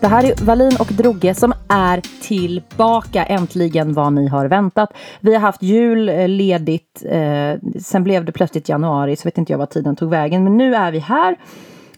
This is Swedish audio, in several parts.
Det här är Valin och Drogge som är tillbaka. Äntligen vad ni har väntat. Vi har haft jul eh, ledigt. Eh, sen blev det plötsligt januari, så vet inte jag vad tiden tog vägen. Men nu är vi här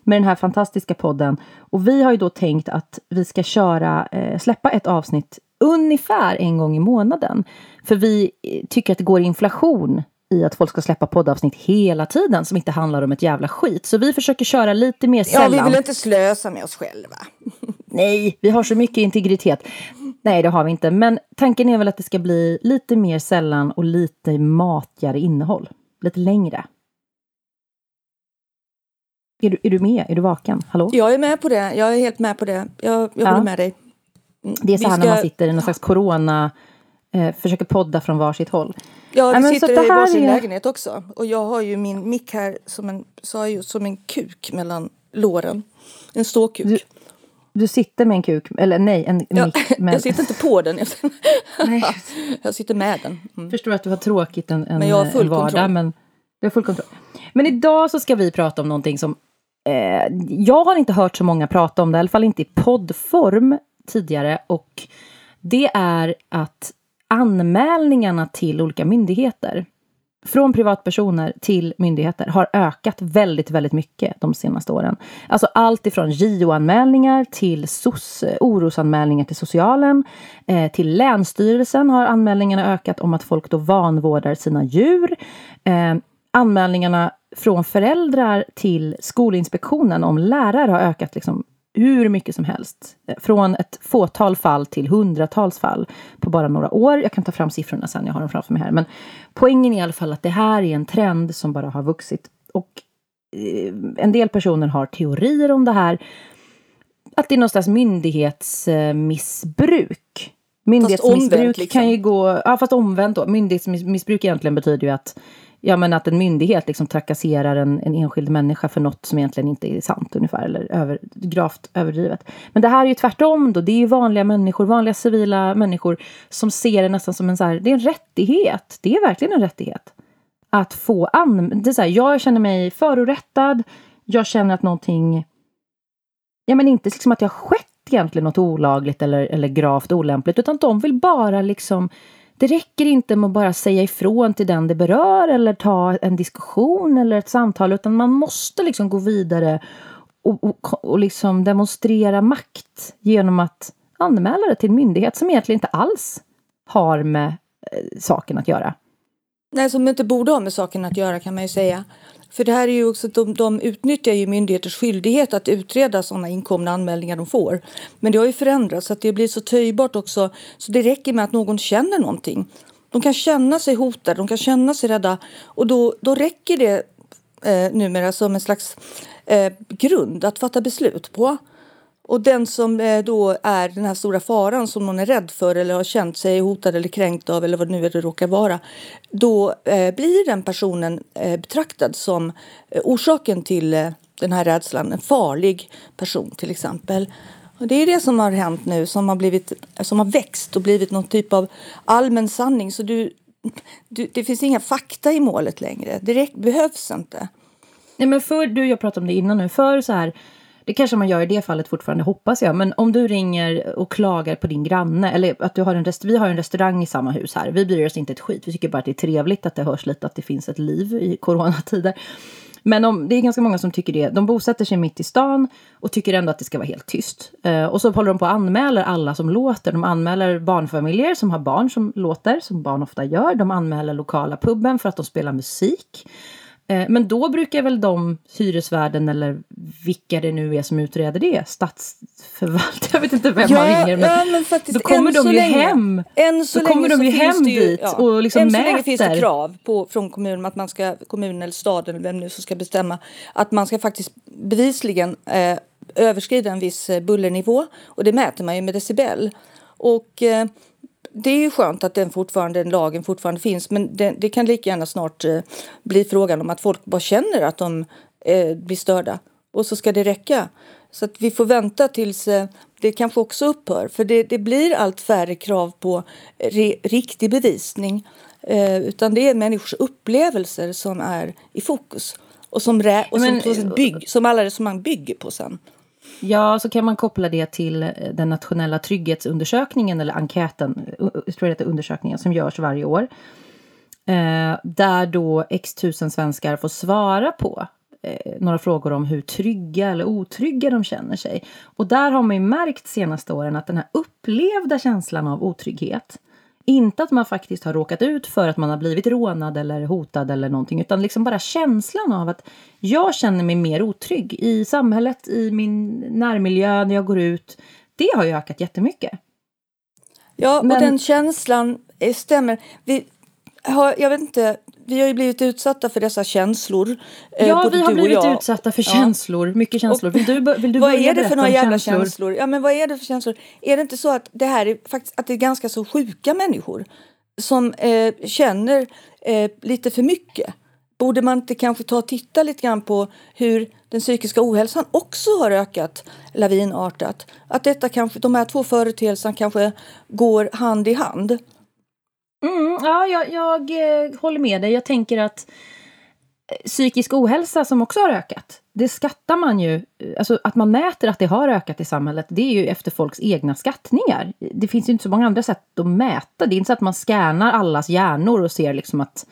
med den här fantastiska podden. Och vi har ju då tänkt att vi ska köra, eh, släppa ett avsnitt ungefär en gång i månaden. För vi eh, tycker att det går inflation i att folk ska släppa poddavsnitt hela tiden som inte handlar om ett jävla skit. Så vi försöker köra lite mer sällan. Ja, vi vill inte slösa med oss själva. Nej, vi har så mycket integritet. Nej, det har vi inte. Men tanken är väl att det ska bli lite mer sällan och lite matigare innehåll. Lite längre. Är du, är du med? Är du vaken? Hallå? Jag är med på det. Jag är helt med på det. Jag, jag ja. håller med dig. Det är så här ska... när man sitter i någon slags corona... Eh, försöker podda från varsitt håll. Ja, vi sitter i varsin är... lägenhet också. Och jag har ju min mick här som en, sa jag som en kuk mellan låren. En ståkuk. Du, du sitter med en kuk, eller nej, en ja, mick. Med... Jag sitter inte på den. nej. jag sitter med den. Mm. Förstår att du har tråkigt en, en, men jag har full en vardag. Kontroll. Men du har full kontroll. Men idag så ska vi prata om någonting som eh, jag har inte hört så många prata om det, i alla fall inte i poddform tidigare. Och det är att anmälningarna till olika myndigheter från privatpersoner till myndigheter har ökat väldigt, väldigt mycket de senaste åren. Alltså allt ifrån JO-anmälningar till SOS, eh, orosanmälningar till socialen. Eh, till Länsstyrelsen har anmälningarna ökat om att folk då vanvårdar sina djur. Eh, anmälningarna från föräldrar till Skolinspektionen om lärare har ökat liksom hur mycket som helst. Från ett fåtal fall till hundratals fall på bara några år. Jag kan ta fram siffrorna sen, jag har dem framför mig här. Men poängen är i alla fall att det här är en trend som bara har vuxit. Och eh, en del personer har teorier om det här. Att det är någon slags myndighetsmissbruk. Myndighetsmissbruk liksom. kan ju gå... Ja, fast omvänt då. Myndighetsmissbruk egentligen betyder ju att ja, men att en myndighet liksom trakasserar en, en enskild människa för något som egentligen inte är sant ungefär, eller över, gravt överdrivet. Men det här är ju tvärtom då, det är ju vanliga människor, vanliga civila människor som ser det nästan som en så här, det är en rättighet, det är verkligen en rättighet. Att få an... Det är så här, jag känner mig förorättad, jag känner att någonting, ja men inte liksom att det har skett egentligen något olagligt eller, eller gravt olämpligt, utan de vill bara liksom det räcker inte med att bara säga ifrån till den det berör eller ta en diskussion eller ett samtal utan man måste liksom gå vidare och, och, och liksom demonstrera makt genom att anmäla det till en myndighet som egentligen inte alls har med eh, saken att göra. Nej, som inte borde ha med saken att göra kan man ju säga. För det här är ju också de, de utnyttjar ju myndigheters skyldighet att utreda sådana inkomna anmälningar de får. Men det har ju förändrats så att det blir så töjbart också så det räcker med att någon känner någonting. De kan känna sig hotade, de kan känna sig rädda och då, då räcker det eh, numera som en slags eh, grund att fatta beslut på. Och den som eh, då är den här stora faran som någon är rädd för eller har känt sig hotad eller kränkt av eller vad nu det råkar vara. Då eh, blir den personen eh, betraktad som orsaken till den här rädslan. En farlig person till exempel. Och det är det som har hänt nu som har, blivit, som har växt och blivit någon typ av allmän sanning. Så du, du det finns inga fakta i målet längre. Det behövs inte. Nej, men för, du jag pratade om det innan nu. För så här det kanske man gör i det fallet fortfarande, hoppas jag. Men om du ringer och klagar på din granne, eller att du har en vi har en restaurang i samma hus här. Vi bryr oss inte ett skit. Vi tycker bara att det är trevligt att det hörs lite att det finns ett liv i coronatider. Men om, det är ganska många som tycker det. De bosätter sig mitt i stan och tycker ändå att det ska vara helt tyst. Eh, och så håller de på och anmäler alla som låter. De anmäler barnfamiljer som har barn som låter, som barn ofta gör. De anmäler lokala puben för att de spelar musik. Eh, men då brukar väl de, hyresvärden eller vilka det nu är som utreder det, stadsförvaltare, jag vet inte vem ja, man ringer. Men, ja, men faktiskt, då kommer de ju länge, hem. Än så då kommer de ju hem ju, dit ja, och liksom än mäter. Så länge finns det krav på, från kommunen att man ska, kommunen eller staden eller vem nu som ska bestämma, att man ska faktiskt bevisligen eh, överskrida en viss eh, bullernivå och det mäter man ju med decibel. Och eh, det är ju skönt att den fortfarande, lagen fortfarande finns men det, det kan lika gärna snart eh, bli frågan om att folk bara känner att de eh, blir störda och så ska det räcka. Så att vi får vänta tills eh, det kanske också upphör för det, det blir allt färre krav på re, riktig bevisning eh, utan det är människors upplevelser som är i fokus och som, rä, och som, men, bygg, som alla resonemang bygger på sen. Ja, så kan man koppla det till eh, den nationella trygghetsundersökningen eller enkäten, eh, jag tror det undersökningen som görs varje år. Eh, där då x tusen svenskar får svara på eh, några frågor om hur trygga eller otrygga de känner sig. Och där har man ju märkt senaste åren att den här upplevda känslan av otrygghet inte att man faktiskt har råkat ut för att man har blivit rånad eller hotad eller någonting, utan liksom bara känslan av att jag känner mig mer otrygg i samhället, i min närmiljö, när jag går ut. Det har ju ökat jättemycket. Ja, Men... och den känslan stämmer. Vi har, jag vet inte, vi har ju blivit utsatta för dessa känslor. Eh, ja, vi har blivit utsatta för känslor. Ja. Mycket känslor. Vill du, vill du vad är det för några jävla känslor? känslor? Ja, men vad är det för känslor? Är det inte så att det här är faktiskt att det är ganska så sjuka människor som eh, känner eh, lite för mycket? Borde man inte kanske ta och titta lite grann på hur den psykiska ohälsan också har ökat lavinartat? Att detta kanske, de här två företeelserna kanske går hand i hand. Mm, ja, jag, jag eh, håller med dig. Jag tänker att eh, psykisk ohälsa som också har ökat, det skattar man ju, eh, alltså att man mäter att det har ökat i samhället, det är ju efter folks egna skattningar. Det finns ju inte så många andra sätt att mäta. Det är inte så att man scannar allas hjärnor och ser liksom att,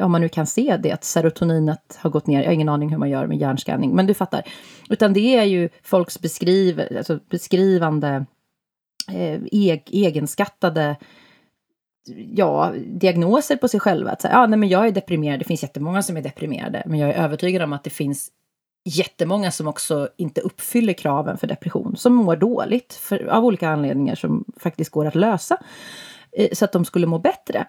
om man nu kan se det, att serotoninet har gått ner. Jag har ingen aning hur man gör med hjärnscanning, men du fattar. Utan det är ju folks beskriv, alltså beskrivande, eh, e-, egenskattade ja, diagnoser på sig själva. Att säga, ja, nej, men jag är deprimerad. Det finns jättemånga som är deprimerade. Men jag är övertygad om att det finns jättemånga som också inte uppfyller kraven för depression. Som mår dåligt för, av olika anledningar som faktiskt går att lösa. Eh, så att de skulle må bättre.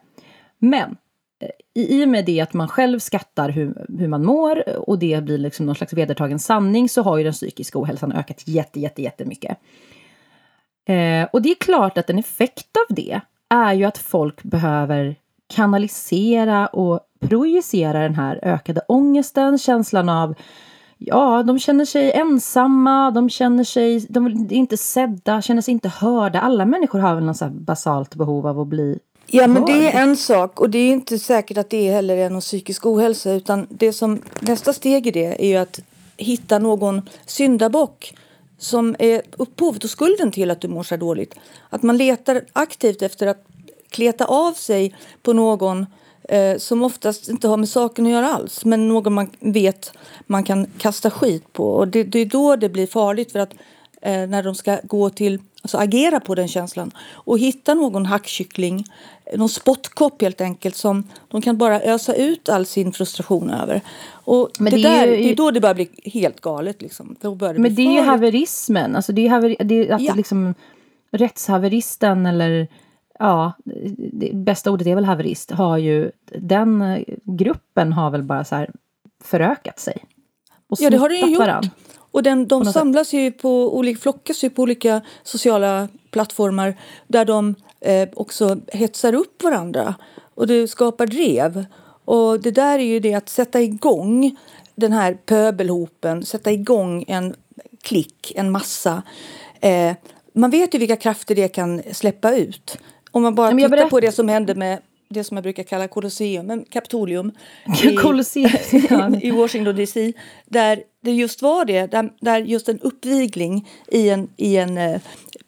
Men eh, i och med det att man själv skattar hur, hur man mår och det blir liksom någon slags vedertagen sanning så har ju den psykiska ohälsan ökat jätte, jätte, jättemycket. Eh, och det är klart att en effekt av det är ju att folk behöver kanalisera och projicera den här ökade ångesten, känslan av Ja, de känner sig ensamma, de känner sig de är inte sedda, känner sig inte hörda. Alla människor har väl något basalt behov av att bli Ja, men det är en sak och det är inte säkert att det heller är någon psykisk ohälsa utan det som nästa steg i det är ju att hitta någon syndabock som är upphovet och skulden till att du mår så dåligt. Att man letar aktivt efter att kleta av sig på någon eh, som oftast inte har med saken att göra alls men någon man vet man kan kasta skit på. Och det, det är då det blir farligt för att eh, när de ska gå till, alltså agera på den känslan och hitta någon hackkyckling, någon spottkopp helt enkelt som de kan bara ösa ut all sin frustration över. Och Men det, det, där, ju, det är då det börjar bli helt galet. Liksom. Då börjar det men det är ju haverismen, alltså det är, haveri, det är att ja. liksom rättshaveristen eller ja, det bästa ordet är väl haverist, har ju, den gruppen har väl bara så här förökat sig. Och ja, det har den ju gjort. Och den, de samlas ju på olika, flockas ju på olika sociala plattformar där de eh, också hetsar upp varandra och det skapar drev. Och det där är ju det att sätta igång den här pöbelhopen, sätta igång en klick, en massa. Eh, man vet ju vilka krafter det kan släppa ut. Om man bara tittar på det som hände med det som jag brukar kalla Colosseum, men Kapitolium i, i Washington DC. Där det just var det, där, där just en uppvigling i en, i en eh,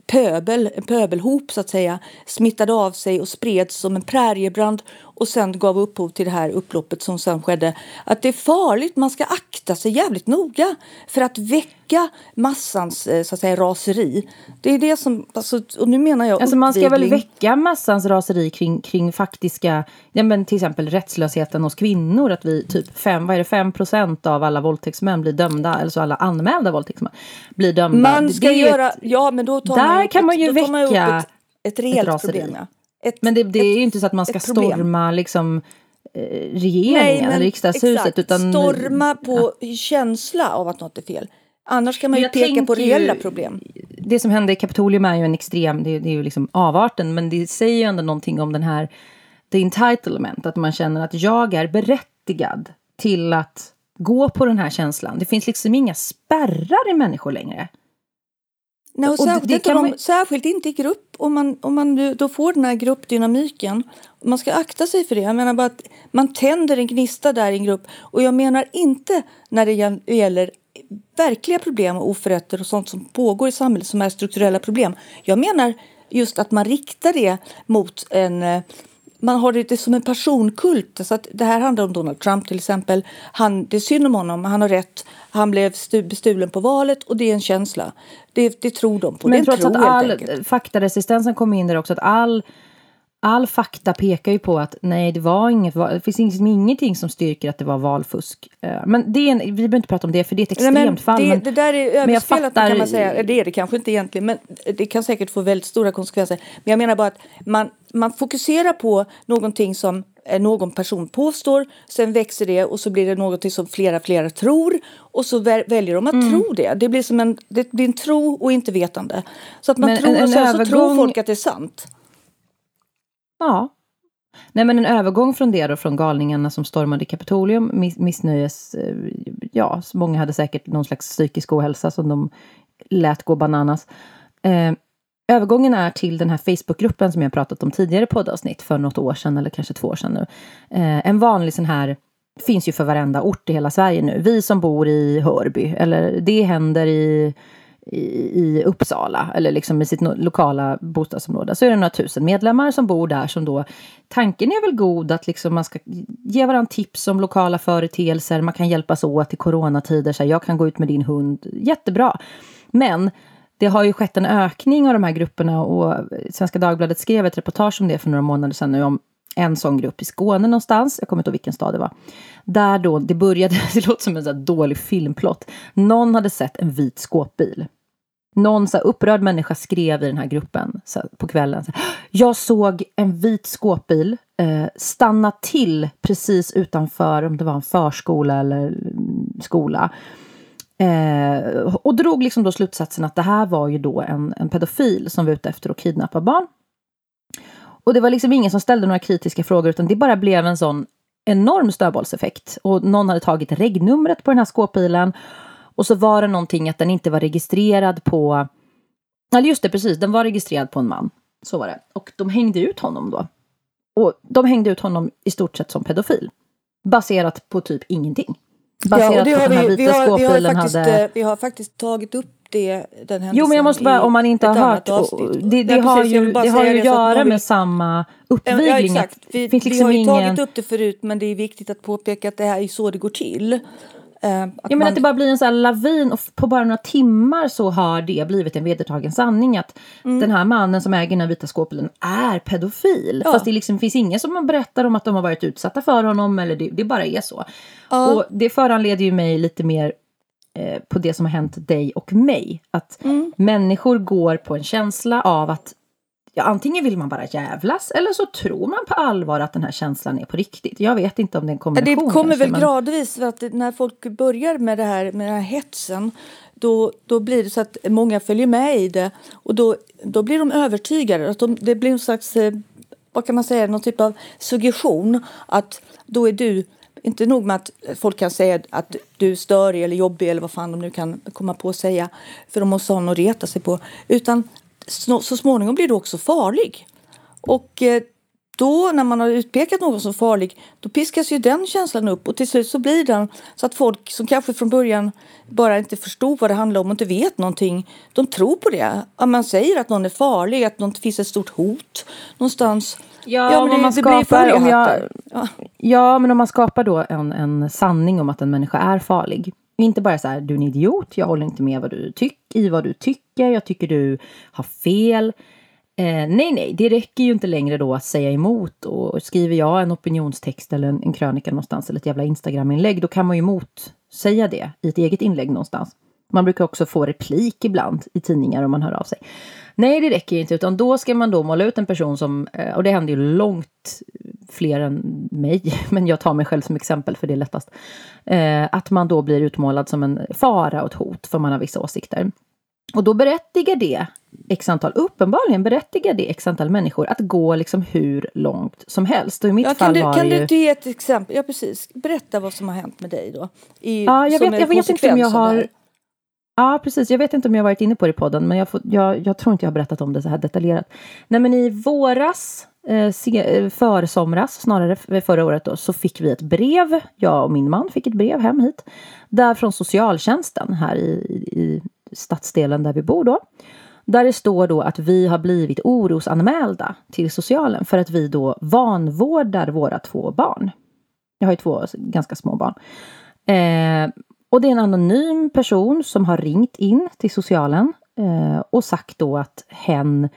pöbel, en pöbelhop så att säga, smittade av sig och spreds som en präriebrand och sen gav upphov till det här upploppet som sen skedde. Att det är farligt, man ska akta sig jävligt noga för att väcka massans eh, så att säga, raseri. Det är det som, alltså, och nu menar jag alltså Man ska väl väcka massans raseri kring, kring faktiska, ja men till exempel rättslösheten hos kvinnor, att vi typ fem, vad är det, fem procent av alla våldtäktsmän blir dömda, eller så alla anmälda våldtäktsmän blir dömda. Man ska göra, ett, ja men då tar där man, kan man ju väcka ett, ett reellt ett problem. Ja. Ett, men det, det är ju inte så att man ska storma liksom, eh, regeringen eller riksdagshuset. Exakt. Utan, storma på ja. känsla av att något är fel. Annars kan man ju peka på reella problem. Det som hände i Kapitolium är ju en extrem, det, det är ju liksom avarten, men det säger ju ändå någonting om den här, the entitlement, att man känner att jag är berättigad till att gå på den här känslan. Det finns liksom inga spärrar i människor längre. Nej, och särskilt, det, det man... de, särskilt inte i grupp, om man, om man då får den här gruppdynamiken. Man ska akta sig för det. Jag menar bara att man tänder en gnista där i en grupp. Och jag menar inte när det gäller verkliga problem och oförrätter och sånt som pågår i samhället som är strukturella problem. Jag menar just att man riktar det mot en eh, man har det som en personkult. Så att det här handlar om Donald Trump till exempel. Han, det är synd om honom, han har rätt. Han blev bestulen på valet och det är en känsla. Det, det tror de på. Men trots att all faktaresistensen kommer in där också, att all all fakta pekar ju på att nej, det var inget, det finns ingenting som styrker att det var valfusk. Eh, men det är en, vi behöver inte prata om det, för det är ett extremt nej, fall. Det, men, det där är överspelat fattar... kan man säga. Det är det kanske inte egentligen, men det kan säkert få väldigt stora konsekvenser. Men jag menar bara att man, man fokuserar på någonting som någon person påstår, sen växer det och så blir det något som flera, flera tror och så väljer de att mm. tro det. Det blir som en, det blir en tro och inte vetande. Så att man men tror en, en och sen övergång... så tror folk att det är sant. Ja. Nej men en övergång från det då, från galningarna som stormade Kapitolium, miss, missnöjes... Eh, ja, många hade säkert någon slags psykisk ohälsa som de lät gå bananas. Eh, övergången är till den här Facebookgruppen som jag pratat om tidigare poddavsnitt för något år sedan eller kanske två år sedan nu. Eh, en vanlig sån här finns ju för varenda ort i hela Sverige nu. Vi som bor i Hörby, eller det händer i i, Uppsala eller liksom i sitt lokala bostadsområde så är det några tusen medlemmar som bor där som då tanken är väl god att liksom man ska ge varandra tips om lokala företeelser, man kan hjälpas åt i coronatider, så här, jag kan gå ut med din hund, jättebra. Men det har ju skett en ökning av de här grupperna och Svenska Dagbladet skrev ett reportage om det för några månader sedan nu om en sån grupp i Skåne någonstans, jag kommer inte ihåg vilken stad det var. Där då det började, det låter som en så dålig filmplott. Någon hade sett en vit skåpbil. Någon så upprörd människa skrev i den här gruppen så på kvällen. Så jag såg en vit skåpbil eh, stanna till precis utanför om det var en förskola eller mm, skola. Eh, och drog liksom då slutsatsen att det här var ju då en, en pedofil som var ute efter att kidnappa barn. Och det var liksom ingen som ställde några kritiska frågor utan det bara blev en sån enorm snöbollseffekt. Och någon hade tagit regnumret på den här skåpbilen och så var det någonting att den inte var registrerad på... Eller just det, precis. Den var registrerad på en man. Så var det. Och de hängde ut honom då. Och de hängde ut honom i stort sett som pedofil. Baserat på typ ingenting. Baserat ja, på att den här vita vi har, skåpbilen vi har faktiskt, hade... Eh, vi har faktiskt tagit upp det, den Jo, men jag måste bara, om man inte har hört. Det, det, har ju, det har ju att göra med samma uppvigling. Ja, exakt. Vi, liksom vi har ju ingen... tagit upp det förut, men det är viktigt att påpeka att det här är så det går till. Eh, att ja, men att det bara blir en sån här lavin och på bara några timmar så har det blivit en vedertagen sanning att mm. den här mannen som äger den här vita skåpbilen är pedofil. Ja. Fast det liksom finns ingen som berättar om att de har varit utsatta för honom eller det, det bara är så. Ja. Och det föranleder ju mig lite mer eh, på det som har hänt dig och mig. Att mm. människor går på en känsla av att ja, antingen vill man bara jävlas eller så tror man på allvar att den här känslan är på riktigt. Jag vet inte om det är en kombination. Det kommer kanske, väl men... gradvis för att när folk börjar med det här med den här hetsen då, då blir det så att många följer med i det och då, då blir de övertygade. Att de, det blir en slags, eh, vad kan man säga, någon typ av suggestion att då är du inte nog med att folk kan säga att du är störig eller jobbig eller vad fan de nu kan komma på att säga för de måste ha något att reta sig på. Utan så småningom blir du också farlig. Och eh, då när man har utpekat någon som farlig då piskas ju den känslan upp och till slut så blir den så att folk som kanske från början bara inte förstod vad det handlar om och inte vet någonting de tror på det. Att man säger att någon är farlig, att det finns ett stort hot någonstans. Ja, ja men det, man skapar, om jag, ja. ja, men om man skapar då en, en sanning om att en människa är farlig inte bara så här, du är en idiot, jag håller inte med vad du tyck, i vad du tycker, jag tycker du har fel. Eh, nej, nej, det räcker ju inte längre då att säga emot och skriver jag en opinionstext eller en, en krönika någonstans eller ett jävla Instagram-inlägg, då kan man ju motsäga det i ett eget inlägg någonstans. Man brukar också få replik ibland i tidningar om man hör av sig. Nej, det räcker inte, utan då ska man då måla ut en person som, eh, och det händer ju långt fler än mig, men jag tar mig själv som exempel för det är lättast. Eh, att man då blir utmålad som en fara och ett hot för man har vissa åsikter. Och då berättigar det x antal, uppenbarligen berättigar det x antal människor att gå liksom hur långt som helst. Och i mitt ja, fall kan var du, kan ju... du ge ett exempel? Ja, precis. Berätta vad som har hänt med dig då. I, ja, jag vet, jag vet inte om jag har... Ja, precis. Jag vet inte om jag varit inne på det i podden, men jag, får, jag, jag, tror inte jag har berättat om det så här detaljerat. Nej, men i våras eh, försomras, snarare förra året då, så fick vi ett brev, jag och min man fick ett brev hem hit, där från socialtjänsten här i, i stadsdelen där vi bor då. Där det står då att vi har blivit orosanmälda till socialen för att vi då vanvårdar våra två barn. Jag har ju två ganska små barn. Eh, och det är en anonym person som har ringt in till socialen eh, och sagt då att hen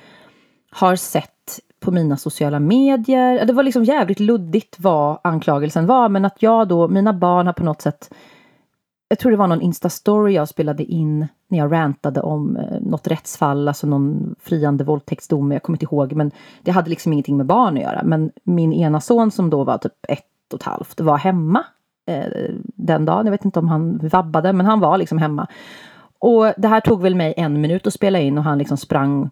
har sett på mina sociala medier. Det var liksom jävligt luddigt vad anklagelsen var men att jag då, mina barn har på något sätt jag tror det var någon Insta-story jag spelade in när jag rantade om eh, något rättsfall, alltså någon friande våldtäktsdom, jag kommer inte ihåg, men det hade liksom ingenting med barn att göra. Men min ena son som då var typ ett och ett halvt var hemma eh, den dagen. Jag vet inte om han vabbade, men han var liksom hemma. Och det här tog väl mig en minut att spela in och han liksom sprang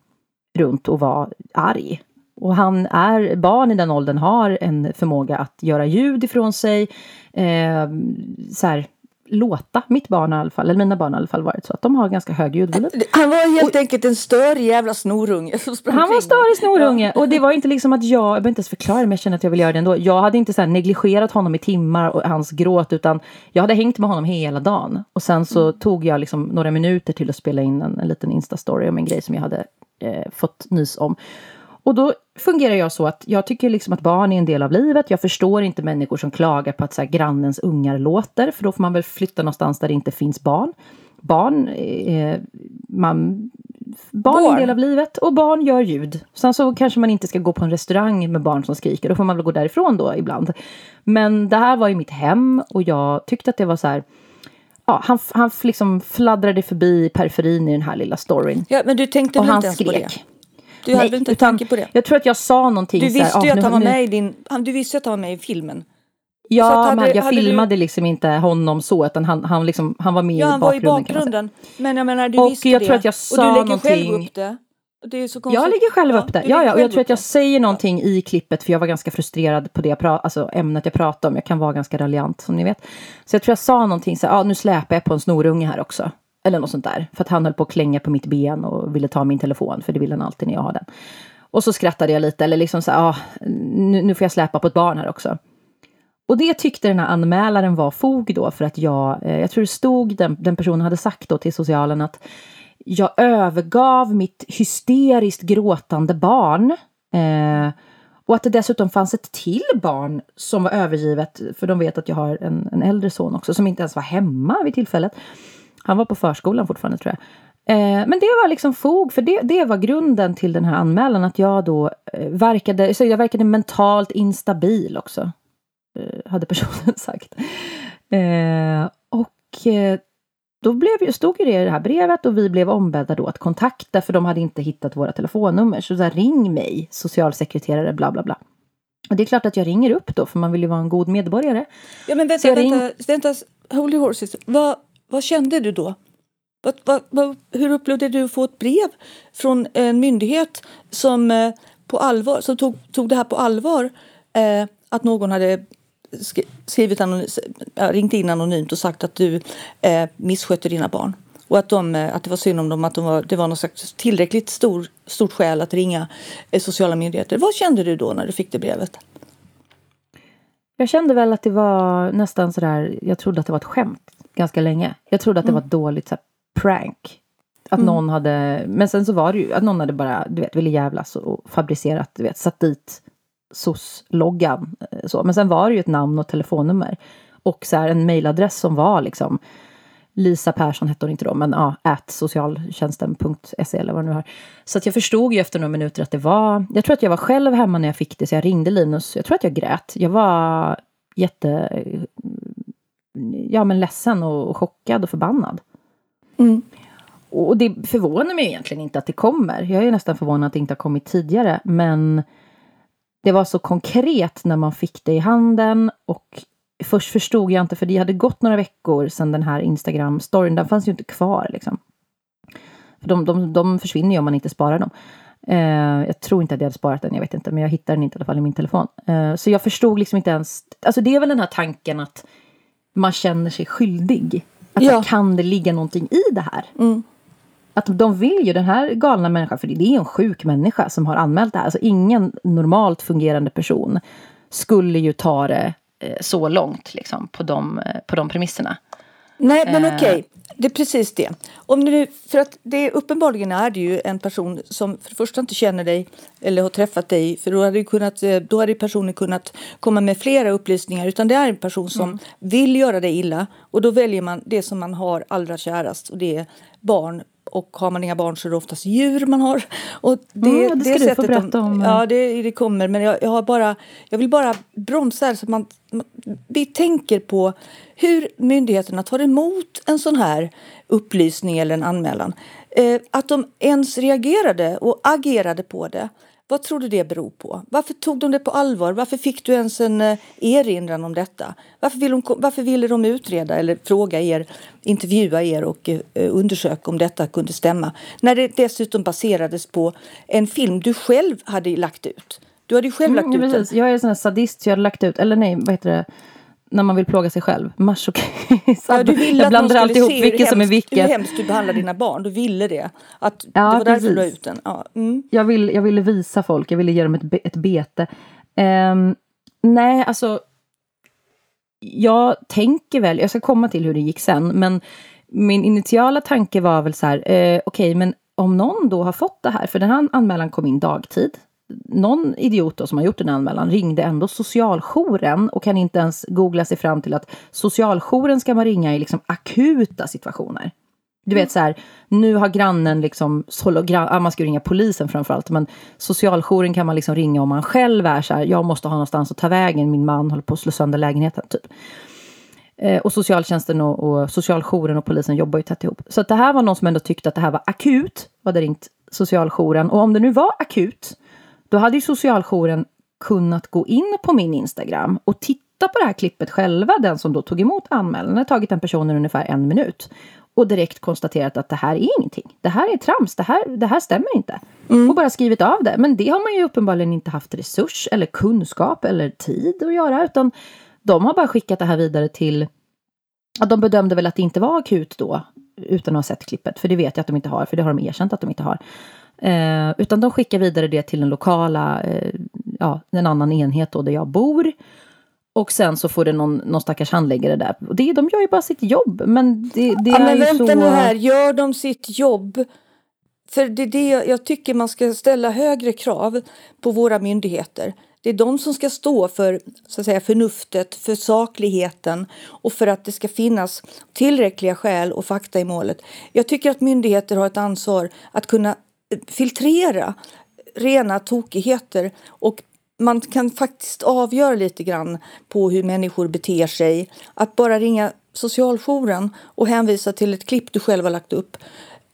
runt och var arg. Och han är, barn i den åldern har en förmåga att göra ljud ifrån sig. Eh, så här, låta. Mitt barn i alla fall, eller mina barn i alla fall varit så att de har ganska hög ljudvolym. Han var helt och, enkelt en störig jävla snorunge. Han var en störig snorunge ja. och det var inte liksom att jag, jag behöver inte ens förklara men jag känner att jag vill göra det ändå. Jag hade inte så negligerat honom i timmar och hans gråt utan jag hade hängt med honom hela dagen. Och sen så mm. tog jag liksom några minuter till att spela in en, en liten instastory om en grej som jag hade eh, fått nys om. Och då fungerar jag så att jag tycker liksom att barn är en del av livet. Jag förstår inte människor som klagar på att så här, grannens ungar låter, för då får man väl flytta någonstans där det inte finns barn. Barn, eh, man, barn är en del av livet och barn gör ljud. Sen så kanske man inte ska gå på en restaurang med barn som skriker, då får man väl gå därifrån då ibland. Men det här var i mitt hem och jag tyckte att det var så här Ja, han, han liksom fladdrade förbi periferin i den här lilla storyn. Ja, men du tänkte och väl inte ens skrek. på det? Du hade väl inte tanke på det? Jag tror att jag sa någonting Du visste ju att han var med i din, du visste att han var med i filmen. Ja, hade, men jag filmade du... liksom inte honom så, utan han, han, liksom, han var med ja, i bakgrunden. Ja, han var i bakgrunden. Men jag menar, du och visste jag det. Tror att jag sa och du lägger någonting... själv upp det. Det är så jag lägger själv upp det. Ja, ja, och jag tror att jag säger någonting i klippet för jag var ganska frustrerad på det jag alltså ämnet jag pratade om. Jag kan vara ganska raljant som ni vet. Så jag tror jag sa någonting så här, ja nu släpar jag på en snorunge här också. Eller något sånt där. För att han höll på att klänga på mitt ben och ville ta min telefon, för det vill han alltid när jag har den. Och så skrattade jag lite, eller liksom så här, ah, nu, nu får jag släpa på ett barn här också. Och det tyckte den här anmälaren var fog då för att jag, eh, jag tror det stod, den, den personen hade sagt då till socialen att jag övergav mitt hysteriskt gråtande barn. Eh, och att det dessutom fanns ett till barn som var övergivet, för de vet att jag har en, en äldre son också, som inte ens var hemma vid tillfället. Han var på förskolan fortfarande tror jag. Eh, men det var liksom fog, för det, det var grunden till den här anmälan, att jag då eh, verkade, så jag verkade mentalt instabil också. Eh, hade personen sagt. Och då blev, stod ju det i det här brevet och vi blev ombedda då att kontakta, för de hade inte hittat våra telefonnummer. Så där, ring mig, socialsekreterare, bla bla bla. Och det är klart att jag ringer upp då, för man vill ju vara en god medborgare. Ja men vänta, vänta, ring... vänta, holy horses. Vad, vad kände du då? Vad, vad, vad, hur upplevde du att få ett brev från en myndighet som, eh, på allvar, som tog, tog det här på allvar? Eh, att någon hade skrivit anonymt, ringt in anonymt och sagt att du eh, misskötte dina barn. Och att, de, eh, att det var synd om dem, att de var, det var något slags tillräckligt stor, stort skäl att ringa eh, sociala myndigheter. Vad kände du då när du fick det brevet? Jag kände väl att det var nästan sådär, jag trodde att det var ett skämt ganska länge. Jag trodde att det mm. var ett dåligt så prank. Att mm. någon hade, men sen så var det ju att någon hade bara, du vet, ville jävlas och fabricerat, du vet, satt dit SOS-loggan. Eh, så. Men sen var det ju ett namn och telefonnummer. Och så här, en mejladress som var liksom Lisa Persson hette hon inte då, men ja, at socialtjänsten.se eller vad det nu har. Så att jag förstod ju efter några minuter att det var, jag tror att jag var själv hemma när jag fick det, så jag ringde Linus. Jag tror att jag grät. Jag var jätte, ja men ledsen och, och chockad och förbannad. Mm. Och det förvånar mig egentligen inte att det kommer. Jag är nästan förvånad att det inte har kommit tidigare. Men det var så konkret när man fick det i handen. Och först förstod jag inte, för det hade gått några veckor sedan den här Instagram-storyn. Den fanns ju inte kvar liksom. För de, de, de försvinner ju om man inte sparar dem. Uh, jag tror inte att jag hade sparat den, jag vet inte, men jag hittade den inte i alla fall i min telefon. Uh, så jag förstod liksom inte ens, alltså det är väl den här tanken att man känner sig skyldig. Att ja. kan det ligga någonting i det här? Mm. att de vill ju, den här galna människan, för det är en sjuk människa som har anmält det här. Alltså ingen normalt fungerande person skulle ju ta det eh, så långt liksom, på, de, eh, på de premisserna. Nej, men okej. Okay. Det är precis det. Om du, för att det uppenbarligen är det ju en person som för det första inte känner dig eller har träffat dig. För då hade, kunnat, eh, då hade personen kunnat komma med flera upplysningar. Utan det är en person som mm. vill göra dig illa. Och då väljer man det som man har allra kärast. Och det är barn och har man inga barn så är det oftast djur man har. Och det, mm, det ska det du få berätta om. Ja, det, det kommer. Men jag, jag, har bara, jag vill bara bromsa så att man, man, vi tänker på hur myndigheterna tar emot en sån här upplysning eller en anmälan. Eh, att de ens reagerade och agerade på det. Vad tror du det beror på? Varför tog de det på allvar? Varför fick du ens en eh, erinran om detta? Varför, vill de, varför ville de utreda eller fråga er, intervjua er och eh, undersöka om detta kunde stämma? När det dessutom baserades på en film du själv hade lagt ut. Du hade ju själv mm, lagt ut precis. den. Jag är en sån här sadist, så jag hade lagt ut, eller nej, vad heter det? När man vill plåga sig själv. Masochism. Ja, du ville jag blandar alltid ihop vilket som är vilket. Hur hemskt du behandlar dina barn. Du ville det. Att ja, det var precis. därför du ut den. Ja. Mm. Jag, vill, jag ville visa folk, jag ville ge dem ett, ett bete. Um, nej, alltså. Jag tänker väl, jag ska komma till hur det gick sen, men min initiala tanke var väl så här, eh, okej, okay, men om någon då har fått det här, för den här anmälan kom in dagtid, någon idiot då som har gjort en anmälan ringde ändå socialjouren och kan inte ens googla sig fram till att socialjouren ska man ringa i liksom akuta situationer. Du vet så här, nu har grannen liksom, man ska ringa polisen framförallt, men socialjouren kan man liksom ringa om man själv är så här, jag måste ha någonstans att ta vägen, min man håller på att slå sönder lägenheten, typ. Eh, och socialtjänsten och, och socialjouren och polisen jobbar ju tätt ihop. Så att det här var någon som ändå tyckte att det här var akut, hade ringt socialjouren. Och om det nu var akut, då hade ju socialjouren kunnat gå in på min Instagram och titta på det här klippet själva, den som då tog emot anmälan. Det har tagit den personen ungefär en minut och direkt konstaterat att det här är ingenting. Det här är trams, det här, det här stämmer inte. Mm. Och bara skrivit av det. Men det har man ju uppenbarligen inte haft resurs eller kunskap eller tid att göra, utan de har bara skickat det här vidare till Ja, de bedömde väl att det inte var akut då, utan att ha sett klippet. För det vet jag att de inte har, för det har de erkänt att de inte har. Eh, utan de skickar vidare det till den lokala, eh, ja, en annan enhet då där jag bor. Och sen så får det någon, någon stackars handläggare där. Och det, de gör ju bara sitt jobb. Men det, det ja, är men ju vänta så... nu här, gör de sitt jobb? För det är det jag tycker man ska ställa högre krav på våra myndigheter. Det är de som ska stå för så att säga, förnuftet, för sakligheten och för att det ska finnas tillräckliga skäl och fakta i målet. Jag tycker att myndigheter har ett ansvar att kunna filtrera rena tokigheter och man kan faktiskt avgöra lite grann på hur människor beter sig. Att bara ringa socialjouren och hänvisa till ett klipp du själv har lagt upp.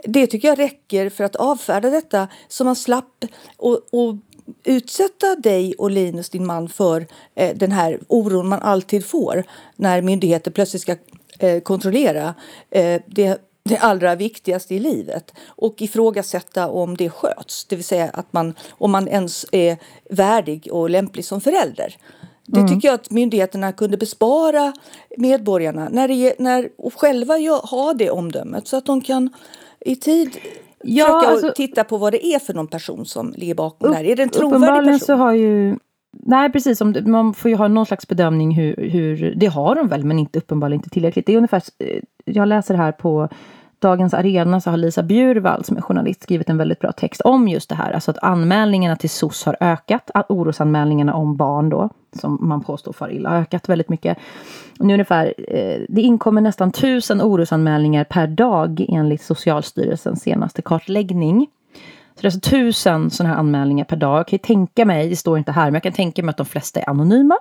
Det tycker jag räcker för att avfärda detta så man slapp och, och utsätta dig och Linus, din man, för eh, den här oron man alltid får när myndigheter plötsligt ska eh, kontrollera eh, det det allra viktigaste i livet och ifrågasätta om det sköts, det vill säga att man, om man ens är värdig och lämplig som förälder. Det mm. tycker jag att myndigheterna kunde bespara medborgarna när, det, när och själva ha det omdömet så att de kan i tid ja, försöka alltså, titta på vad det är för någon person som ligger bakom upp, det här. Är det en trovärdig person? så har ju Nej, precis. Man får ju ha någon slags bedömning hur, hur... Det har de väl, men inte uppenbarligen inte tillräckligt. Det är ungefär... Eh, jag läser här på Dagens Arena så har Lisa Bjurvall som är journalist skrivit en väldigt bra text om just det här. Alltså att anmälningarna till SOS har ökat. Orosanmälningarna om barn då, som man påstår far illa, har ökat väldigt mycket. Nu ungefär, eh, det inkommer nästan tusen orosanmälningar per dag enligt Socialstyrelsens senaste kartläggning. Så det är alltså tusen sådana här anmälningar per dag. Jag kan tänka mig, det står inte här, men jag kan tänka mig att de flesta är anonyma.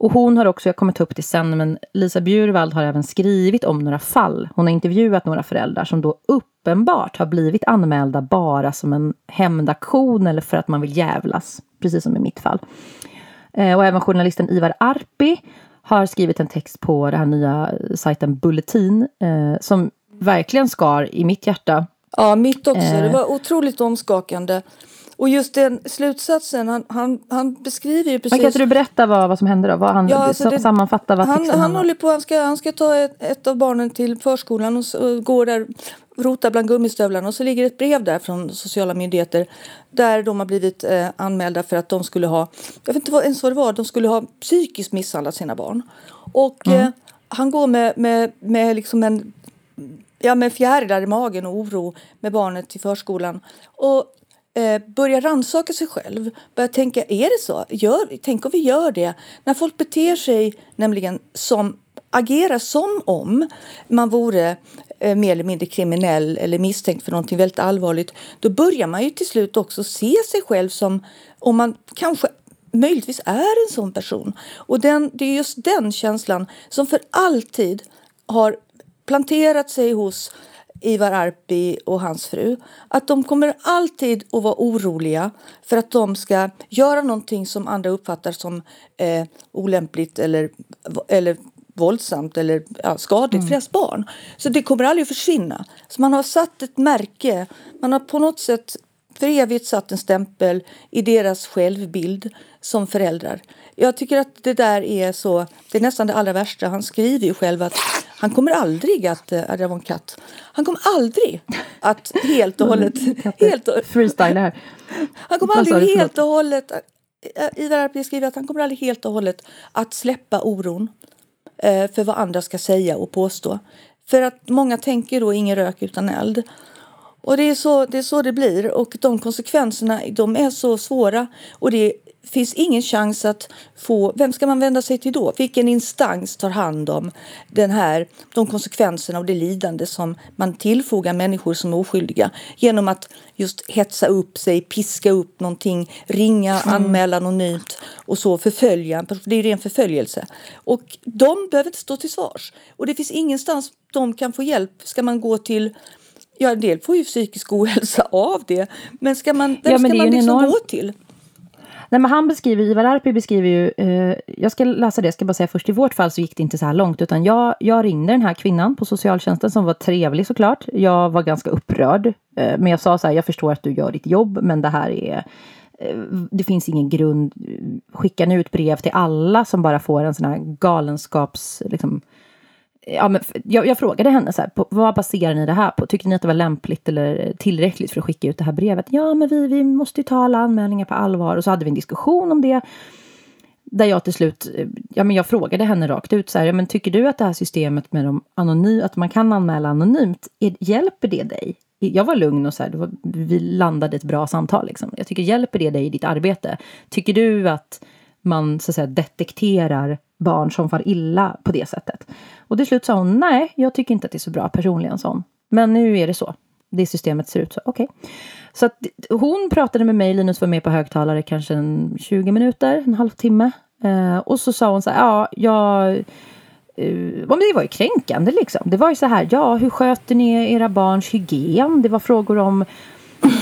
Och hon har också, jag kommer ta upp det sen, men Lisa Bjurvald har även skrivit om några fall. Hon har intervjuat några föräldrar som då uppenbart har blivit anmälda bara som en hämndaktion eller för att man vill jävlas. Precis som i mitt fall. Eh, och även journalisten Ivar Arpi har skrivit en text på den här nya sajten Bulletin eh, som verkligen skar i mitt hjärta. Ja, mitt också. Det eh. var otroligt omskakande. Och just den slutsatsen, han, han, han beskriver ju precis... Men kan du berätta vad, vad som hände då? Vad han, ja, alltså det, sammanfatta vad han, han håller på, han ska, han ska ta ett, ett av barnen till förskolan och, och går där rotar bland gummistövlarna och så ligger ett brev där från sociala myndigheter där de har blivit eh, anmälda för att de skulle ha, jag vet inte vad, ens vad det var, de skulle ha psykiskt misshandlat sina barn. Och mm. eh, han går med, med, med liksom en ja, med fjärilar i magen och oro med barnet till förskolan. Och eh, rannsaka sig själv. Börja tänka, är det så? Gör, tänk om vi gör det? När folk beter sig nämligen som agerar som om man vore eh, mer eller mindre kriminell eller misstänkt för någonting väldigt allvarligt, då börjar man ju till slut också se sig själv som om man kanske möjligtvis är en sån person. Och den, det är just den känslan som för alltid har planterat sig hos Ivar Arpi och hans fru. Att de kommer alltid att vara oroliga för att de ska göra någonting som andra uppfattar som eh, olämpligt eller, eller våldsamt eller ja, skadligt mm. för deras barn. Så det kommer aldrig att försvinna. Så man har satt ett märke. Man har på något sätt för evigt satt en stämpel i deras självbild som föräldrar. Jag tycker att det där är så, det är nästan det allra värsta. Han skriver ju själv att han kommer aldrig att, äh, det var en katt, han kommer aldrig att helt och hållet... helt och, Freestyle här. Han kommer aldrig helt och hållet, äh, Ivar Arpi skriver att han kommer aldrig helt och hållet att släppa oron äh, för vad andra ska säga och påstå. För att många tänker då ingen rök utan eld. Och det är, så, det är så det blir och de konsekvenserna de är så svåra och det finns ingen chans att få... Vem ska man vända sig till då? Vilken instans tar hand om den här, de konsekvenserna och det lidande som man tillfogar människor som är oskyldiga genom att just hetsa upp sig, piska upp någonting, ringa, mm. anmäla anonymt och så förfölja. Det är ren förföljelse. Och de behöver inte stå till svars. Och det finns ingenstans de kan få hjälp. Ska man gå till Ja, en del får ju psykisk ohälsa av det. Men ska man, vem ja, ska man liksom enorm... gå till? Nej, men han beskriver, Ivar Arpi beskriver ju, eh, jag ska läsa det, jag ska bara säga först, i vårt fall så gick det inte så här långt, utan jag, jag ringde den här kvinnan på socialtjänsten som var trevlig såklart. Jag var ganska upprörd, eh, men jag sa så här, jag förstår att du gör ditt jobb, men det här är eh, det finns ingen grund. skickar ni ut brev till alla som bara får en sån här galenskaps... Liksom, ja, men jag, jag, frågade henne så här, på, vad baserar ni det här på? Tyckte ni att det var lämpligt eller tillräckligt för att skicka ut det här brevet? Ja, men vi, vi måste ju ta alla anmälningar på allvar. Och så hade vi en diskussion om det. Där jag till slut, eh, ja men jag frågade henne rakt ut så här, ja, men tycker du att det här systemet med de anony, att man kan anmäla anonymt, är, hjälper det dig? Jag var lugn och så här, var, vi landade ett bra samtal liksom. Jag tycker, hjälper det dig i ditt arbete? Tycker du att man så att säga detekterar barn som far illa på det sättet. Och till slut sa hon nej, jag tycker inte att det är så bra personligen, sa Men nu är det så. Det systemet ser ut så. Okej. Okay. Så att hon pratade med mig, Linus var med på högtalare kanske en 20 minuter, en halvtimme. Eh, och så sa hon så här, ja, jag Uh, det var ju kränkande liksom. Det var ju så här, ja hur sköter ni era barns hygien? Det var frågor om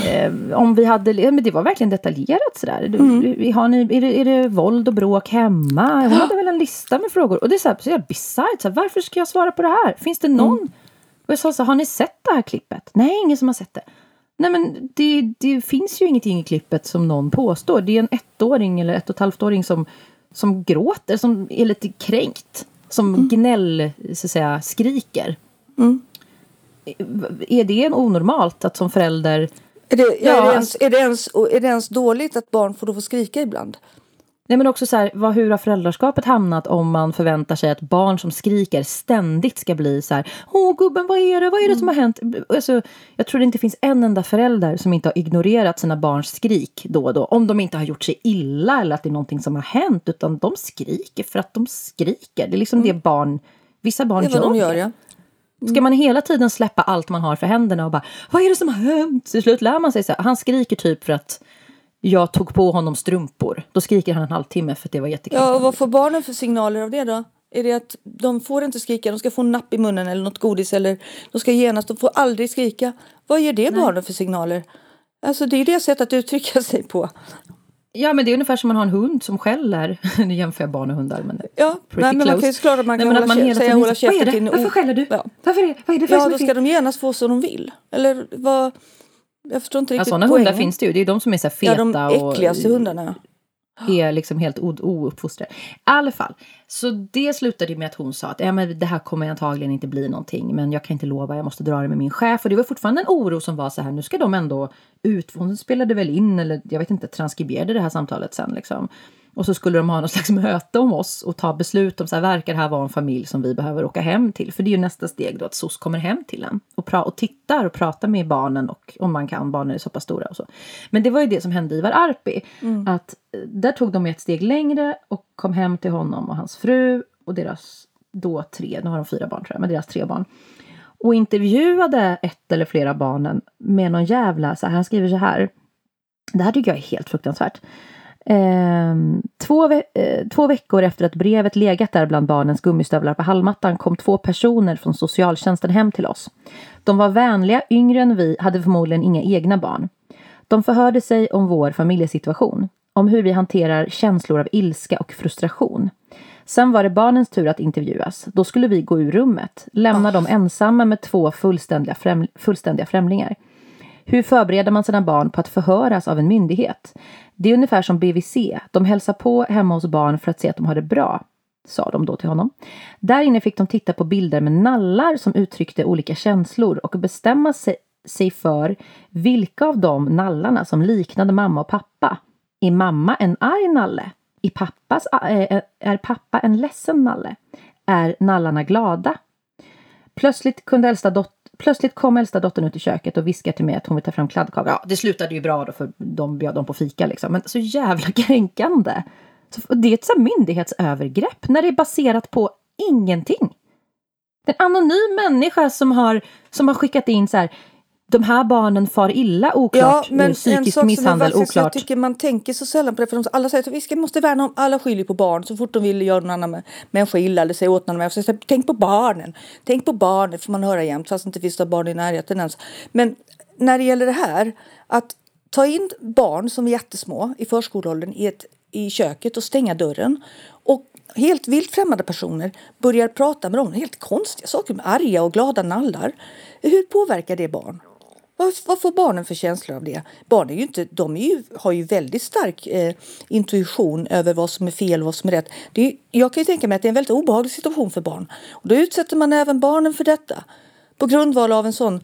eh, om vi hade, men det var verkligen detaljerat sådär. Mm. Har ni, är, det, är det våld och bråk hemma? Hon hade väl en lista med frågor. Och det är så, här, så bisarrt. Så här, varför ska jag svara på det här? Finns det någon? Mm. Och jag sa så har ni sett det här klippet? Nej, ingen som har sett det. Nej men det, det finns ju ingenting i klippet som någon påstår. Det är en ettåring eller ett och ett halvt-åring som, som gråter, som är lite kränkt. Som mm. gnäll, så att säga, skriker. Mm. Är det onormalt att som förälder är det, ja, är, det ens, är, det ens, är det ens dåligt att barn får få skrika ibland? Nej men också så här, vad, hur har föräldraskapet hamnat om man förväntar sig att barn som skriker ständigt ska bli så här Åh gubben vad är det, vad är det som har hänt? Alltså, jag tror det inte finns en enda förälder som inte har ignorerat sina barns skrik då och då. Om de inte har gjort sig illa eller att det är någonting som har hänt utan de skriker för att de skriker. Det är liksom mm. det barn, vissa barn det är vad gör. De gör ja. Ska man hela tiden släppa allt man har för händerna och bara Vad är det som har hänt? Till slut lär man sig så här. Han skriker typ för att jag tog på honom strumpor. Då skriker han en halvtimme för att det var jättekul. Ja, och vad får barnen för signaler av det då? Är det att de får inte skrika, de ska få en napp i munnen eller något godis eller de ska genast, de får aldrig skrika. Vad ger det Nej. barnen för signaler? Alltså det är det sättet att uttrycka sig på. Ja, men det är ungefär som man har en hund som skäller. Nu jämför jag barn och hundar. Men ja, nej, men man kan ju såklart att man kan Nej, hålla, man säga hålla käften till Varför skäller du? Ja. Varför är, vad är det för Ja, då ska de genast få som de vill. Eller vad... Jag förstår inte riktigt ja, sådana hundar finns det ju. Det är de som är så feta. Ja, de äckligaste och, hundarna. Är liksom helt ouppfostrade. I alla fall. Så det slutade med att hon sa att ja, men det här kommer antagligen inte bli någonting. Men jag kan inte lova, jag måste dra det med min chef. Och det var fortfarande en oro som var så här, nu ska de ändå ut. Hon spelade väl in, eller jag vet inte, transkriberade det här samtalet sen liksom. Och så skulle de ha något slags möte om oss och ta beslut om så här, verkar det här vara en familj som vi behöver åka hem till? För det är ju nästa steg då att SOS kommer hem till en och, och tittar och pratar med barnen och om man kan, barnen är så pass stora och så. Men det var ju det som hände Ivar Arpi. Mm. Att eh, där tog de ett steg längre och kom hem till honom och hans fru och deras då tre, nu har de fyra barn tror jag, men deras tre barn. Och intervjuade ett eller flera barnen med någon jävla, så här, han skriver så här. Det här tycker jag är helt fruktansvärt. Eh, två, ve eh, två veckor efter att brevet legat där bland barnens gummistövlar på hallmattan kom två personer från socialtjänsten hem till oss. De var vänliga, yngre än vi, hade förmodligen inga egna barn. De förhörde sig om vår familjesituation, om hur vi hanterar känslor av ilska och frustration. Sen var det barnens tur att intervjuas. Då skulle vi gå ur rummet, lämna oh. dem ensamma med två fullständiga, främ fullständiga främlingar. Hur förbereder man sina barn på att förhöras av en myndighet? Det är ungefär som BVC. De hälsar på hemma hos barn för att se att de har det bra, sa de då till honom. Där inne fick de titta på bilder med nallar som uttryckte olika känslor och bestämma sig, för vilka av de nallarna som liknade mamma och pappa. Är mamma en arg nalle? Är, pappas, eh, eh, är pappa en ledsen nalle? Är nallarna glada? Plötsligt kunde äldsta dot Plötsligt kom äldsta dottern ut i köket och viskade till mig att hon vill ta fram kladdkaka. Ja, det slutade ju bra då för de bjöd dem på fika liksom. Men så jävla kränkande. Så det är ett så myndighetsövergrepp när det är baserat på ingenting. En anonym människa som har, som har skickat in så här de här barnen far illa, oklart. Ja, men Psykisk misshandel, oklart. Jag tycker man tänker så sällan på det. För de, alla säger att vi måste värna om, alla skyller på barn så fort de vill göra någon annan människa illa eller säga åt någon människa. Så, tänk på barnen, tänk på barnen får man höra jämt fast det inte finns några barn i närheten ens. Men när det gäller det här, att ta in barn som är jättesmå i förskoleåldern i, ett, i köket och stänga dörren och helt vilt främmande personer börjar prata med dem helt konstiga saker, med arga och glada nallar. Hur påverkar det barn? Vad, vad får barnen för känslor av det? Barnen är ju inte, de är ju, har ju väldigt stark eh, intuition över vad som är fel och vad som är rätt. Det är, jag kan ju tänka mig att det är en väldigt obehaglig situation för barn. Och då utsätter man även barnen för detta. På grundval av en sån,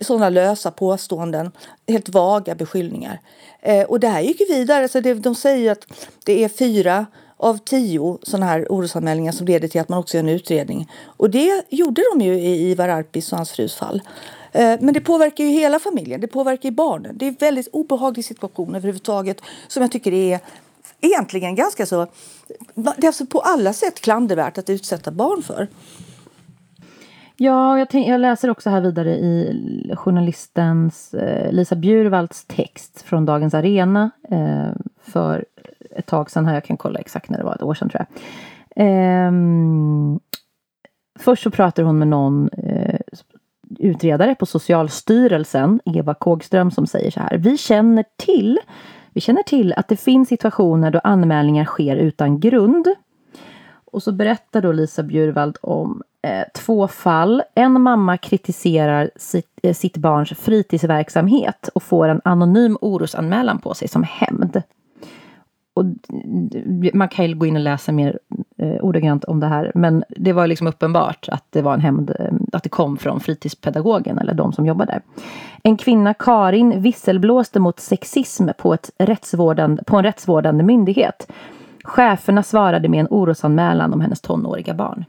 såna lösa påståenden, helt vaga beskyllningar. Eh, och det här gick ju vidare. Så det, de säger att det är fyra av tio sådana här orosanmälningar som leder till att man också gör en utredning. Och det gjorde de ju i Ivar Arpis och hans frus fall. Eh, men det påverkar ju hela familjen, det påverkar ju barnen. Det är en väldigt obehaglig situation överhuvudtaget som jag tycker är egentligen ganska så... Det är alltså på alla sätt klandervärt att utsätta barn för. Ja, jag, tänk, jag läser också här vidare i journalistens eh, Lisa Bjurvalds text från Dagens Arena eh, för ett tag sedan. Här, jag kan kolla exakt när det var, ett år sedan tror jag. Eh, först så pratar hon med någon utredare på Socialstyrelsen, Eva Kågström, som säger så här. Vi känner till vi känner till att det finns situationer då anmälningar sker utan grund. Och så berättar då Lisa Bjurvald om eh, två fall. En mamma kritiserar sitt, eh, sitt barns fritidsverksamhet och får en anonym orosanmälan på sig som hämnd och man kan ju gå in och läsa mer eh, ordagrant om det här, men det var liksom uppenbart att det var en hämnd, eh, att det kom från fritidspedagogen eller de som jobbar där. En kvinna, Karin, visselblåste mot sexism på, ett rättsvårdande, på en rättsvårdande myndighet. Cheferna svarade med en orosanmälan om hennes tonåriga barn.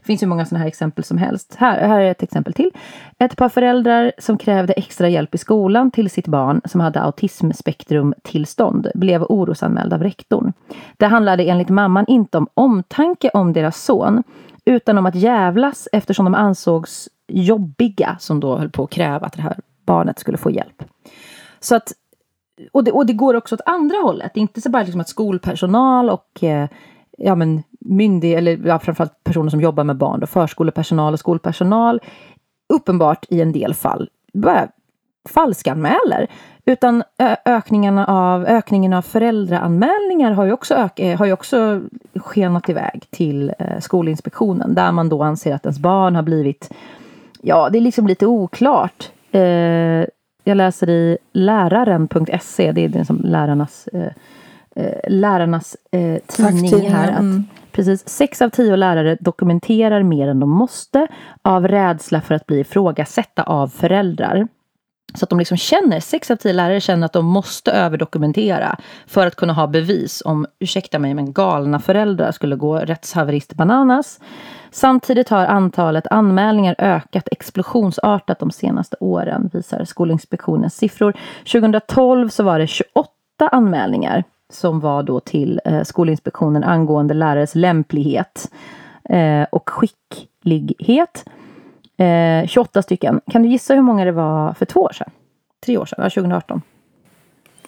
Det finns ju många sådana här exempel som helst. Här, här är ett exempel till. Ett par föräldrar som krävde extra hjälp i skolan till sitt barn som hade autismspektrumtillstånd blev orosanmälda av rektorn. Det handlade enligt mamman inte om omtanke om deras son utan om att jävlas eftersom de ansågs jobbiga som då höll på att kräva att det här barnet skulle få hjälp. Så att och det, och det går också åt andra hållet. Det är inte så bara liksom att skolpersonal och eh, ja, men myndig, eller ja, framförallt personer som jobbar med barn, då, förskolepersonal och skolpersonal, uppenbart i en del fall bara falskanmäler. Utan ökningen av, ökningen av föräldraanmälningar har ju också, ök, har ju också skenat iväg till eh, Skolinspektionen där man då anser att ens barn har blivit, ja det är liksom lite oklart. Eh, jag läser i läraren.se, det är liksom lärarnas, eh, eh, lärarnas eh, tidning här. Att, mm. Precis, sex av tio lärare dokumenterar mer än de måste av rädsla för att bli ifrågasatta av föräldrar. Så att de liksom känner, sex av tio lärare känner att de måste överdokumentera för att kunna ha bevis om, ursäkta mig, men galna föräldrar skulle gå rättshaverist bananas. Samtidigt har antalet anmälningar ökat explosionsartat de senaste åren, visar Skolinspektionens siffror. 2012 så var det 28 anmälningar som var då till eh, Skolinspektionen angående lärares lämplighet eh, och skicklighet. Eh, 28 stycken. Kan du gissa hur många det var för två år sedan? Tre år sedan, ja, 2018.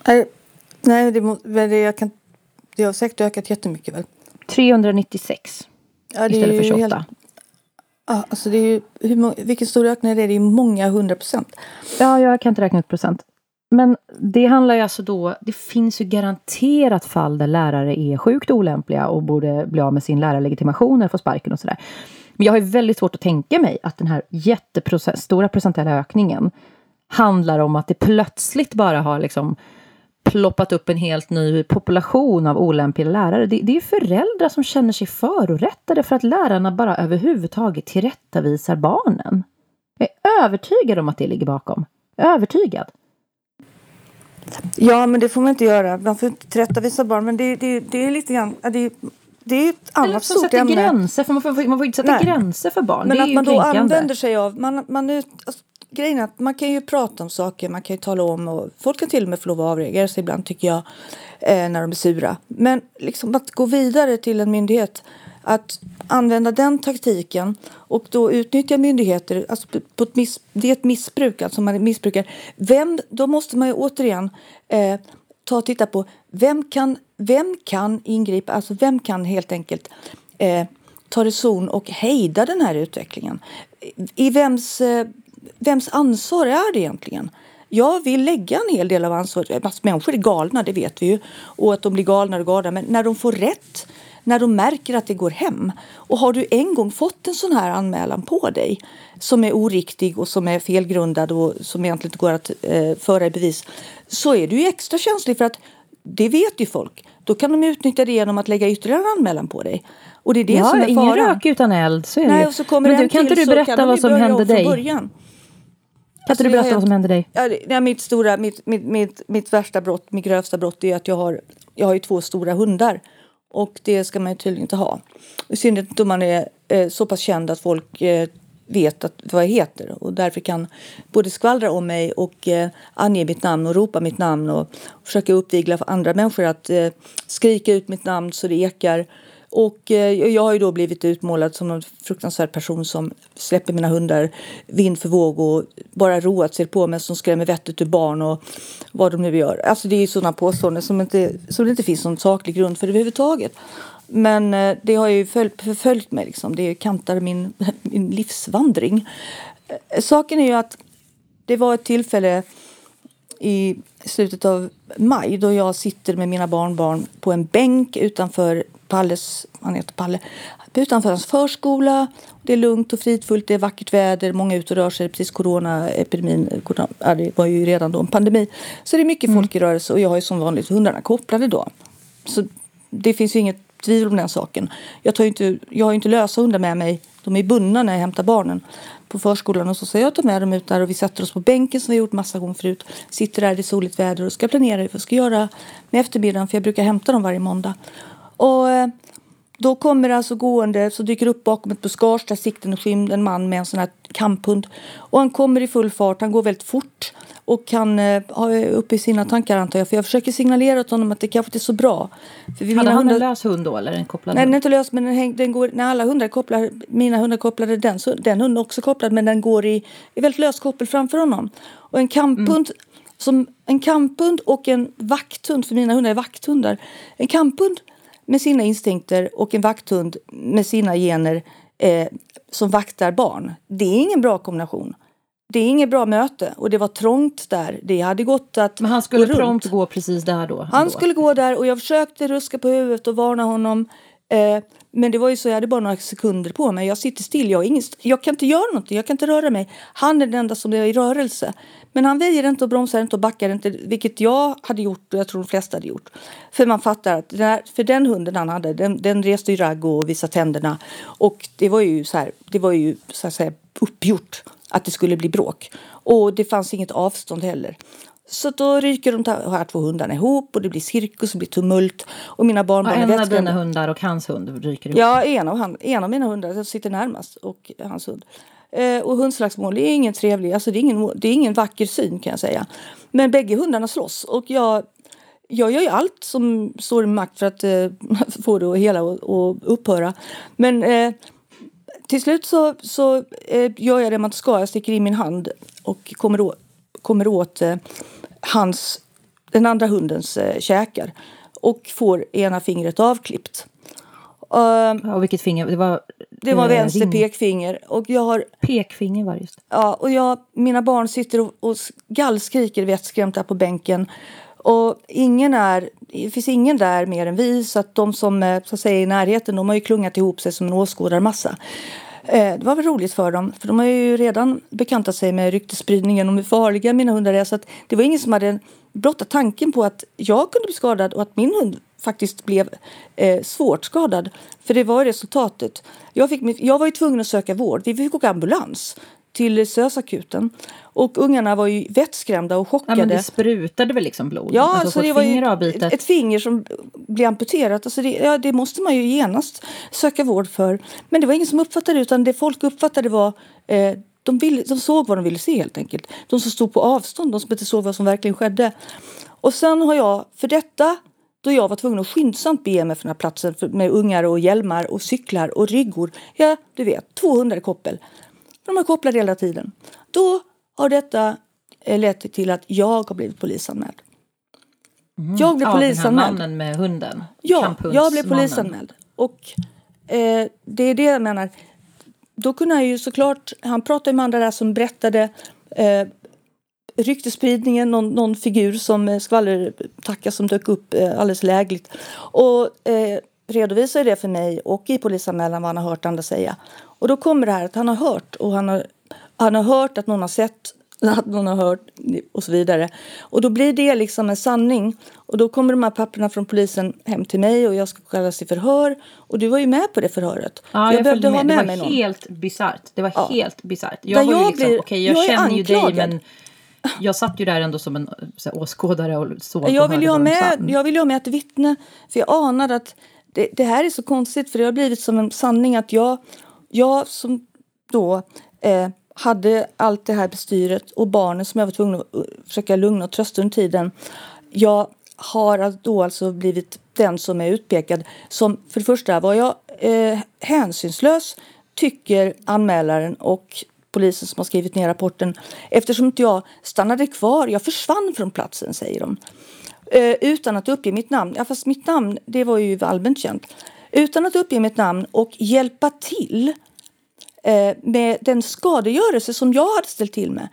Nej, nej det, det, jag kan, det har säkert ökat jättemycket väl? 396 ja, istället för 28. Helt, ja, alltså det är ju, hur, vilken stor ökning är det? Det är många hundra procent. Ja, jag kan inte räkna ut procent. Men det handlar ju alltså då, det finns ju garanterat fall där lärare är sjukt olämpliga och borde bli av med sin lärarlegitimation eller få sparken och sådär. Men jag har ju väldigt svårt att tänka mig att den här jättestora procentuella ökningen handlar om att det plötsligt bara har liksom ploppat upp en helt ny population av olämpliga lärare. Det, det är föräldrar som känner sig förorättade för att lärarna bara överhuvudtaget tillrättavisar barnen. Jag är övertygad om att det ligger bakom. Övertygad. Ja, men det får man inte göra. Man får inte tillrättavisa barn. Men det, det, det är lite grann... Det, det är ett annat stort ämne. Gränser, för man, får, man får inte sätta Nej. gränser för barn. Men att man då använder sig av... Man, man, alltså, grejen är att man kan ju prata om saker, man kan ju tala om och folk kan till och med få lov att avreagera sig ibland tycker jag eh, när de är sura. Men liksom att gå vidare till en myndighet att använda den taktiken och då utnyttjar myndigheter, alltså på ett miss, det är ett missbruk, alltså man missbrukar. Vem, då måste man ju återigen eh, ta och titta på vem kan, vem kan ingripa, alltså vem kan helt enkelt eh, ta reson och hejda den här utvecklingen? I vems, eh, vems ansvar är det egentligen? Jag vill lägga en hel del av ansvaret. Människor är galna, det vet vi ju. Och att de blir galna och galna. Men när de får rätt, när de märker att det går hem. Och har du en gång fått en sån här anmälan på dig som är oriktig och som är felgrundad och som egentligen inte går att eh, föra i bevis så är du extra känslig för att det vet ju folk. Då kan de utnyttja det genom att lägga ytterligare en anmälan på dig. Och det är det ja, som är ingen rök utan eld. Så är Nej, och så kommer Men du, kan inte du berätta vad som hände dig? Början. Kan alltså, inte du berätta vad som hände dig? Ja, mitt, stora, mitt, mitt, mitt, mitt värsta brott, mitt grövsta brott är att jag har, jag har två stora hundar. Och det ska man ju tydligen inte ha. I synnerhet om man är eh, så pass känd att folk eh, vet att, vad jag heter och därför kan både skvallra om mig och eh, ange mitt namn och ropa mitt namn och, och försöka uppvigla för andra människor att eh, skrika ut mitt namn så det ekar och eh, jag har ju då blivit utmålad som en fruktansvärd person som släpper mina hundar vind för våg och bara roat sig på mig som skrämmer vettet ur barn och vad de nu gör. Alltså det är sådana påståenden som, inte, som det inte finns någon saklig grund för överhuvudtaget. Men eh, det har ju förföljt mig liksom. Det kantar min, min livsvandring. Eh, saken är ju att det var ett tillfälle i slutet av maj då jag sitter med mina barnbarn på en bänk utanför Palles, han heter Palle, utanför hans förskola. Det är lugnt och fridfullt, det är vackert väder, många är ute och rör sig. Precis coronaepidemin, corona, det var ju redan då en pandemi. Så det är mycket mm. folk i rörelse och jag har ju som vanligt hundarna kopplade då. Så det finns ju inget tvivel om den saken. Jag, tar inte, jag har ju inte lösa hundar med mig, de är bundna när jag hämtar barnen på förskolan och så säger jag ta med dem ut där och vi sätter oss på bänken som vi gjort massa gånger förut. Sitter där i soligt väder och ska planera vad vi ska göra med eftermiddagen för jag brukar hämta dem varje måndag. Och eh, då kommer det alltså gående, så dyker upp bakom ett buskage där sikten är skymd en man med en sån här kamphund. Och han kommer i full fart, han går väldigt fort och han eh, har uppe i sina tankar antar jag. För jag försöker signalera åt honom att det kanske inte är så bra. För Hade han hundar... en lös hund då eller en kopplad Nej den är inte lös men den, häng, den går, när alla hundar är kopplade, mina hundar kopplade den, så den hunden är också kopplad men den går i, i väldigt lös koppel framför honom. Och en kamphund mm. Som en kamphund och en vakthund, för mina hundar är vakthundar. En kamphund med sina instinkter och en vakthund med sina gener eh, som vaktar barn. Det är ingen bra kombination. Det är inget bra möte och det var trångt där. Det hade gått att Men han skulle gå prompt gå precis där då? Han skulle gå där och jag försökte ruska på huvudet och varna honom. Eh, men det var ju så, jag hade bara några sekunder på mig. Jag sitter still, jag, ingen, jag kan inte göra någonting, jag kan inte röra mig. Han är den enda som är i rörelse. Men han väjer inte och bromsar inte och backar inte, vilket jag hade gjort och jag tror de flesta hade gjort. För man fattar att den här, för den hunden han hade, den, den reste ju ragg och visade tänderna. Och det var ju så här, det var ju så att säga uppgjort att det skulle bli bråk. Och det fanns inget avstånd heller. Så då ryker de här två hundarna ihop och det blir cirkus och blir tumult. Och mina barnbarn ja, en av dina hundar och hans hund ryker ihop? Ja, en av, han, en av mina hundar jag sitter närmast och hans hund. Eh, och hundslagsmål är ingen trevlig, alltså det är ingen, det är ingen vacker syn kan jag säga. Men bägge hundarna slåss och jag, jag gör ju allt som står i makt för att eh, få det att hela och, och upphöra. Men eh, till slut så, så eh, gör jag det man ska. Jag sticker in min hand och kommer åt, kommer åt eh, hans, den andra hundens eh, käkar och får ena fingret avklippt. Uh, och vilket finger? Det var, det var vänster ring. pekfinger. Och jag har, pekfinger var just Ja, och jag, mina barn sitter och, och gallskriker där på bänken. Och ingen är, det finns ingen där mer än vi, så att de som eh, så att säga, är i närheten de har ju klungat ihop sig som en åskådarmassa. Eh, det var väl roligt för dem, för de har ju redan bekantat sig med ryktesspridningen om hur farliga mina hundar är. Så att det var ingen som hade blotta tanken på att jag kunde bli skadad och att min hund faktiskt blev eh, svårt skadad. För det var resultatet. Jag, fick, jag var ju tvungen att söka vård. Vi fick åka ambulans till SÖS-akuten. Och ungarna var ju vettskrämda och chockade. Ja, men det sprutade väl liksom blod? Ja, alltså, det var ju ett, ett, finger som blev amputerat. Alltså det, ja, det måste man ju genast söka vård för. Men det var ingen som uppfattade det, utan det folk uppfattade var eh, de, ville, de såg vad de ville se helt enkelt. De som stod på avstånd, de som inte såg vad som verkligen skedde. Och sen har jag, för detta, då jag var tvungen att skyndsamt bege mig från den här platsen med ungar och hjälmar och cyklar och ryggor. Ja, du vet, 200 i koppel. De är kopplade hela tiden. Då har detta eh, lett till att jag har blivit polisanmäld. Mm. Jag blev ja, polisanmäld. mannen med hunden? Ja, jag blev polisanmäld. Och eh, det är det jag menar. Då kunde han ju såklart, han pratade med andra där som berättade eh, ryktespridningen, någon, någon figur som eh, skvallertacka som dök upp eh, alldeles lägligt. Och eh, redovisade det för mig och i polisanmälan vad han har hört andra säga. Och då kommer det här att han har hört och han har, han har hört att någon har sett att någon har hört och så vidare. Och då blir det liksom en sanning. Och då kommer de här papperna från polisen hem till mig och jag ska kallas till förhör. Och du var ju med på det förhöret. Ja, jag, jag behövde med. ha med mig någon. Det var helt bisarrt. Det var ja. helt bisarrt. Jag var ju liksom, okej okay, jag, jag känner ju dig men jag satt ju där ändå som en här, åskådare och såg jag vill, ha med, jag vill ju ha med ett vittne. För jag anade att det, det, här är så konstigt för det har blivit som en sanning att jag, jag som då eh, hade allt det här bestyret och barnen som jag var tvungen att uh, försöka lugna och trösta under tiden. Jag har då alltså blivit den som är utpekad som för det första var jag eh, hänsynslös tycker anmälaren och polisen som har skrivit ner rapporten eftersom inte jag stannade kvar. Jag försvann från platsen, säger de. Eh, utan att uppge mitt namn. Ja, fast mitt namn, det var ju allmänt känt. Utan att uppge mitt namn och hjälpa till eh, med den skadegörelse som jag hade ställt till med.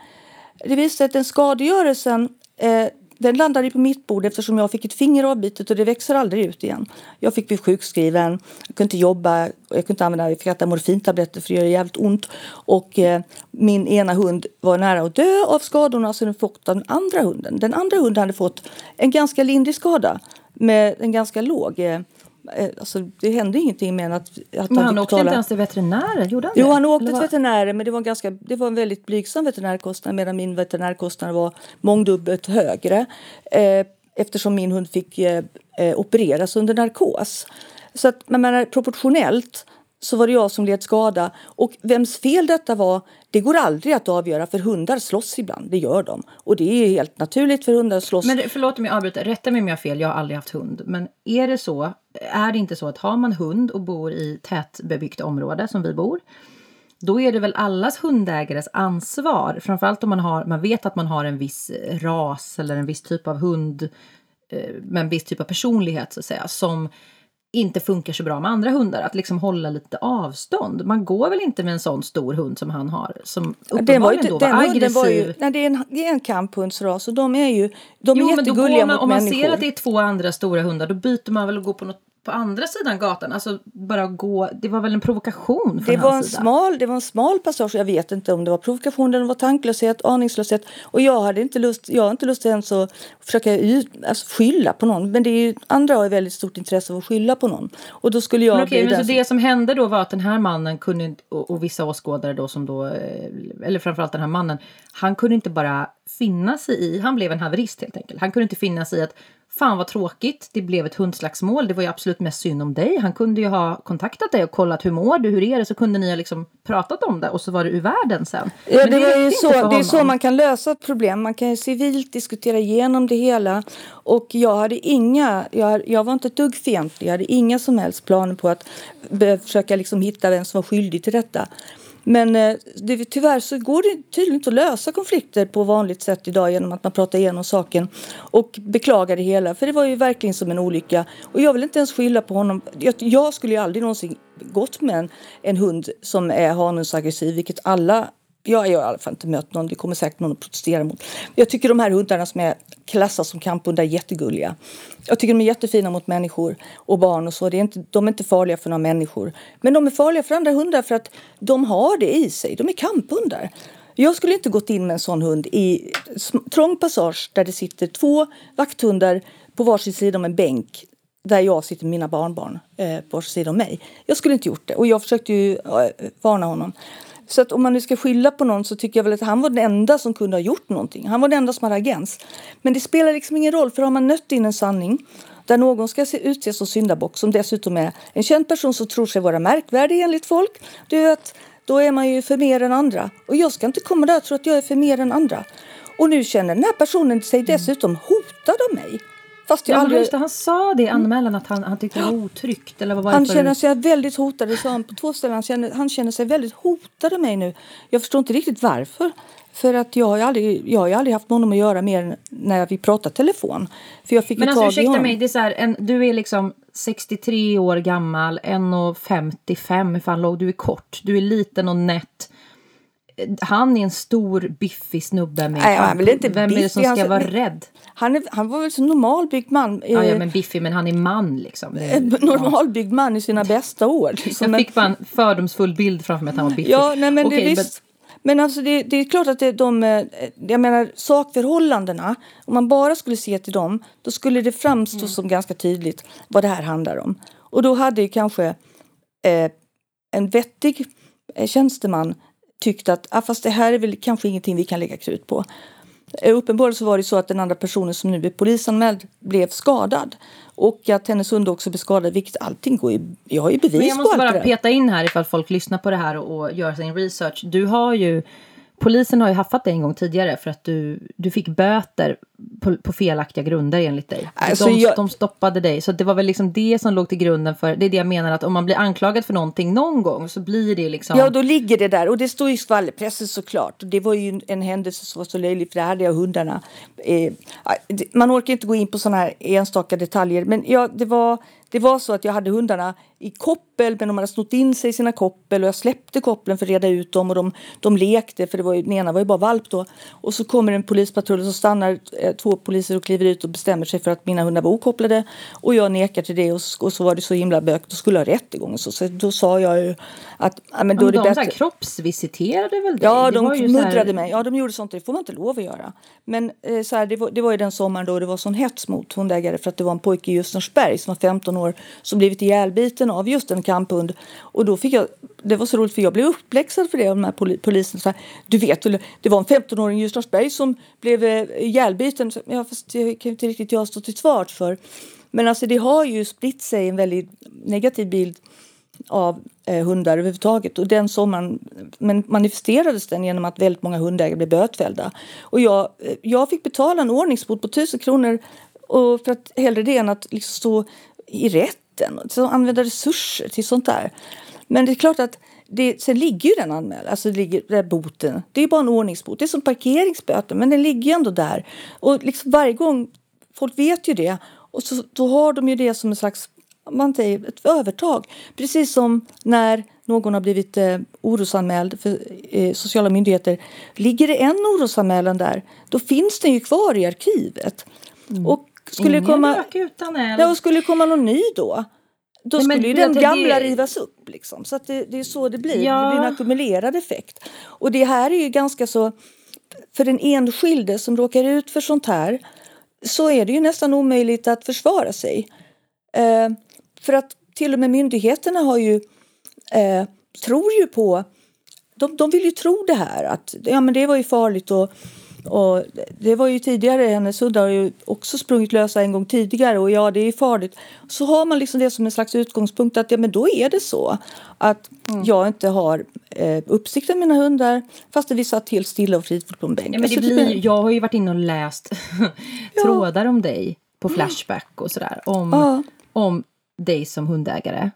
Det visade sig att den skadegörelsen eh, den landade på mitt bord eftersom jag fick ett finger avbitet och det växer aldrig ut igen. Jag fick bli sjukskriven, jag kunde inte jobba, jag kunde inte använda, jag fick äta morfintabletter för det gör jävligt ont. Och eh, min ena hund var nära att dö av skadorna som den fått av den andra hunden. Den andra hunden hade fått en ganska lindrig skada med en ganska låg eh, alltså, det hände ingenting med att, att Men han, han åkte betala. inte ens till veterinären? Gjorde han jo, han åkte till veterinären men det var, en ganska, det var en väldigt blygsam veterinärkostnad medan min veterinärkostnad var mångdubbelt högre eh, eftersom min hund fick eh, eh opereras under narkos. Så att, man menar, proportionellt så var det jag som led skada. Och vems fel detta var, det går aldrig att avgöra för hundar slåss ibland, det gör de. Och det är helt naturligt för hundar att slåss. Men förlåt om jag avbryter, rätta mig om jag har fel, jag har aldrig haft hund. Men är det så, är det inte så att har man hund och bor i tätbebyggt område som vi bor, då är det väl allas hundägares ansvar, framförallt om man, har, man vet att man har en viss ras eller en viss typ av hund eh, med en viss typ av personlighet så att säga, som inte funkar så bra med andra hundar. Att liksom hålla lite avstånd. Man går väl inte med en sån stor hund som han har? Som den var ju, då var den aggressiv. Var ju, nej, det, är en, det är en kamphundsras och de är ju de är jo, jättegulliga men mot Om man människor. ser att det är två andra stora hundar då byter man väl och går på något på andra sidan gatan. Alltså bara gå. Det var väl en provokation från det var en sida. smal, Det var en smal passage. Jag vet inte om det var provokation eller det var tanklöshet, aningslöshet. Och jag hade inte lust, jag har inte lust ens att försöka ut, alltså skylla på någon. Men det är ju, andra har ju väldigt stort intresse av att skylla på någon. Och då skulle jag men okej, men så som... det som hände då var att den här mannen kunde, och, och vissa åskådare då som då, eh, eller framförallt den här mannen, han kunde inte bara finna sig i, han blev en haverist helt enkelt. Han kunde inte finna sig i att Fan vad tråkigt, det blev ett hundslagsmål. Det var ju absolut mest synd om dig. Han kunde ju ha kontaktat dig och kollat hur mår du, hur är det? Så kunde ni ha liksom pratat om det och så var det ur världen sen. Ja, det, det är så, det är så man kan lösa ett problem. Man kan ju civilt diskutera igenom det hela. Och jag hade inga, jag, jag var inte ett dugg fientlig. Jag hade inga som helst planer på att försöka liksom hitta vem som var skyldig till detta. Men eh, det, tyvärr så går det tydligen inte att lösa konflikter på vanligt sätt idag genom att man pratar igenom saken och beklagar det hela. För det var ju verkligen som en olycka. Och jag vill inte ens skylla på honom. Jag, jag skulle ju aldrig någonsin gått med en, en hund som är hanhundsaggressiv, vilket alla jag har i alla fall inte mött någon, det kommer säkert någon att protestera mot. Jag tycker de här hundarna som är klassas som kamphundar är jättegulliga. Jag tycker de är jättefina mot människor och barn och så. Det är inte, de är inte farliga för några människor. Men de är farliga för andra hundar för att de har det i sig. De är kamphundar. Jag skulle inte gått in med en sån hund i trång passage där det sitter två vakthundar på varsin sida om en bänk där jag sitter med mina barnbarn eh, på varsin sida om mig. Jag skulle inte gjort det och jag försökte ju eh, varna honom. Så att om man nu ska skylla på någon så tycker jag väl att han var den enda som kunde ha gjort någonting. Han var den enda som hade agens. Men det spelar liksom ingen roll för har man nött in en sanning där någon ska utses som syndabock som dessutom är en känd person som tror sig vara märkvärdig enligt folk. Du vet, då är man ju för mer än andra. Och jag ska inte komma där och tro att jag är för mer än andra. Och nu känner den här personen sig dessutom hotad av mig. Fast jag ja, aldrig... just det, han sa det i anmälan att han, han tyckte det var otryggt. Eller vad var han känner sig väldigt hotad. Det sa han på två ställen. Han känner, han känner sig väldigt hotad av mig nu. Jag förstår inte riktigt varför. För att jag har aldrig, jag har aldrig haft med honom att göra mer än när vi pratar telefon. För jag fick Men alltså ursäkta mig, det är så här, en, du är liksom 63 år gammal, 1,55, hur fan låg du är kort. Du är liten och nätt han är en stor biffig snubbe med Nej, han är inte Vem är det som ska vara rädd? Han, är, han var väl så normalbyggd man. Ja, ja, men biffig, men han är man liksom. Normalbyggd man i sina bästa år. Liksom. Jag fick bara en fördomsfull bild framför mig att han var biffig. Ja, nej, men okay, det, visst, men alltså det, det, är klart att det, de, eh, jag menar sakförhållandena, om man bara skulle se till dem, då skulle det framstå mm. som ganska tydligt vad det här handlar om. Och då hade ju kanske eh, en vettig eh, tjänsteman tyckt att ah, fast det här är väl kanske ingenting vi kan lägga krut på. Eh, uppenbarligen så var det så att den andra personen som nu är polisanmäld blev skadad och att hennes hund också blev skadad, vilket allting går ju, jag har ju bevis på Jag måste bara peta in här ifall folk lyssnar på det här och, och gör sin research. Du har ju Polisen har ju haffat dig en gång tidigare för att du, du fick böter på, på felaktiga grunder enligt dig. Alltså de, jag... de stoppade dig. Så det var väl liksom det som låg till grunden för, det är det jag menar att om man blir anklagad för någonting någon gång så blir det liksom. Ja, då ligger det där och det står i skvallerpressen såklart. Det var ju en händelse som var så löjlig för det hade jag hundarna. Eh, man orkar inte gå in på sådana här enstaka detaljer men ja, det var det var så att jag hade hundarna i koppel men de hade snott in sig i sina koppel och jag släppte kopplen för att reda ut dem och de, de lekte för det var ju, den ena var ju bara valp då. Och så kommer en polispatrull och så stannar eh, två poliser och kliver ut och bestämmer sig för att mina hundar var okopplade och jag nekar till det och, och så var det så himla bök, då skulle jag ha rättegång och så. så då sa jag ju att ja, men då men är det de bättre. kroppsvisiterade väl dig? Ja, de muddrade här... mig. Ja, de gjorde sånt, det får man inte lov att göra. Men eh, så här, det, var, det var ju den sommaren då det var sån hets mot hundägare för att det var en pojke i Ljusnarsberg som var 15 år som blivit ihjälbiten av just en kamphund. Och då fick jag, det var så roligt för jag blev uppläxad för det av de här polisen. Så här, du vet väl, det var en 15-åring i Ljusnarsberg som blev eh, ihjälbiten. Ja, fast det kan inte riktigt jag stå till svars för. Men alltså det har ju spritt sig en väldigt negativ bild av eh, hundar överhuvudtaget. Och den sommaren men manifesterades den genom att väldigt många hundägare blev bötfällda. Och jag, eh, jag fick betala en ordningsbot på 1000 kronor och för att hellre det än att liksom stå i rätt rätten. Så använda resurser till sånt där. Men det är klart att det, sen ligger ju den anmälan, alltså ligger där boten. Det är bara en ordningsbot. Det är som parkeringsböter, men den ligger ju ändå där. Och liksom varje gång, folk vet ju det. Och så, då har de ju det som en slags, man säger, ett övertag. Precis som när någon har blivit eh, orosanmäld för eh, sociala myndigheter. Ligger det en orosanmälan där, då finns den ju kvar i arkivet. Mm. Och skulle Ingen komma, rök utan eld. Ja, och skulle komma någon ny då, då skulle ju den gamla det... rivas upp. Liksom. Så att det, det är så det blir. Ja. Det blir en ackumulerad effekt. Och det här är ju ganska så... För den enskilde som råkar ut för sånt här så är det ju nästan omöjligt att försvara sig. Eh, för att till och med myndigheterna har ju, eh, tror ju på... De, de vill ju tro det här att ja, men det var ju farligt och och det var ju tidigare, hennes hundar har ju också sprungit lösa en gång tidigare och ja, det är farligt. Så har man liksom det som en slags utgångspunkt att ja, men då är det så att mm. jag inte har eh, uppsikt över mina hundar fast vi satt helt stilla och fridfullt på en bänk. Ja, men det alltså, blir, jag har ju varit inne och läst trådar om dig på Flashback och sådär. Om, ja. om dig som hundägare.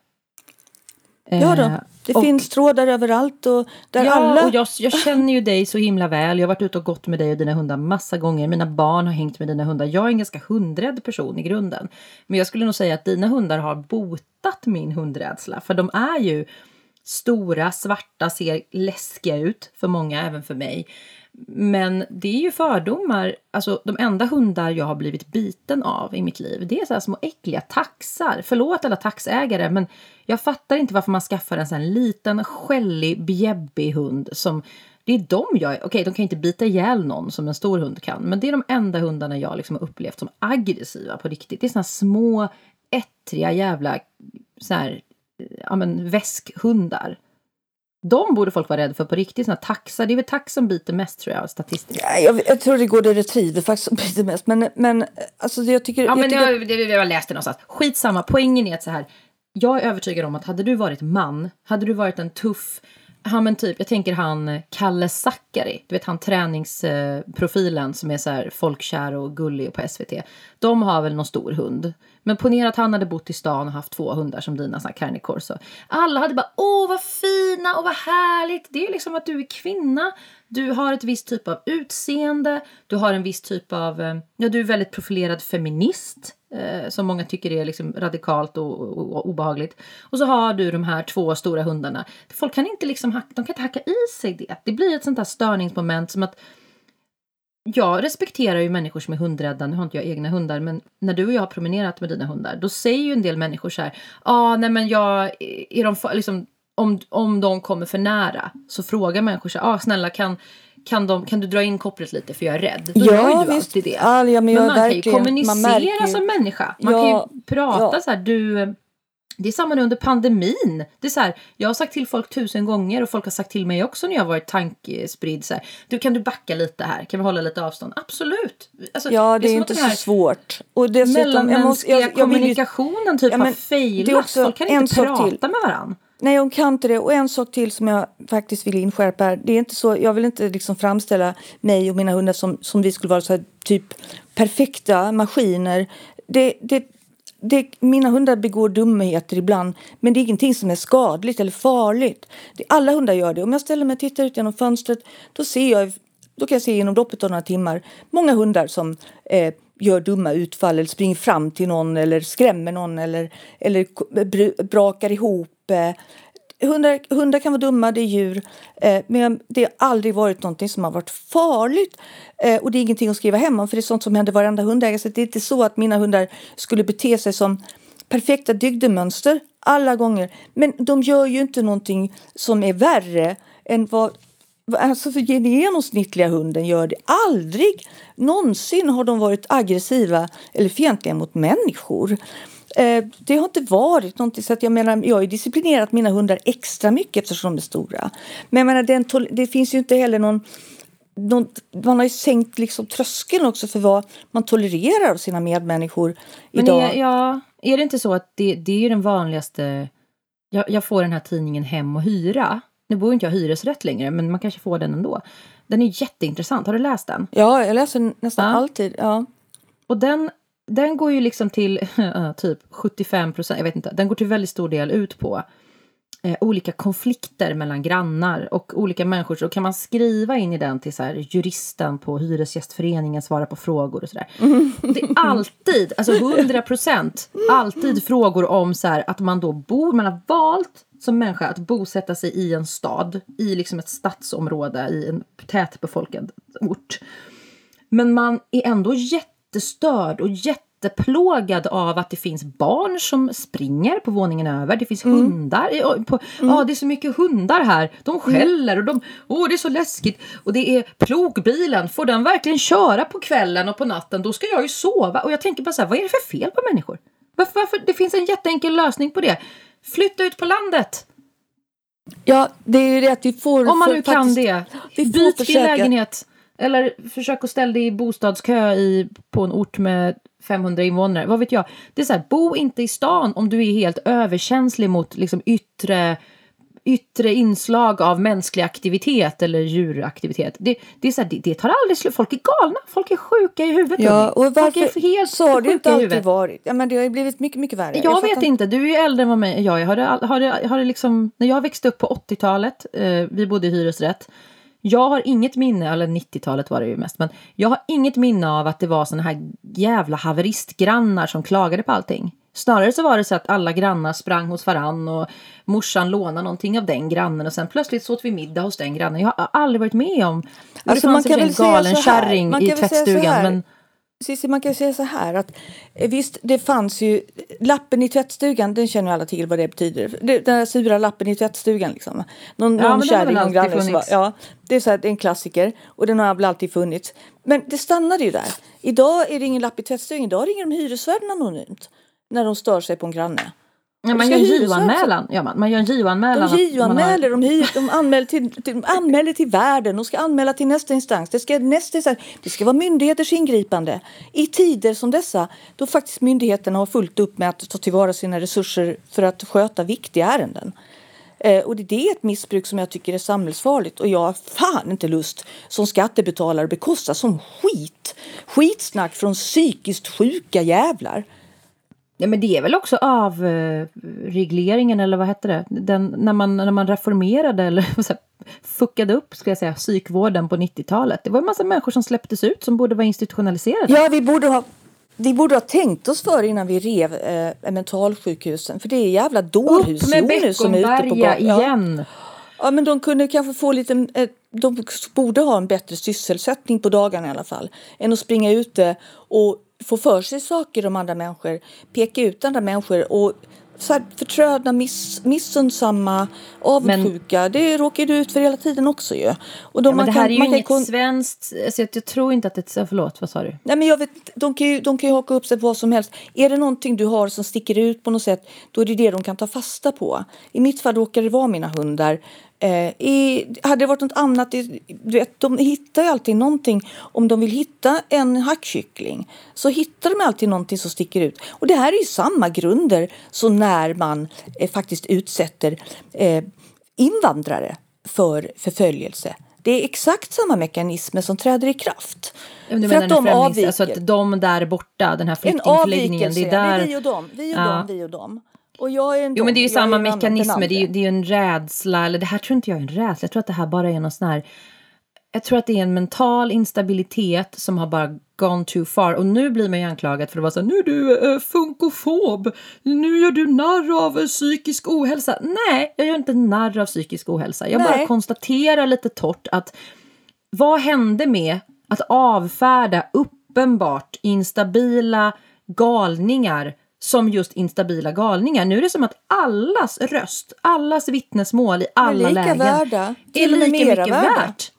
Ja då. Eh, det och, finns trådar överallt och där ja, alla... och jag, jag känner ju dig så himla väl. Jag har varit ute och gått med dig och dina hundar massa gånger. Mina barn har hängt med dina hundar. Jag är en ganska hundrädd person i grunden. Men jag skulle nog säga att dina hundar har botat min hundrädsla. För de är ju stora, svarta, ser läskiga ut för många, även för mig. Men det är ju fördomar. Alltså de enda hundar jag har blivit biten av i mitt liv, det är så här små äckliga taxar. Förlåt alla taxägare, men jag fattar inte varför man skaffar en sån här liten skällig, bjäbbig hund som det är de jag... Okej, okay, de kan inte bita ihjäl någon som en stor hund kan, men det är de enda hundarna jag liksom har upplevt som aggressiva på riktigt. Det är såna små, ettriga jävla så här, ja, men, väskhundar de borde folk vara rädda för på riktigt. Såna taxar. Det är väl tax som biter mest tror jag statistiskt. Ja, jag, jag tror det går det retriever faktiskt som biter mest. Men, men alltså jag tycker... Ja, jag men tycker... jag, det, jag läste någonstans. Skitsamma. Poängen är att så här. Jag är övertygad om att hade du varit man, hade du varit en tuff Ja men typ, jag tänker han Kalle Zackari, du vet han träningsprofilen som är så här folkkär och gullig på SVT. De har väl någon stor hund. Men ponera att han hade bott i stan och haft två hundar som dina, såna Corso. Alla hade bara åh vad fina och vad härligt. Det är liksom att du är kvinna. Du har ett visst typ av utseende. Du har en viss typ av, eh, ja du är väldigt profilerad feminist eh, som många tycker är liksom radikalt och, och, och, obehagligt. Och så har du de här två stora hundarna. Folk kan inte liksom hacka, de kan inte hacka i sig det. Det blir ett sånt här störningsmoment som att jag respekterar ju människor som är hundrädda. Nu har inte jag egna hundar, men när du och jag har promenerat med dina hundar, då säger ju en del människor så här. Ja, ah, nej men jag, är de liksom, om, om de kommer för nära så frågar människor så här, ah, snälla kan kan, de, kan du dra in kopplet lite för jag är rädd? Då ja, gör du visst. alltid det. Ja, men, men man kan ju kommunicera som människa. Man ja, kan ju prata ja. så här, du det är samma under pandemin. Det är så här, jag har sagt till folk tusen gånger och folk har sagt till mig också när jag varit tankespridd. Så här, du, kan du backa lite här? Kan vi hålla lite avstånd? Absolut! Alltså, ja, det, är, är inte så svårt. Och dessutom, mellanmänskliga jag måste, jag, jag kommunikationen typ ja, men, har failat. Folk kan inte prata till. med varandra. Nej, hon kan inte det. Och en sak till som jag faktiskt vill inskärpa här. Det är inte så, jag vill inte liksom framställa mig och mina hundar som, som vi skulle vara så här, typ perfekta maskiner. Det, det, det, mina hundar begår dumheter ibland, men det är ingenting som är skadligt eller farligt. Det, alla hundar gör det. Om jag ställer mig och tittar ut genom fönstret, då ser jag då kan jag se inom loppet av några timmar många hundar som eh, gör dumma utfall eller springer fram till någon eller skrämmer någon eller, eller brakar ihop. Eh, hundar, hundar kan vara dumma, det är djur. Eh, men det har aldrig varit någonting som har varit farligt. Eh, och det är ingenting att skriva hem om för det är sånt som händer varenda hundägare. Så det är inte så att mina hundar skulle bete sig som perfekta dygdemönster alla gånger. Men de gör ju inte någonting som är värre än vad Alltså för den genomsnittliga hunden gör det aldrig. Någonsin har de varit aggressiva eller fientliga mot människor. Eh, det har inte varit någonting. Så att jag, menar, jag har disciplinerat mina hundar extra mycket eftersom de är stora. Men jag menar, den, det finns ju inte heller någon, någon man har ju sänkt liksom tröskeln också för vad man tolererar av sina medmänniskor Men idag. Är, ja, är det inte så att det, det är ju den vanligaste... Jag, jag, får den här tidningen Hem och hyra. Nu bor inte jag hyresrätt längre, men man kanske får den ändå. Den är jätteintressant. Har du läst den? Ja, jag läser nästan ja. alltid. Ja. Och den den går ju liksom till typ 75 procent, jag vet inte, den går till väldigt stor del ut på eh, olika konflikter mellan grannar och olika människor. Så kan man skriva in i den till så här, juristen på Hyresgästföreningen svarar på frågor och sådär. Det är alltid, alltså 100 procent, alltid frågor om så här, att man då bor, man har valt som människa att bosätta sig i en stad, i liksom ett stadsområde, i en tätbefolkad ort. Men man är ändå jätte jättestörd och jätteplågad av att det finns barn som springer på våningen över. Det finns mm. hundar. På, mm. ah, det är så mycket hundar här. De skäller och de, åh oh, det är så läskigt. Och det är plogbilen. Får den verkligen köra på kvällen och på natten? Då ska jag ju sova. Och jag tänker bara så här, vad är det för fel på människor? Varför, varför? Det finns en jätteenkel lösning på det. Flytta ut på landet. Ja, det är ju det att vi får... Om man nu kan faktiskt, det. Vi Byt din lägenhet. Eller försök att ställa dig i bostadskö i, på en ort med 500 invånare. Vad vet jag. Det är så här, bo inte i stan om du är helt överkänslig mot liksom yttre yttre inslag av mänsklig aktivitet eller djuraktivitet. Det, det, är så här, det, det, tar aldrig slut. Folk är galna, folk är sjuka i huvudet. Ja, och varför, helt så har det inte alltid varit. Ja, men det har ju blivit mycket, mycket värre. Jag, jag vet fattar... inte, du är ju äldre än vad mig. Jag, jag har, det, har, det, har det liksom, när jag växte upp på 80-talet, eh, vi bodde i hyresrätt, jag har inget minne, eller 90-talet var det ju mest, men jag har inget minne av att det var såna här jävla haveristgrannar som klagade på allting. Snarare så var det så att alla grannar sprang hos varann och morsan lånade någonting av den grannen och sen plötsligt så åt vi middag hos den grannen. Jag har aldrig varit med om... Alltså, det fanns man kan en galen kärring i tvättstugan men Cissi, man kan säga så här att eh, visst, det fanns ju lappen i tvättstugan, den känner alla till vad det betyder. Det, den där sura lappen i tvättstugan liksom. Någon, ja, någon kärring, någon granne som var, ja, det är så här, det är en klassiker och den har väl alltid funnits. Men det stannade ju där. Idag är det ingen lapp i tvättstugan, idag ringer de hyresvärden anonymt när de stör sig på en granne. Ja, man gör en JO-anmälan. Ja, man, man gör en JO-anmälan. De JO-anmäler, har... de, de, anmäler till, de anmäler till världen, de ska anmäla till nästa instans. Det ska, nästa instans. det ska vara myndigheters ingripande. I tider som dessa, då faktiskt myndigheterna har fullt upp med att ta tillvara sina resurser för att sköta viktiga ärenden. Eh, och det är ett missbruk som jag tycker är samhällsfarligt och jag har fan inte lust som skattebetalare att bekosta som skit. Skitsnack från psykiskt sjuka jävlar. Ja, men det är väl också avregleringen eller vad hette det? Den, när, man, när man reformerade eller så här, fuckade upp ska jag säga, psykvården på 90-talet. Det var en massa människor som släpptes ut som borde vara institutionaliserade. Ja, vi borde ha, vi borde ha tänkt oss för innan vi rev eh, mentalsjukhusen. För det är jävla dårhus nu som är ute på ja. igen! Ja, men de kunde kanske få lite... Eh, de borde ha en bättre sysselsättning på dagarna i alla fall. Än att springa ute och få för sig saker om andra människor, peka ut andra människor och så här förtrödna, miss, missundsamma, avundsjuka. Men, det råkar du ut för hela tiden också ju. Och då ja, man det här kan, är ju inget kan... svenskt, alltså jag, tror inte att det förlåt vad sa du? Nej men jag vet, de kan, ju, de kan ju haka upp sig på vad som helst. Är det någonting du har som sticker ut på något sätt, då är det det de kan ta fasta på. I mitt fall råkar det vara mina hundar. Eh, i, hade det varit något annat, du vet, de hittar ju alltid någonting. Om de vill hitta en hackkyckling så hittar de alltid någonting som sticker ut. Och det här är ju samma grunder som när man eh, faktiskt utsätter eh, invandrare för förföljelse. Det är exakt samma mekanismer som träder i kraft. Du för att de avviker. Alltså att de där borta, den här flyktingförläggningen. Det är, där... det är vi och dem, vi och ja. dem, vi och dem. Och jag är en jo men det är ju samma mekanismer, det är ju det är en rädsla, eller det här tror inte jag är en rädsla, jag tror att det här bara är någon sån här jag tror att det är en mental instabilitet som har bara gone too far. Och nu blir man ju anklagad för att vara så nu är du äh, funkofob, nu gör du narr av psykisk ohälsa. Nej, jag gör inte narr av psykisk ohälsa. Jag Nej. bara konstaterar lite torrt att vad hände med att avfärda uppenbart instabila galningar som just instabila galningar. Nu är det som att allas röst, allas vittnesmål i alla lika lägen värda. är lika mycket värda. värt.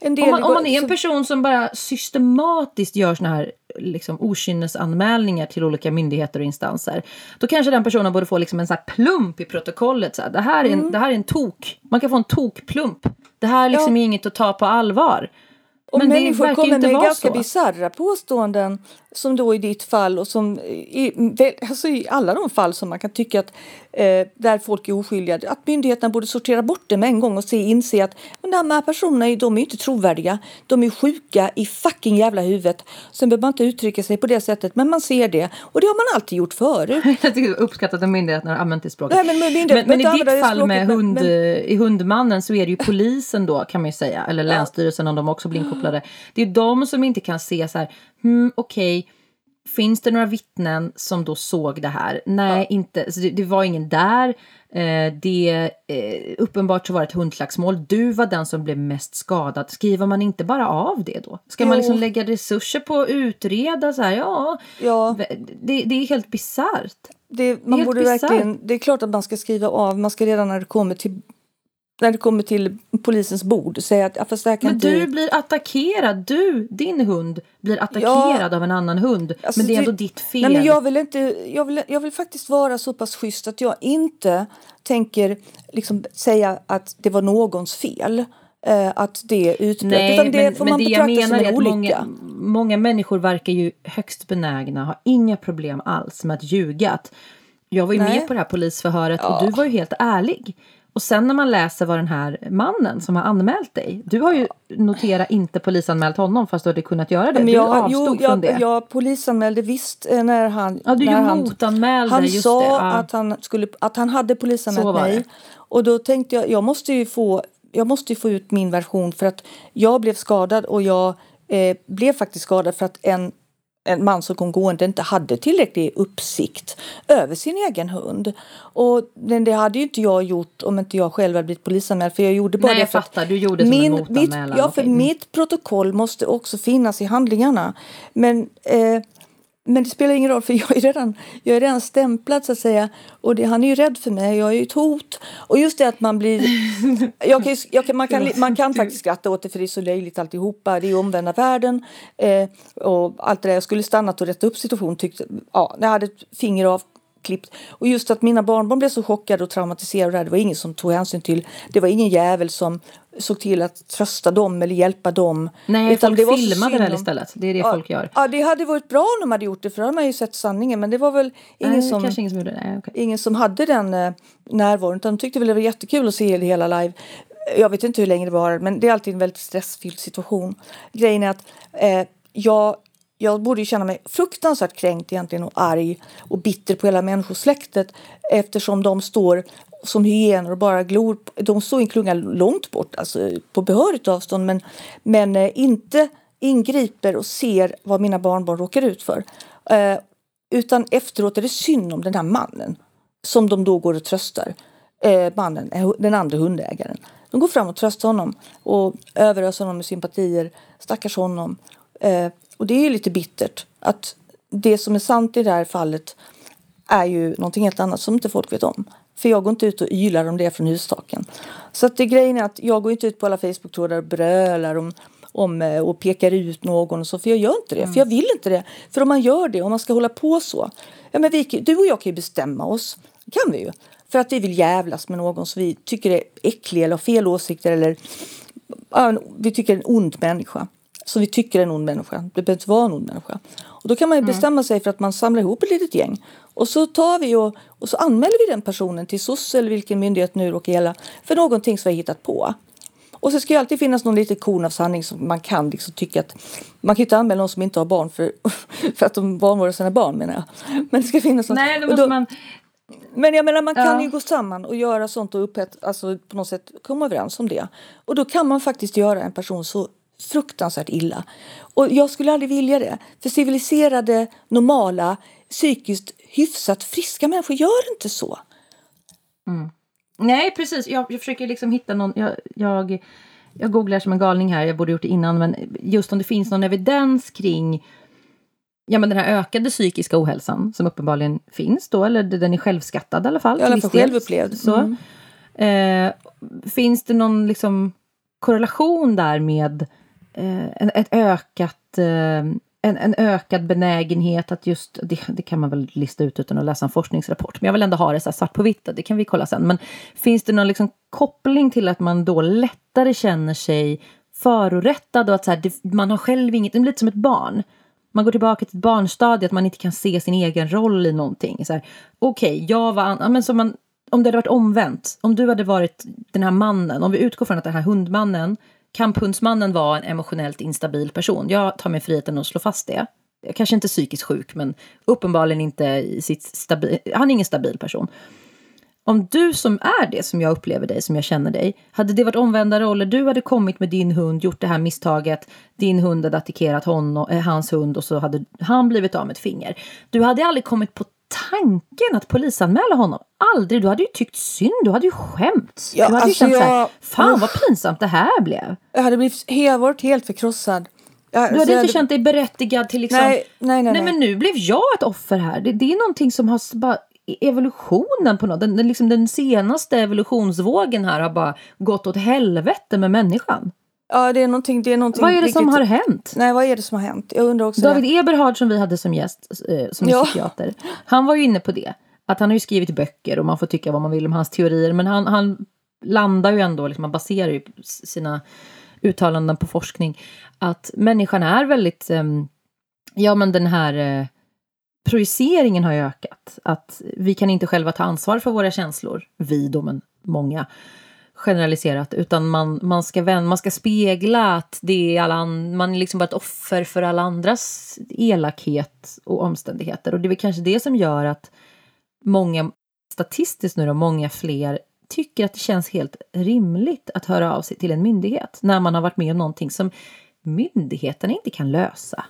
om, man, om man är en person som bara systematiskt gör såna här liksom, okynnesanmälningar till olika myndigheter och instanser. Då kanske den personen borde få liksom en så plump i protokollet. Så här, det, här är en, mm. det här är en tok. Man kan få en tokplump. Det här liksom ja. är inget att ta på allvar. Och men människor kommer med ganska bisarra påståenden som då i ditt fall och som i, alltså i alla de fall som man kan tycka att eh, där folk är oskyldiga, att myndigheterna borde sortera bort det med en gång och se, inse att de här personerna de är inte trovärdiga. De är sjuka i fucking jävla huvudet. Sen behöver man inte uttrycka sig på det sättet, men man ser det. Och det har man alltid gjort förut. Jag tycker uppskattat att myndigheterna har använt det språket. Nej, men, men, men, i ditt fall med hund, men, i Hundmannen så är det ju polisen då kan man ju säga, eller Länsstyrelsen om de också blir inkopplade. Det är de som inte kan se så här, hmm, okej, okay, Finns det några vittnen som då såg det här? Nej, ja. inte. Det, det, var ingen där. Eh, det, eh, uppenbart så var det ett hundslagsmål. Du var den som blev mest skadad. Skriver man inte bara av det då? Ska jo. man liksom lägga resurser på att utreda? Så här, ja, ja. Det, det är helt bisarrt. Det, man borde verkligen, det är klart att man ska skriva av. Man ska redan när det kommer till när det kommer till polisens bord säga att ja, fast det här kan Men du bli... blir attackerad, du, din hund blir attackerad ja, av en annan hund. Alltså men det är ändå ditt fel. Nej, men jag, vill inte, jag, vill, jag vill faktiskt vara så pass schysst att jag inte tänker liksom säga att det var någons fel. Eh, att det är utbrett. Nej, Utan det men, får man men det jag menar är att många, många människor verkar ju högst benägna, har inga problem alls med att ljuga. Att jag var ju Nej. med på det här polisförhöret ja. och du var ju helt ärlig. Och sen när man läser vad den här mannen som har anmält dig, du har ju noterat inte polisanmält honom fast du hade kunnat göra det. Men jag, du avstod jo, från det. Jag polisanmälde visst eh, när han... Ja, du när han, motanmälde, han sa det, ja. att, han skulle, att han hade polisanmält mig. Och då tänkte jag, jag måste ju få jag måste få ut min version för att jag blev skadad och jag eh, blev faktiskt skadad för att en en man som kom gående inte hade tillräcklig uppsikt över sin egen hund. Och det hade ju inte jag gjort om inte jag själv hade blivit polisanmäld. För jag gjorde bara Nej, jag fattar. Du gjorde min, som en. Mitt, ja, för mm. mitt protokoll måste också finnas i handlingarna. Men eh, men det spelar ingen roll för jag är redan, jag är redan stämplad så att säga. Och det, han är ju rädd för mig, jag är ju ett hot. Och just det att man blir... Jag kan, jag kan, man, kan, man kan faktiskt skratta åt det för det är så löjligt alltihopa. Det är omvända världen. Eh, och allt det där. Jag skulle stannat och rätta upp situationen. Tyckte, ja, jag hade ett finger av klippt. Och just att mina barnbarn blev så chockade och traumatiserade, det var ingen som tog hänsyn till. Det var ingen jävel som såg till att trösta dem eller hjälpa dem. Nej, Utan folk det var filmade väl istället. Det är det ja, folk gör. Ja, det hade varit bra om de hade gjort det för då hade man ju sett sanningen. Men det var väl ingen, Nej, som, ingen, som, gjorde det. Nej, okay. ingen som hade den eh, närvaron. Utan de tyckte väl det var jättekul att se det hela live. Jag vet inte hur länge det var, men det är alltid en väldigt stressfylld situation. Grejen är att eh, jag jag borde ju känna mig fruktansvärt kränkt egentligen och arg och bitter på hela människosläktet eftersom de står som hyenor och bara glor. De står i en klunga långt bort, alltså på behörigt avstånd men, men eh, inte ingriper och ser vad mina barnbarn råkar ut för. Eh, utan efteråt är det synd om den här mannen som de då går och tröstar. Eh, mannen, eh, den andra hundägaren. De går fram och tröstar honom och överöser honom med sympatier. Stackars honom. Eh, och det är ju lite bittert att det som är sant i det här fallet är ju någonting helt annat som inte folk vet om. För jag går inte ut och ylar om det från hustaken. Så att det grejen är att jag går inte ut på alla Facebook-trådar och brölar om, om eh, och pekar ut någon och så. För jag gör inte det. Mm. För jag vill inte det. För om man gör det, om man ska hålla på så. Ja, men vi, du och jag kan ju bestämma oss. Det kan vi ju. För att vi vill jävlas med någon som vi tycker är äcklig eller har fel åsikter eller ja, vi tycker är en ond människa som vi tycker är en ond människa. Det behöver inte vara en ond människa. Och då kan man ju mm. bestämma sig för att man samlar ihop ett litet gäng. Och så tar vi och, och så anmäler vi den personen till SOS eller vilken myndighet nu råkar gälla för någonting som vi har hittat på. Och så ska det alltid finnas någon liten kon av sanning som man kan liksom tycka att man kan inte anmäla någon som inte har barn för, för att de vanvårdar sina barn menar jag. Men det ska finnas något. Nej, då måste då, man... Men jag menar man kan ja. ju gå samman och göra sånt och upphet, alltså på något sätt komma överens om det. Och då kan man faktiskt göra en person så fruktansvärt illa. Och jag skulle aldrig vilja det. För civiliserade, normala, psykiskt hyfsat friska människor gör inte så. Mm. Nej, precis. Jag, jag försöker liksom hitta någon... Jag, jag, jag googlar som en galning här, jag borde gjort det innan, men just om det finns någon evidens kring ja, men den här ökade psykiska ohälsan som uppenbarligen finns då, eller den är självskattad i alla fall. I alla fall självupplevd. Så. Mm. Eh, finns det någon liksom korrelation där med Eh, ett ökat, eh, en, en ökad benägenhet att just, det, det, kan man väl lista ut utan att läsa en forskningsrapport, men jag vill ändå ha det så svart på vitt, det kan vi kolla sen. Men finns det någon liksom koppling till att man då lättare känner sig förorättad och att så här, det, man har själv inget, det blir lite som ett barn. Man går tillbaka till ett barnstadie, att man inte kan se sin egen roll i någonting. Okej, okay, jag var... Ja, men så man, om det hade varit omvänt, om du hade varit den här mannen, om vi utgår från att den här hundmannen Kamphundsmannen var en emotionellt instabil person. Jag tar mig friheten att slå fast det. Kanske inte psykiskt sjuk, men uppenbarligen inte i sitt stabil... Han är ingen stabil person. om du som är det, som jag upplever dig, som jag känner dig, hade det varit omvända roller, du hade kommit med din hund, gjort det här misstaget, din hund hade attackerat honom, eh, hans hund och så hade han blivit av med ett finger. Du hade aldrig kommit på tanken att polisanmäla honom. Aldrig. Du hade ju tyckt synd. Du hade ju skämts. Ja, du hade alltså ju känt jag... så här, fan vad pinsamt det här blev. Jag hade blivit helt, varit helt förkrossad. Jag, du hade inte hade... känt dig berättigad till liksom... Nej, nej, nej, nej. men nu blev jag ett offer här. Det, det är någonting som har bara evolutionen på något. Den, den, liksom den senaste evolutionsvågen här har bara gått åt helvete med människan. Ja, det är någonting, det är någonting Vad är det riktigt... som har hänt? Nej, vad är det som har hänt? Jag undrar också David det. Eberhard som vi hade som gäst, eh, som ja. psykiater, han var ju inne på det. Att han har ju skrivit böcker och man får tycka vad man vill om hans teorier, men han, han landar ju ändå, liksom, man baserar ju sina uttalanden på forskning, att människan är väldigt, eh, ja men den här eh, projiceringen har ökat. Att vi kan inte själva ta ansvar för våra känslor, vi då men många generaliserat, utan man, man, ska, vän, man ska spegla att det är alla, man är liksom bara ett offer för alla andras elakhet och omständigheter. Och det är väl kanske det som gör att många, statistiskt nu då, många fler tycker att det känns helt rimligt att höra av sig till en myndighet när man har varit med om någonting som myndigheterna inte kan lösa.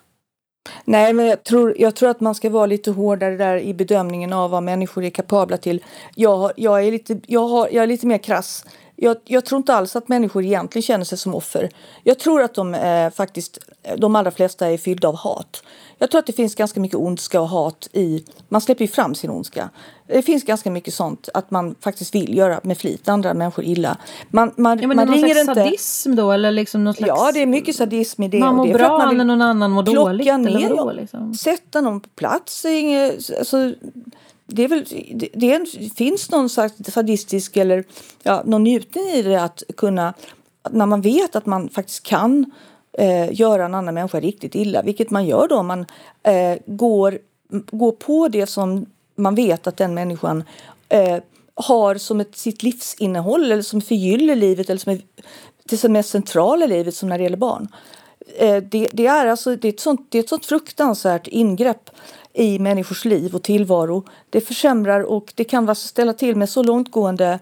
Nej, men jag tror, jag tror att man ska vara lite hårdare där i bedömningen av vad människor är kapabla till. Jag, jag, är, lite, jag, har, jag är lite mer krass jag, jag, tror inte alls att människor egentligen känner sig som offer. Jag tror att de eh, faktiskt, de allra flesta är fyllda av hat. Jag tror att det finns ganska mycket ondska och hat i, man släpper ju fram sin ondska. Det finns ganska mycket sånt att man faktiskt vill göra med flit andra människor illa. Man, man, ja, men man någon ringer slags inte... sadism då eller liksom någon slags... Ja, det är mycket sadism i det. Man mår det bra när någon annan mår dåligt. Ner eller vadå, liksom? Sätta någon på plats. Alltså, det, väl, det, det, finns någon slags sadistisk eller ja, någon njutning i det att kunna, när man vet att man faktiskt kan eh, göra en annan människa riktigt illa, vilket man gör då om man eh, går, går på det som man vet att den människan eh, har som ett, sitt livsinnehåll eller som förgyller livet eller som är det som mest centrala i livet som när det gäller barn. Eh, det, det, är alltså, det, är ett sånt, det är ett sånt fruktansvärt ingrepp i människors liv och tillvaro. Det försämrar och det kan ställa till med så långtgående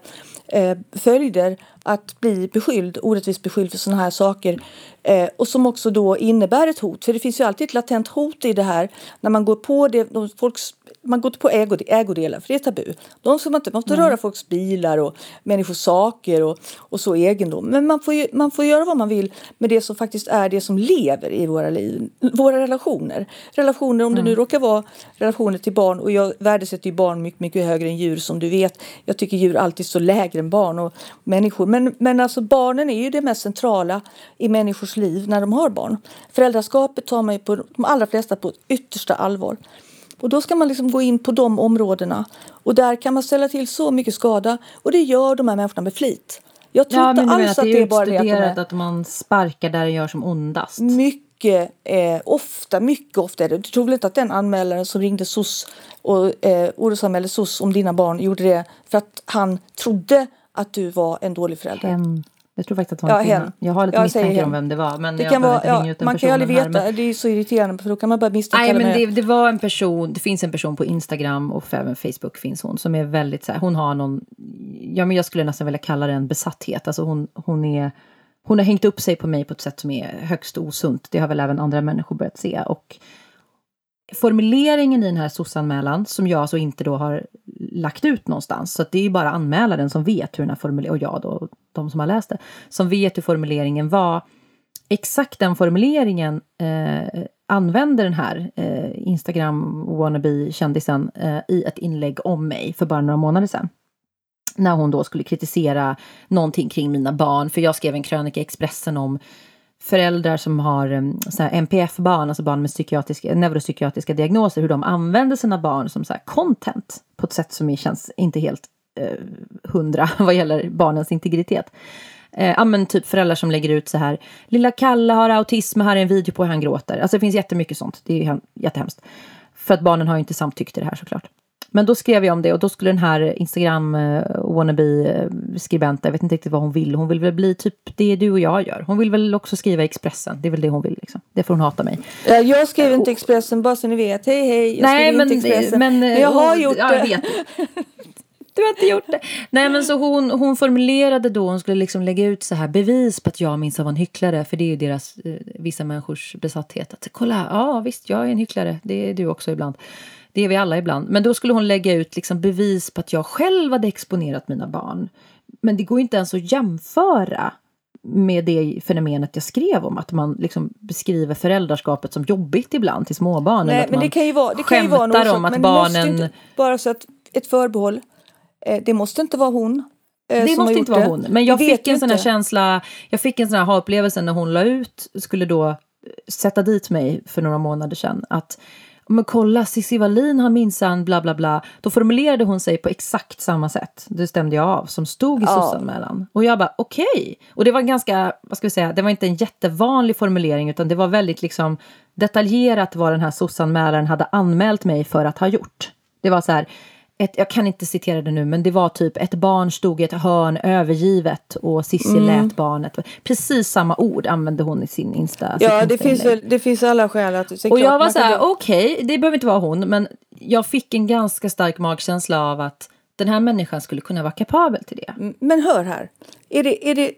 eh, följder att bli beskyld, orättvist beskylld för sådana här saker eh, och som också då innebär ett hot. För det finns ju alltid ett latent hot i det här när man går på det, de, folks man går inte på ägo, ägodelar, för det är tabu. De ska man inte, man får mm. röra folks bilar och människors saker och, och så egendom. Men man får, ju, man får göra vad man vill med det som faktiskt är det som lever i våra liv, våra relationer. Relationer, om mm. det nu råkar vara relationer till barn och jag värdesätter ju barn mycket, mycket högre än djur som du vet. Jag tycker djur alltid står lägre än barn och människor. Men, men alltså barnen är ju det mest centrala i människors liv när de har barn. Föräldraskapet tar man ju på de allra flesta på yttersta allvar. Och då ska man liksom gå in på de områdena. Och där kan man ställa till så mycket skada. Och det gör de här människorna med flit. Jag tror ja, inte alls att det är bara det att, de är... att man sparkar där det gör som ondast. Mycket, eh, ofta, mycket ofta är det. Du tror väl inte att den anmälaren som ringde SOS och eh, orosanmälde SOS om dina barn gjorde det för att han trodde att du var en dålig förälder? Hem. Jag tror faktiskt att var en ja, kvinna. Jag har lite misstankar om vem det var. Men det jag kan vara, ja, man kan ju aldrig veta. Men... Det är så irriterande för då kan man bara misstänka. Nej, men det, det, var en person. Det finns en person på Instagram och även Facebook finns hon som är väldigt så här. Hon har någon. Ja, men jag skulle nästan vilja kalla det en besatthet. Alltså hon, hon är. Hon har hängt upp sig på mig på ett sätt som är högst osunt. Det har väl även andra människor börjat se. Och formuleringen i den här SOS-anmälan som jag alltså inte då har lagt ut någonstans. Så det är bara anmälaren som vet hur den här formuleringen, och jag då, de som har läst det, som vet hur formuleringen var. Exakt den formuleringen eh, använde den här eh, Instagram wannabe-kändisen eh, i ett inlägg om mig för bara några månader sedan. När hon då skulle kritisera någonting kring mina barn, för jag skrev en krönika i Expressen om föräldrar som har um, NPF-barn, alltså barn med psykiatriska, neuropsykiatriska diagnoser, hur de använder sina barn som så content på ett sätt som känns inte helt eh, hundra vad gäller barnens integritet. Eh, ja men typ föräldrar som lägger ut så här, lilla Kalle har autism, här är en video på hur han gråter. Alltså det finns jättemycket sånt, det är jättehemskt. För att barnen har ju inte samtyckt till det här såklart. Men då skrev jag om det och då skulle den här Instagram uh, wannabe-skribenten, jag vet inte riktigt vad hon vill. Hon vill väl bli typ det du och jag gör. Hon vill väl också skriva Expressen. Det är väl det hon vill. Liksom. Det får hon hata mig. Jag skriver inte Expressen, bara så ni vet. Hej hej, jag Nej, men, inte Expressen. Men, men jag har gjort ja. Jag vet. Du har inte gjort det. Nej men så hon, hon formulerade då, hon skulle liksom lägga ut så här bevis på att jag minsann var en hycklare. För det är ju deras, eh, vissa människors besatthet. Att kolla, ja visst jag är en hycklare. Det är du också ibland. Det är vi alla ibland. Men då skulle hon lägga ut liksom bevis på att jag själv hade exponerat mina barn. Men det går inte ens att jämföra med det fenomenet jag skrev om, att man liksom beskriver föräldraskapet som jobbigt ibland till småbarn. Nej, men det kan ju vara, det kan ju vara något om att barnen... Inte, bara så att ett förbehåll, eh, det måste inte vara hon. Eh, det måste inte vara hon. Men jag fick en sån här känsla, jag fick en sån här upplevelse när hon la ut, skulle då sätta dit mig för några månader sedan, att men kolla Cissi Wallin har minsann bla bla bla. Då formulerade hon sig på exakt samma sätt. Det stämde jag av, som stod i ja. sossanmälan. Och jag bara okej. Okay. Och det var ganska, vad ska vi säga, det var inte en jättevanlig formulering utan det var väldigt liksom detaljerat vad den här sossanmälaren hade anmält mig för att ha gjort. Det var så här, ett, jag kan inte citera det nu, men det var typ ett barn stod i ett hörn övergivet och Cissi mm. lät barnet. Precis samma ord använde hon i sin Insta. Ja, det finns, väl, det finns alla skäl att... Och jag var så här, okej, okay, det behöver inte vara hon, men jag fick en ganska stark magkänsla av att den här människan skulle kunna vara kapabel till det. Men hör här, är det, är det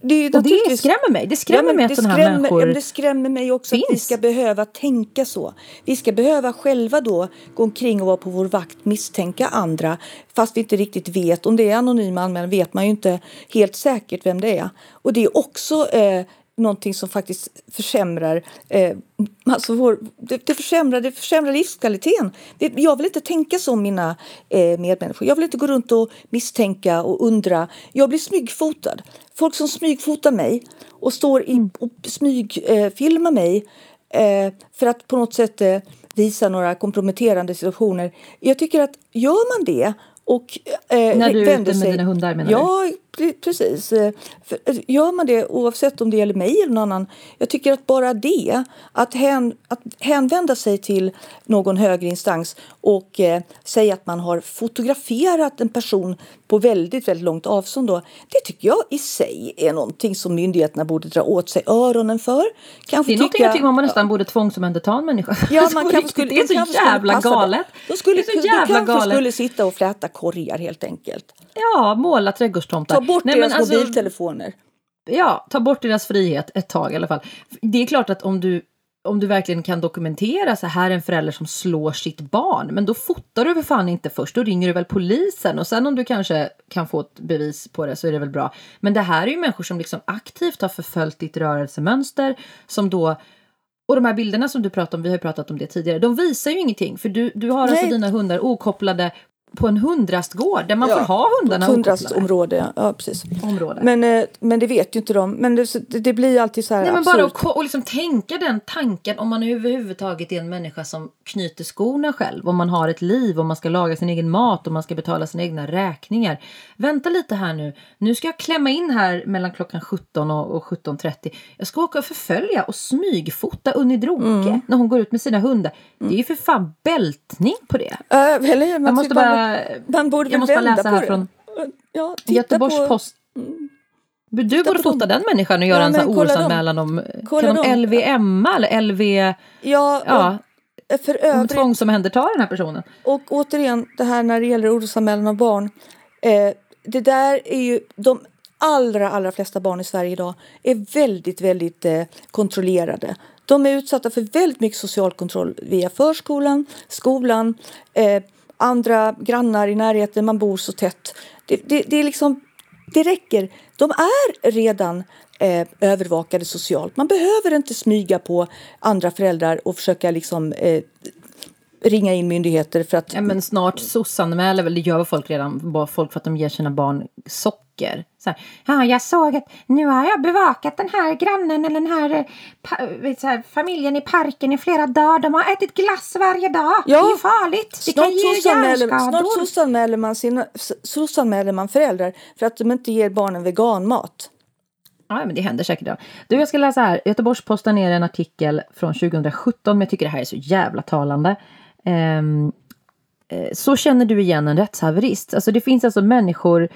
det, och det skrämmer mig. Det skrämmer ja, mig att sådana här människor ja, Det skrämmer mig också finns. att vi ska behöva tänka så. Vi ska behöva själva då gå omkring och vara på vår vakt, misstänka andra fast vi inte riktigt vet. Om det är anonyma anmälare vet man ju inte helt säkert vem det är. Och det är också eh, någonting som faktiskt försämrar, eh, alltså vår, det, det, försämrar, det försämrar livskvaliteten. Det, jag vill inte tänka som mina eh, medmänniskor. Jag vill inte gå runt och misstänka och undra. Jag blir smygfotad. Folk som smygfotar mig och står i, och smygfilmar eh, mig eh, för att på något sätt eh, visa några komprometterande situationer. Jag tycker att gör man det och eh, När du är ute med dina hundar menar ja, du? Precis. Eh, eh, gör man det oavsett om det gäller mig eller någon annan. Jag tycker att bara det, att, hän, att hänvända sig till någon högre instans och eh, säga att man har fotograferat en person på väldigt, väldigt långt avstånd då, det tycker jag i sig är någonting som myndigheterna borde dra åt sig öronen för. Kanske det är någonting tycka, jag tycker man nästan borde tvångsomhänderta en människa. Ja, man kanske skulle, det är så jävla galet. De, skulle, det är så jävla de kanske galet. skulle sitta och fläta korgar helt enkelt. Ja, måla trädgårdstomtar. Bort Nej, deras alltså, mobiltelefoner. Ja, ta bort deras frihet ett tag i alla fall. Det är klart att om du om du verkligen kan dokumentera så här en förälder som slår sitt barn, men då fotar du för fan inte först, då ringer du väl polisen och sen om du kanske kan få ett bevis på det så är det väl bra. Men det här är ju människor som liksom aktivt har förföljt ditt rörelsemönster som då och de här bilderna som du pratar om, vi har pratat om det tidigare, de visar ju ingenting för du, du har alltså Nej. alltså dina hundar okopplade på en hundrastgård där man ja, får ha hundarna På hundrastområde, ja precis. Område. Men, eh, men det vet ju inte de. Men det, det blir alltid så här Nej, men Bara att och liksom tänka den tanken om man överhuvudtaget är en människa som knyter skorna själv. Om man har ett liv, om man ska laga sin egen mat, och man ska betala sina egna räkningar. Vänta lite här nu. Nu ska jag klämma in här mellan klockan 17 och, och 17.30. Jag ska åka och förfölja och smygfota Unni Droke mm. när hon går ut med sina hundar. Mm. Det är ju för fan bältning på det. Uh, eller, jag måste bara man borde jag måste bara läsa här från ja, Göteborgs på, Post. Mm. Du borde fota den människan och göra ja, en sån orosanmälan om kan de LVM eller LV... Ja, ja för övrigt, tvångsomhänderta den här personen. Och återigen, det här när det gäller orosanmälan av barn. Eh, det där är ju de allra, allra flesta barn i Sverige idag är väldigt, väldigt eh, kontrollerade. De är utsatta för väldigt mycket social kontroll via förskolan, skolan, eh, andra grannar i närheten, man bor så tätt. Det, det, det är liksom, det räcker. De är redan eh, övervakade socialt. Man behöver inte smyga på andra föräldrar och försöka liksom eh, ringa in myndigheter för att... Ja, men snart sossanmäler väl, det gör folk redan, folk för att de ger sina barn socker. Så här, ja, jag såg att nu har jag bevakat den här grannen eller den här, eh, här, familjen i parken i flera dagar. De har ätit glass varje dag. Ja. Det är farligt. Det snart kan ge hjärnskador. Snart sossanmäler man, sina, man föräldrar för att de inte ger barnen veganmat. Ja, men det händer säkert. Ja. Du, jag ska läsa här. Göteborgs-Posten ner en artikel från 2017, men jag tycker det här är så jävla talande. Um, så känner du igen en rättshaverist. Alltså det finns alltså människor,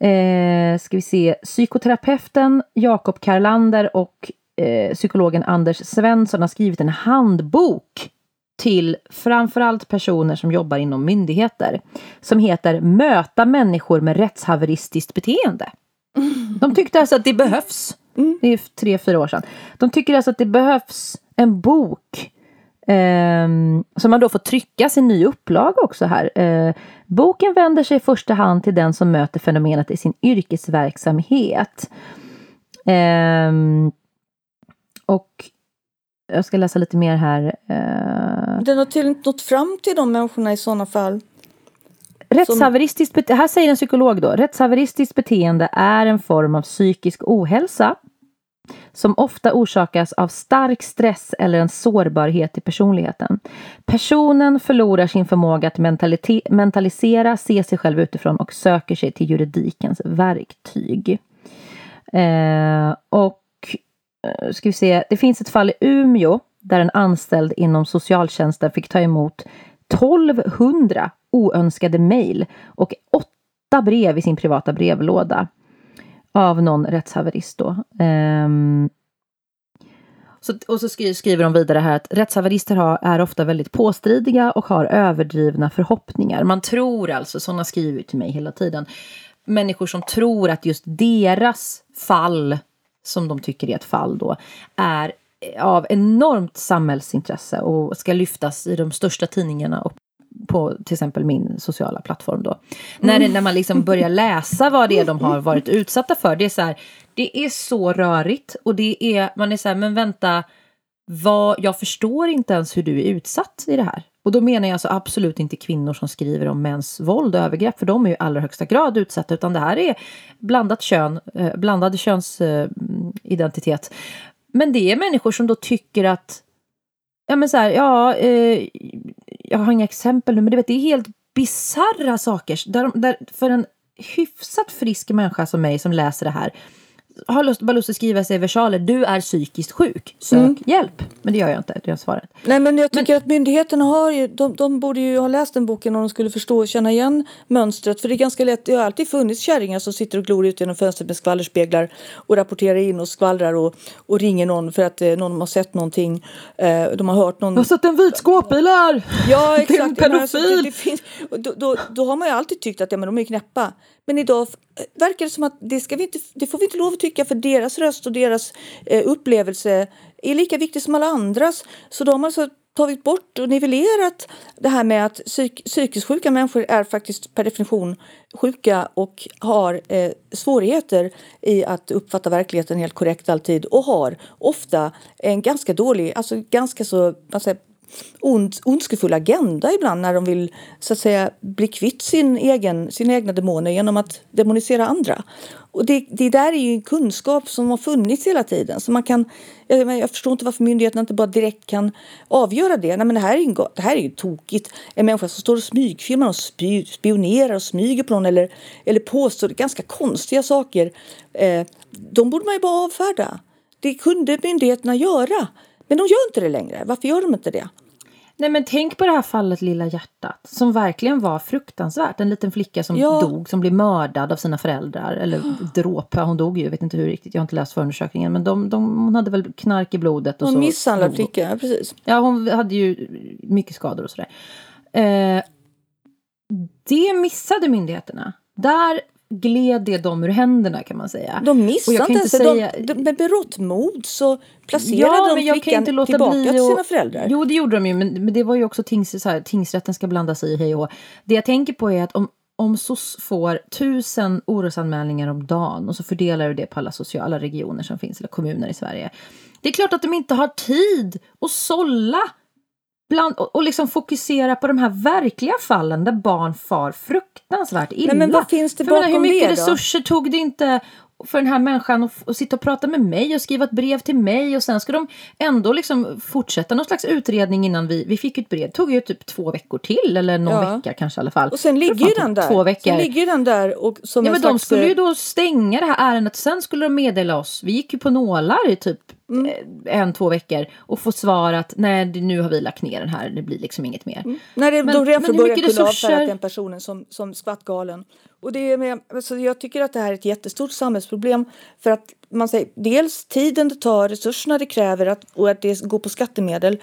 eh, ska vi se, psykoterapeuten Jakob Karlander och eh, psykologen Anders Svensson har skrivit en handbok till framförallt personer som jobbar inom myndigheter som heter Möta människor med rättshaveristiskt beteende. De tyckte alltså att det behövs. Det är tre, fyra år sedan. De tycker alltså att det behövs en bok eh, som man då får trycka sin ny upplaga också här. Eh, boken vänder sig i första hand till den som möter fenomenet i sin yrkesverksamhet. Eh, och jag ska läsa lite mer här. Eh. Den har tydligen inte nått fram till de människorna i sådana fall. Rättshaveristiskt här säger en psykolog då, rättshaveristiskt beteende är en form av psykisk ohälsa som ofta orsakas av stark stress eller en sårbarhet i personligheten. Personen förlorar sin förmåga att mentalisera, se sig själv utifrån och söker sig till juridikens verktyg. Eh, och eh, ska vi se, det finns ett fall i Umeå där en anställd inom socialtjänsten fick ta emot 1200 oönskade mejl och åtta brev i sin privata brevlåda av någon rättshaverist då. Um, så, och så skriver de vidare här att rättshaverister har, är ofta väldigt påstridiga och har överdrivna förhoppningar. Man tror alltså, sådana skriver till mig hela tiden, människor som tror att just deras fall, som de tycker är ett fall då, är eh, av enormt samhällsintresse och ska lyftas i de största tidningarna och på till exempel min sociala plattform då. Mm. När, när man liksom börjar läsa vad det är de har varit utsatta för. Det är så här, det är så rörigt och det är, man är så här, men vänta, vad, jag förstår inte ens hur du är utsatt i det här. Och då menar jag alltså absolut inte kvinnor som skriver om mäns våld och övergrepp, för de är ju i allra högsta grad utsatta, utan det här är blandat kön, eh, blandad könsidentitet. Men det är människor som då tycker att Ja men så här, ja, eh, jag har inga exempel nu, men du vet, det är helt bizarra saker. Där, där, för en hyfsat frisk människa som mig som läser det här har lust, bara lust att skriva sig i versaler. Du är psykiskt sjuk. Sök mm. hjälp. Men det gör jag inte. Det är svaret. Nej, men jag tycker men, att myndigheterna har ju, de, de, borde ju ha läst den boken om de skulle förstå och känna igen mönstret. För det är ganska lätt. Det har alltid funnits kärringar som sitter och glor ut genom fönstret med skvallerspeglar och rapporterar in och skvallrar och, och ringer någon för att eh, någon har sett någonting. Eh, de har hört någon. Jag har sett en vit skåpbil här! Ja, exakt. Det är en pedofil! Det, det finns, då, då, då, har man ju alltid tyckt att ja, men de är knäppa. Men idag eh, verkar det som att det, ska vi inte, det får vi inte lov att tycka för deras röst och deras eh, upplevelse är lika viktig som alla andras. Så de har alltså tagit bort och nivellerat det här med att psyk, psykiskt sjuka människor är faktiskt per definition sjuka och har eh, svårigheter i att uppfatta verkligheten helt korrekt alltid och har ofta en ganska dålig, alltså ganska så, vad säger, ond, ondskefull agenda ibland när de vill så att säga bli kvitt sin egen, sina egna demoner genom att demonisera andra. Och det, det där är ju en kunskap som har funnits hela tiden. Så man kan, jag, jag förstår inte varför myndigheterna inte bara direkt kan avgöra det. Nej, men det, här är ju, det här är ju tokigt. En människa som står och smygfilmar och spy, spionerar och smyger på någon eller, eller påstår ganska konstiga saker. Eh, de borde man ju bara avfärda. Det kunde myndigheterna göra. Men de gör inte det längre. Varför gör de inte det? Nej men tänk på det här fallet Lilla hjärtat som verkligen var fruktansvärt. En liten flicka som ja. dog, som blev mördad av sina föräldrar. Eller dråp, hon dog ju, jag vet inte hur riktigt, jag har inte läst förundersökningen. Men de, de, hon hade väl knark i blodet. Och hon misshandlade flickan, ja, precis. Ja, hon hade ju mycket skador och sådär. Eh, det missade myndigheterna. Där gled det dem ur händerna kan man säga. De missade inte säga... de, de, med berått mod så placerade ja, de flickan tillbaka till sina föräldrar. Jo det gjorde de ju men, men det var ju också tings, här, tingsrätten ska blanda sig i hej och Det jag tänker på är att om, om SOS får tusen orosanmälningar om dagen och så fördelar du det på alla sociala regioner som finns eller kommuner i Sverige. Det är klart att de inte har tid att sålla bland, och, och liksom fokusera på de här verkliga fallen där barn far fruktansvärt illa. Nej, men vad finns det bakom menar, Hur mycket det resurser tog det inte för den här människan att, att sitta och prata med mig och skriva ett brev till mig och sen ska de ändå liksom fortsätta någon slags utredning innan vi, vi fick ett brev. Det tog ju typ två veckor till eller någon ja. vecka kanske i alla fall. Och sen ligger ju den där. Två veckor. Sen ligger den där och som ja, men slags... De skulle ju då stänga det här ärendet sen skulle de meddela oss. Vi gick ju på nålar i typ mm. Eh, en, två veckor och få svar att nej, nu har vi lagt ner den här, det blir liksom inget mer. Mm. När det, men, de redan från början kunde resurser... avfärda den personen som, som skvattgalen. Och det är med, alltså jag tycker att det här är ett jättestort samhällsproblem för att man säger, dels tiden det tar, resurserna det kräver att, och att det går på skattemedel.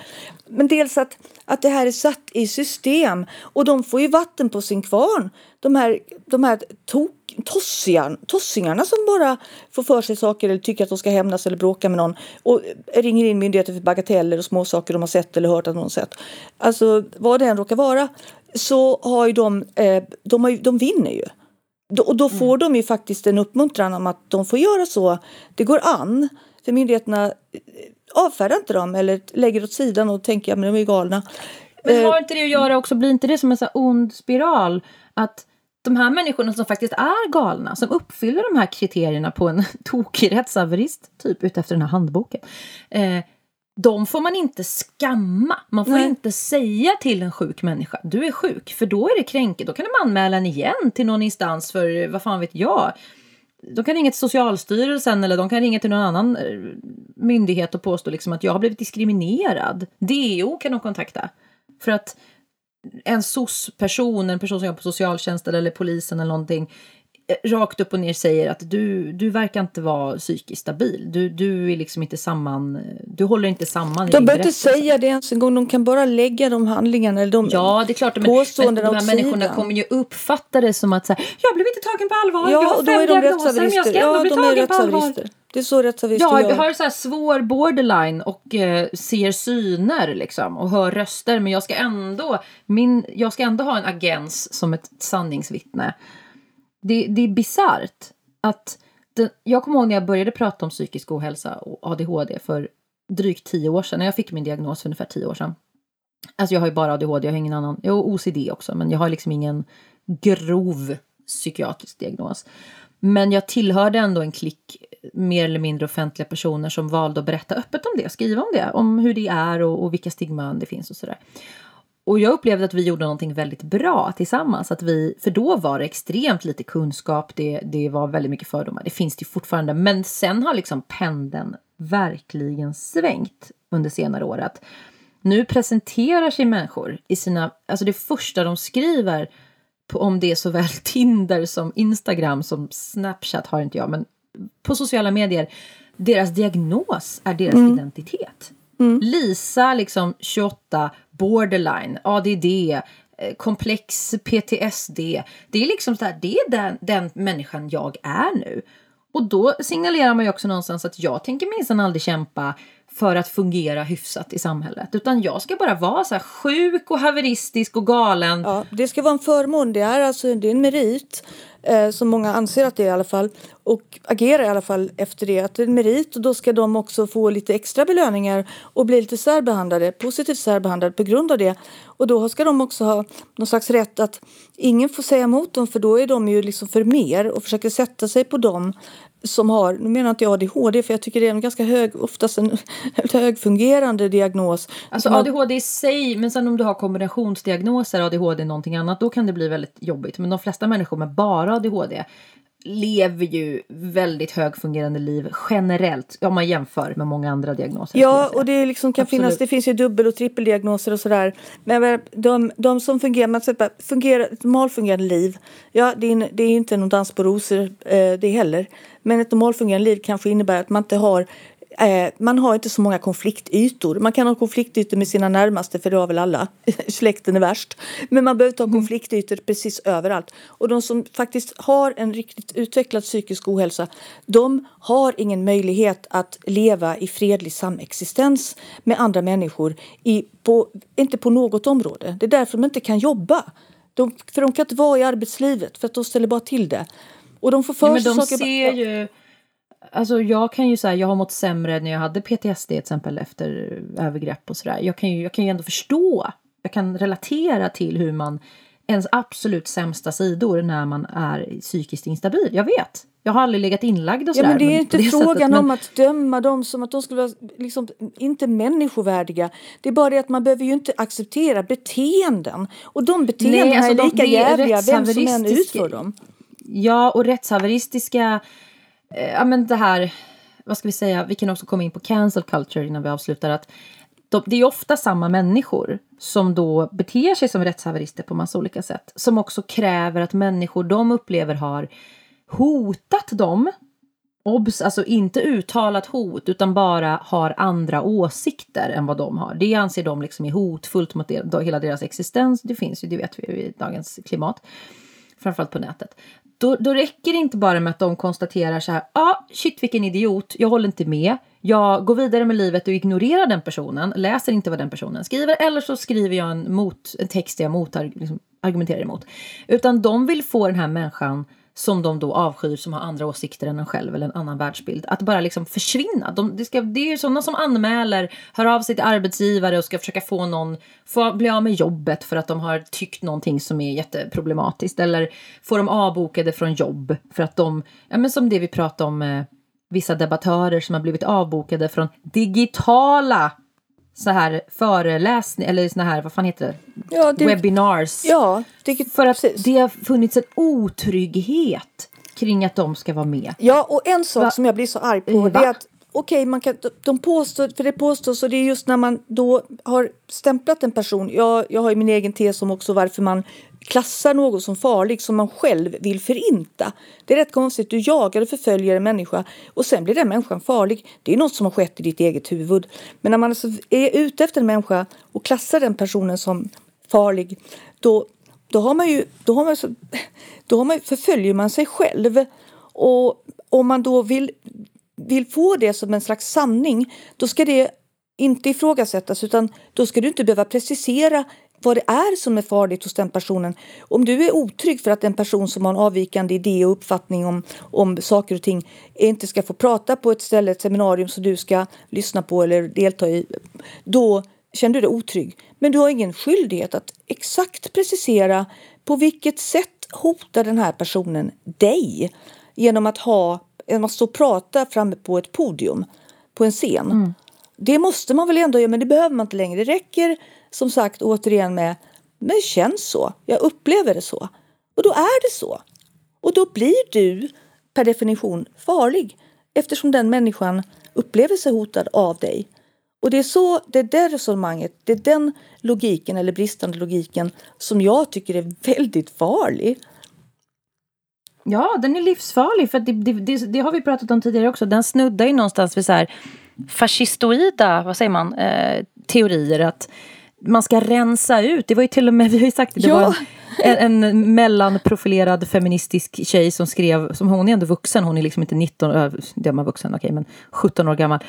Men dels att, att det här är satt i system och de får ju vatten på sin kvarn. De här, de här tok, tossian, tossingarna som bara får för sig saker eller tycker att de ska hämnas eller bråka med någon och ringer in myndigheter för bagateller och småsaker de har sett eller hört att någon sett. Alltså vad det än råkar vara så har ju de, eh, de, har ju, de vinner ju. Och då får mm. de ju faktiskt en uppmuntran om att de får göra så. Det går an. För myndigheterna eh, avfärdar inte dem eller lägger åt sidan och tänker att de är galna. Men har eh, inte det att göra också, blir inte det som en så ond spiral? Att de här människorna som faktiskt är galna, som uppfyller de här kriterierna på en tokig rättshaverist, typ utefter den här handboken. Eh, de får man inte skamma. Man får Nej. inte säga till en sjuk människa, du är sjuk, för då är det kränkt. Då kan de anmäla en igen till någon instans för, vad fan vet jag. De kan ringa till Socialstyrelsen eller de kan ringa till någon annan eh, myndighet och påstå liksom att jag har blivit diskriminerad. DO kan de kontakta. För att en SOS-person, en person som jobbar på socialtjänsten eller polisen eller någonting Eh, rakt upp och ner säger att du, du verkar inte vara psykiskt stabil. Du, du är liksom inte samman, du håller inte samman. De behöver inte säga det ens en gång, de kan bara lägga de handlingarna eller de Ja, det är klart, men, men de här människorna kommer ju uppfatta det som att så här, jag blev inte tagen på allvar, ja, jag har fem diagnoser men jag ska ändå ja, bli tagen på allvar. Det är så rättshaverister Ja, vi har så här svår borderline och eh, ser syner liksom och hör röster men jag ska ändå, min, jag ska ändå ha en agens som ett sanningsvittne det, det är bisarrt att den, jag kommer ihåg när jag började prata om psykisk ohälsa och ADHD för drygt tio år sedan, när jag fick min diagnos för ungefär tio år sedan. Alltså jag har ju bara ADHD, jag har ingen annan, jag har OCD också, men jag har liksom ingen grov psykiatrisk diagnos. Men jag tillhörde ändå en klick mer eller mindre offentliga personer som valde att berätta öppet om det, skriva om det, om hur det är och, och vilka stigman det finns och sådär. Och jag upplevde att vi gjorde någonting väldigt bra tillsammans. Att vi, för då var det extremt lite kunskap, det, det var väldigt mycket fördomar. Det finns det fortfarande, men sen har liksom pendeln verkligen svängt under senare år. Att nu presenterar sig människor i sina, alltså det första de skriver på, om det är såväl Tinder som Instagram som Snapchat har inte jag, men på sociala medier, deras diagnos är deras mm. identitet. Mm. Lisa, liksom 28, borderline, ADD, eh, komplex PTSD. Det är liksom så här, det är den, den människan jag är nu. Och då signalerar man ju också någonstans att jag tänker minsann aldrig kämpa för att fungera hyfsat i samhället. Utan jag ska bara vara så här sjuk och haveristisk och galen. Ja, det ska vara en förmån. Det är alltså det är en merit eh, som många anser att det är i alla fall och agerar i alla fall efter det. Att det är en merit och då ska de också få lite extra belöningar och bli lite särbehandlade, positivt särbehandlade på grund av det. Och då ska de också ha någon slags rätt att ingen får säga emot dem för då är de ju liksom för mer och försöker sätta sig på dem som har, nu menar inte jag ADHD för jag tycker det är en ganska hög, oftast en högfungerande diagnos. Alltså ADHD i sig, men sen om du har kombinationsdiagnoser, ADHD någonting annat, då kan det bli väldigt jobbigt. Men de flesta människor med bara ADHD lever ju väldigt högfungerande liv generellt om man jämför med många andra diagnoser. Ja, och det liksom kan finnas, det finns ju dubbel och trippeldiagnoser och sådär. Men de, de som fungerar, man säger, fungerar, ett normalfungerande liv, ja det är, det är inte någon dans på rosor eh, det heller. Men ett normalfungerande liv kanske innebär att man inte har Eh, man har inte så många konfliktytor. Man kan ha konfliktytor med sina närmaste, för det har väl alla. Släkten är värst. Men man behöver inte ha mm. konfliktytor precis överallt. Och de som faktiskt har en riktigt utvecklad psykisk ohälsa, de har ingen möjlighet att leva i fredlig samexistens med andra människor, i, på, inte på något område. Det är därför de inte kan jobba. De, för de kan inte vara i arbetslivet, för att de ställer bara till det. Och de får för ja, men de saker... Ser ju Alltså jag kan ju säga, jag har mått sämre när jag hade PTSD till exempel efter övergrepp och sådär. Jag kan ju, jag kan ju ändå förstå, jag kan relatera till hur man, ens absolut sämsta sidor när man är psykiskt instabil. Jag vet. Jag har aldrig legat inlagd och sådär. Ja, men det är inte frågan sättet, men... om att döma dem som att de skulle vara liksom, inte människovärdiga. Det är bara det att man behöver ju inte acceptera beteenden. Och de beteendena Nej, alltså är lika jävliga vem som än utför dem. Ja, och rättshaveristiska Eh, ja men det här, vad ska vi säga, vi kan också komma in på cancel culture innan vi avslutar. att de, det är ofta samma människor som då beter sig som rättshaverister på massa olika sätt. Som också kräver att människor de upplever har hotat dem obs, alltså inte uttalat hot utan bara har andra åsikter än vad de har. Det anser de liksom är hotfullt mot del, hela deras existens. Det finns ju, det vet vi ju i dagens klimat. Framförallt på nätet. Då, då räcker det inte bara med att de konstaterar så här, ja, ah, shit vilken idiot, jag håller inte med. Jag går vidare med livet och ignorerar den personen, läser inte vad den personen skriver eller så skriver jag en, mot, en text jag mot, liksom, argumenterar emot. Utan de vill få den här människan som de då avskyr som har andra åsikter än en själv eller en annan världsbild. Att bara liksom försvinna. De, det, ska, det är ju sådana som anmäler, hör av sig till arbetsgivare och ska försöka få någon, få bli av med jobbet för att de har tyckt någonting som är jätteproblematiskt. Eller få dem avbokade från jobb för att de, ja men som det vi pratade om, eh, vissa debattörer som har blivit avbokade från digitala så här föreläsningar, eller såna här, vad fan heter det? Ja, det Webinars. Ja, det, För att precis. det har funnits en otrygghet kring att de ska vara med. Ja, och en sak Va? som jag blir så arg på, Va? det är att okej, man kan, de påstår, för det påstås, och det är just när man då har stämplat en person. Jag, jag har ju min egen tes om också varför man klassar någon som farlig som man själv vill förinta. Det är rätt konstigt. Du jagar och förföljer en människa och sen blir den människan farlig. Det är något som har skett i ditt eget huvud. Men när man alltså är ute efter en människa och klassar den personen som farlig, då, då har man ju, då har man, så, då har man, förföljer man sig själv. Och om man då vill, vill få det som en slags sanning, då ska det inte ifrågasättas utan då ska du inte behöva precisera vad det är som är farligt hos den personen. Om du är otrygg för att en person som har en avvikande idé och uppfattning om, om saker och ting inte ska få prata på ett ställe, ett seminarium som du ska lyssna på eller delta i, då känner du dig otrygg. Men du har ingen skyldighet att exakt precisera på vilket sätt hotar den här personen dig genom att ha genom att stå och prata framme på ett podium, på en scen. Mm. Det måste man väl ändå göra, men det behöver man inte längre. Det räcker som sagt återigen med men det känns så, jag upplever det så. Och då är det så. Och då blir du per definition farlig eftersom den människan upplever sig hotad av dig. Och det är så, det är det resonemanget, det är den logiken eller bristande logiken som jag tycker är väldigt farlig. Ja, den är livsfarlig för det, det, det, det, har vi pratat om tidigare också. Den snuddar ju någonstans vid så här fascistoida, vad säger man, eh, teorier att man ska rensa ut. Det var ju till och med, vi har ju sagt det, det ja. var en, en mellanprofilerad feministisk tjej som skrev, som hon är ändå vuxen, hon är liksom inte 19, det är man vuxen, okej, okay, men 17 år gammal.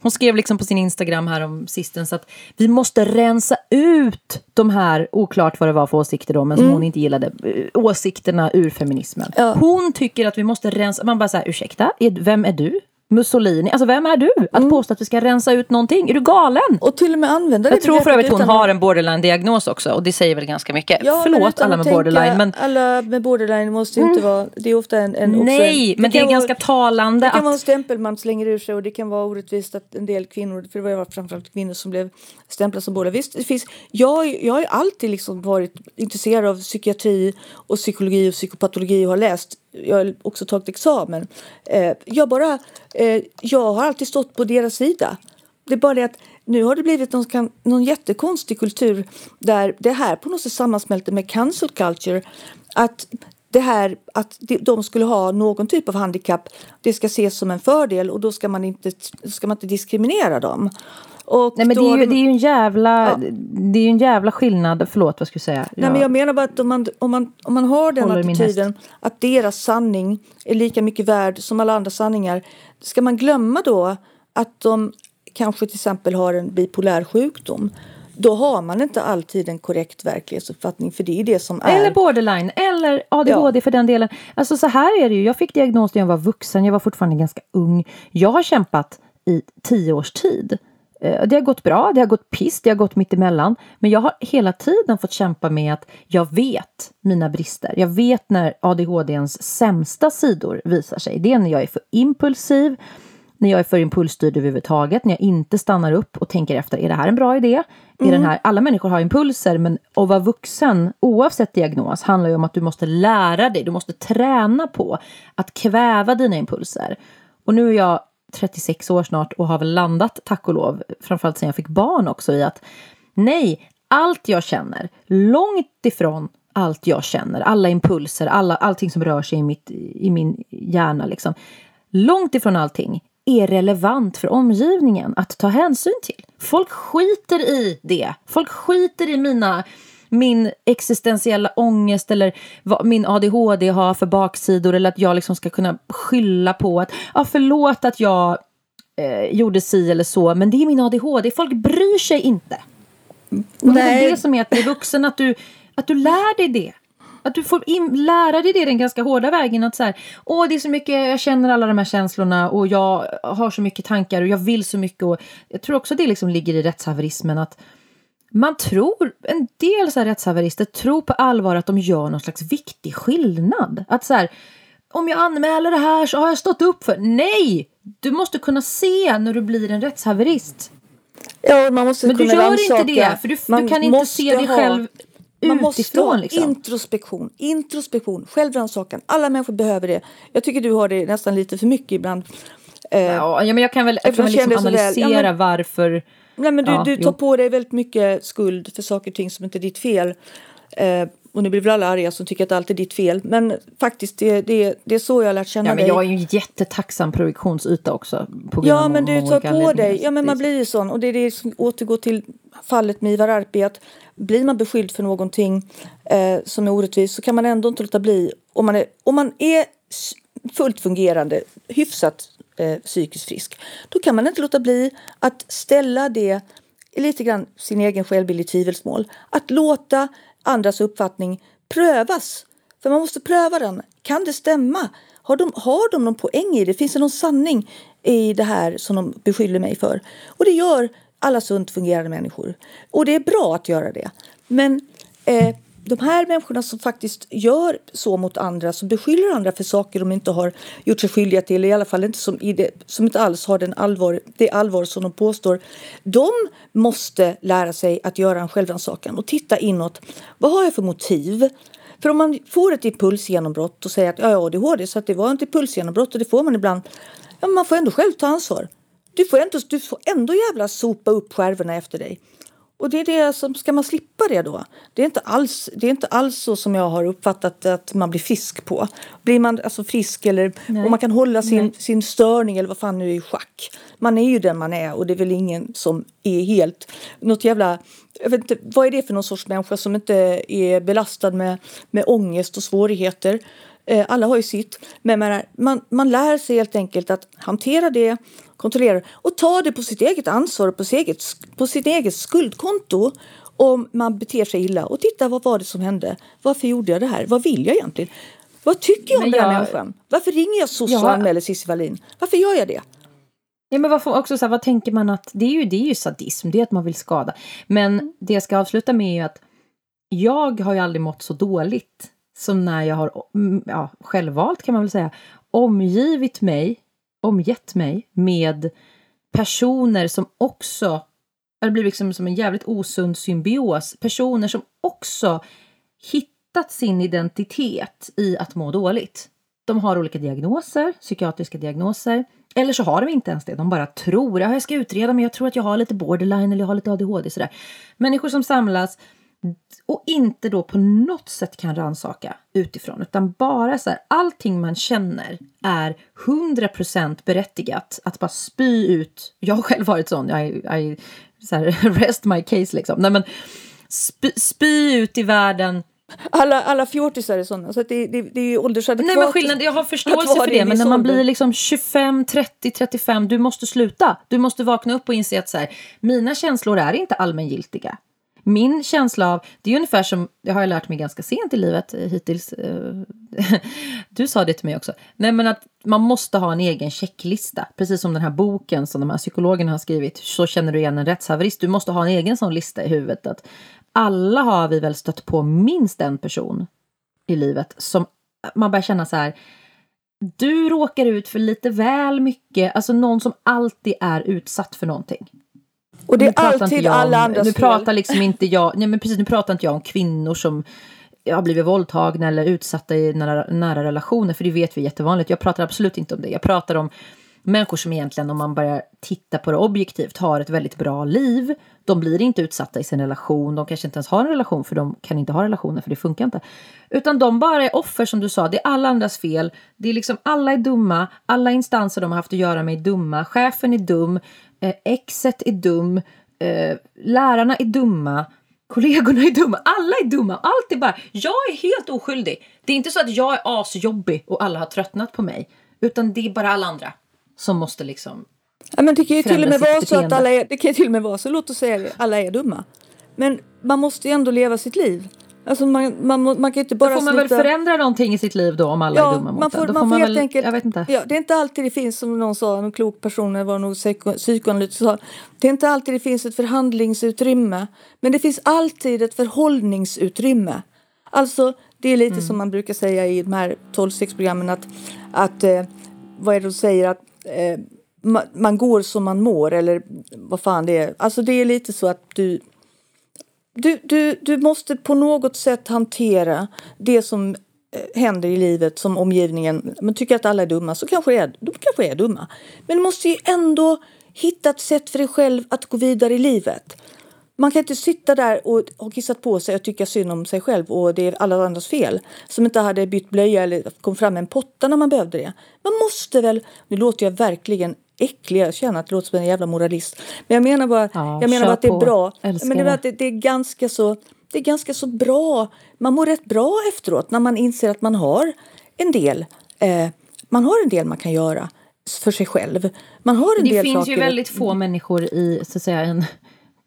Hon skrev liksom på sin Instagram här om sistens att vi måste rensa ut de här, oklart vad det var för åsikter då, men som mm. hon inte gillade, eh, åsikterna ur feminismen. Ja. Hon tycker att vi måste rensa, man bara säger ursäkta, vem är du? Mussolini. Alltså vem är du att mm. påstå att vi ska rensa ut någonting? Är du galen? Och till och med använda det Jag tror för övrigt hon har en borderline-diagnos också och det säger väl ganska mycket. Ja, Förlåt alla med borderline. Men... Alla med borderline måste ju inte mm. vara... Det är ofta en... en Nej, en, men det är vara, ganska talande. Det kan att... vara en stämpel man slänger ur sig och det kan vara orättvist att en del kvinnor, för det var framförallt kvinnor som blev stämplade som borderline. Visst, det finns, jag, jag har alltid liksom varit intresserad av psykiatri och psykologi och psykopatologi och har läst jag har också tagit examen. Eh, jag, bara, eh, jag har alltid stått på deras sida. Det är bara det att nu har det blivit någon, någon jättekonstig kultur där det här på något sätt sammansmälter med cancel culture. Att det här att de skulle ha någon typ av handikapp, det ska ses som en fördel och då ska man inte, ska man inte diskriminera dem. Och Nej, men det, är ju, det är ju en jävla, ja. det är en jävla skillnad. Förlåt, vad ska jag säga? Nej, jag, men jag menar bara att om man, om man, om man har den attityden att deras sanning är lika mycket värd som alla andra sanningar. Ska man glömma då att de kanske till exempel har en bipolär sjukdom då har man inte alltid en korrekt verklighetsuppfattning för det är det som är. Eller borderline eller ADHD ja. för den delen. Alltså så här är det ju. Jag fick diagnos när jag var vuxen. Jag var fortfarande ganska ung. Jag har kämpat i tio års tid det har gått bra, det har gått piss, det har gått mittemellan. Men jag har hela tiden fått kämpa med att jag vet mina brister. Jag vet när ADHDns sämsta sidor visar sig. Det är när jag är för impulsiv, när jag är för impulsstyrd överhuvudtaget, när jag inte stannar upp och tänker efter, är det här en bra idé? Mm. Är den här, alla människor har impulser, men att vara vuxen, oavsett diagnos, handlar ju om att du måste lära dig, du måste träna på att kväva dina impulser. Och nu är jag 36 år snart och har väl landat, tack och lov, framförallt sen jag fick barn också i att nej, allt jag känner, långt ifrån allt jag känner, alla impulser, alla, allting som rör sig i, mitt, i min hjärna liksom. långt ifrån allting är relevant för omgivningen att ta hänsyn till. Folk skiter i det. Folk skiter i mina min existentiella ångest eller vad min ADHD har för baksidor eller att jag liksom ska kunna skylla på att ja, förlåt att jag eh, gjorde si eller så men det är min ADHD. Folk bryr sig inte. Och det är det som är att bli vuxen, att du, att du lär dig det. Att du får in, lära dig det den ganska hårda vägen. Att så här, åh det är så mycket, jag känner alla de här känslorna och jag har så mycket tankar och jag vill så mycket. Och jag tror också det liksom ligger i rättshaverismen att man tror, en del så här rättshaverister tror på allvar att de gör någon slags viktig skillnad. Att så här, om jag anmäler det här så har jag stått upp för. Nej! Du måste kunna se när du blir en rättshaverist. Ja, man måste Men kunna du gör rannsaka. inte det, för du, du kan inte se dig ha, själv man måste ha Liksom. introspektion, introspektion, självrannsakan. Alla människor behöver det. Jag tycker du har det nästan lite för mycket ibland. Eh, ja, men jag kan väl, jag kan väl liksom analysera ja, men, varför. Nej, men du, ja, du tar jo. på dig väldigt mycket skuld för saker och ting som inte är ditt fel. Eh, och nu blir väl alla arga som tycker att allt är ditt fel. Men faktiskt, det, det, det är så jag har lärt känna ja, men dig. Jag är ju jättetacksam produktionsyta också. På ja, men du tar på dig. Ja, men man blir ju sån. Och det är det som återgår till fallet med Ivar Arpi. Att blir man beskylld för någonting eh, som är orättvist så kan man ändå inte låta bli. Om man är, om man är fullt fungerande, hyfsat eh, psykiskt frisk, då kan man inte låta bli att ställa det lite grann sin egen självbild i tvivelsmål. Att låta andras uppfattning prövas. För man måste pröva den. Kan det stämma? Har de, har de någon poäng i det? Finns det någon sanning i det här som de beskyller mig för? Och det gör alla sunt fungerande människor. Och det är bra att göra det. Men eh, de här människorna som faktiskt gör så mot andra, som beskyller andra för saker de inte har gjort sig skyldiga till, i alla fall inte som, i det, som inte alls har den allvar, det allvar som de påstår. De måste lära sig att göra en självrannsakan och titta inåt. Vad har jag för motiv? För om man får ett impulsgenombrott och säger att ja, ja, ADHD, så att det var ett impulsgenombrott och det får man ibland. Ja, men man får ändå själv ta ansvar. Du får ändå, du får ändå jävla sopa upp skärvorna efter dig. Och det är det som, ska man slippa det då? Det är inte alls, det är inte alls så som jag har uppfattat att man blir frisk på. Blir man alltså frisk eller om man kan hålla sin, sin störning eller vad fan nu är i schack. Man är ju den man är och det är väl ingen som är helt något jävla jag vet inte, vad är det för någon sorts människa som inte är belastad med, med ångest och svårigheter? Eh, alla har ju sitt. Men man, man lär sig helt enkelt att hantera det kontrollera och ta det på sitt eget ansvar och på sitt eget, på sitt eget skuldkonto om man beter sig illa och titta vad var det som hände? Varför gjorde jag det här? Vad vill jag egentligen? Vad tycker jag om den här människan? Varför ringer jag soc och anmäler Cissi Wallin? Varför gör jag det? Ja, men varför också så här, vad tänker man att det är ju, det är ju sadism, det är att man vill skada. Men det jag ska avsluta med är att jag har ju aldrig mått så dåligt som när jag har, mm, ja, självvalt kan man väl säga, omgivit mig omgett mig med personer som också, det blir liksom som en jävligt osund symbios, personer som också hittat sin identitet i att må dåligt. De har olika diagnoser, psykiatriska diagnoser, eller så har de inte ens det. De bara tror, ja, jag ska utreda men jag tror att jag har lite borderline eller jag har lite ADHD. Sådär. Människor som samlas och inte då på något sätt kan ransaka utifrån utan bara så här, allting man känner är 100% berättigat att bara spy ut. Jag har själv varit sån, I, I så här, rest my case liksom. Nej, men spy, spy ut i världen alla, alla fjortisar är sådana, så det, det, det är ju åldersadekvat. Nej men skillnad, jag har förståelse för det, men när man blir liksom 25, 30, 35, du måste sluta. Du måste vakna upp och inse att så här, mina känslor är inte allmängiltiga min känsla av, det är ungefär som, det har jag lärt mig ganska sent i livet eh, hittills. Eh, du sa det till mig också. Nej men att man måste ha en egen checklista. Precis som den här boken som de här psykologerna har skrivit. Så känner du igen en rättshaverist. Du måste ha en egen sån lista i huvudet. Att alla har vi väl stött på minst en person i livet som man börjar känna så här. Du råkar ut för lite väl mycket, alltså någon som alltid är utsatt för någonting. Och det är alltid om, alla andras Nu pratar liksom inte jag, nej men precis, nu pratar inte jag om kvinnor som har blivit våldtagna eller utsatta i nära, nära relationer, för det vet vi är jättevanligt. Jag pratar absolut inte om det. Jag pratar om människor som egentligen, om man börjar titta på det objektivt, har ett väldigt bra liv. De blir inte utsatta i sin relation, de kanske inte ens har en relation för de kan inte ha relationer för det funkar inte. Utan de bara är offer som du sa, det är alla andras fel. Det är liksom alla är dumma, alla instanser de har haft att göra med är dumma, chefen är dum, eh, exet är dum, eh, lärarna är dumma, kollegorna är dumma, alla är dumma, allt är bara, jag är helt oskyldig. Det är inte så att jag är asjobbig och alla har tröttnat på mig, utan det är bara alla andra som måste liksom Ja, men det kan ju till och med vara så att alla är, det kan till och med vara så, låt oss säga det, alla är dumma. Men man måste ju ändå leva sitt liv. Alltså man, man, man kan inte bara då får man sluta... väl förändra någonting i sitt liv då om alla ja, är dumma mot man får, en. Då man får man helt väl, enkelt, jag vet inte. Ja, det är inte alltid det finns, som någon sa, en klok person, det var nog psyko, psykoanalytiker sa, det är inte alltid det finns ett förhandlingsutrymme, men det finns alltid ett förhållningsutrymme. Alltså, det är lite mm. som man brukar säga i de här 12-stegsprogrammen att, att eh, vad är det de säger, att eh, man, man, går som man mår eller vad fan det är. Alltså det är lite så att du, du, du, du måste på något sätt hantera det som eh, händer i livet som omgivningen, men tycker att alla är dumma så kanske är, de kanske är dumma. Men du måste ju ändå hitta ett sätt för dig själv att gå vidare i livet. Man kan inte sitta där och ha kissat på sig och tycka synd om sig själv och det är alla andras fel. Som inte hade bytt blöja eller kom fram med en potta när man behövde det. Man måste väl, nu låter jag verkligen äcklig, jag känner att det låter som en jävla moralist. Men jag menar bara, ja, jag menar bara att det är bra. Men det, är, det, det är ganska så det är ganska så bra. Man mår rätt bra efteråt när man inser att man har en del, eh, man har en del man kan göra för sig själv. Man har en det del finns saker... ju väldigt få människor i så att säga, en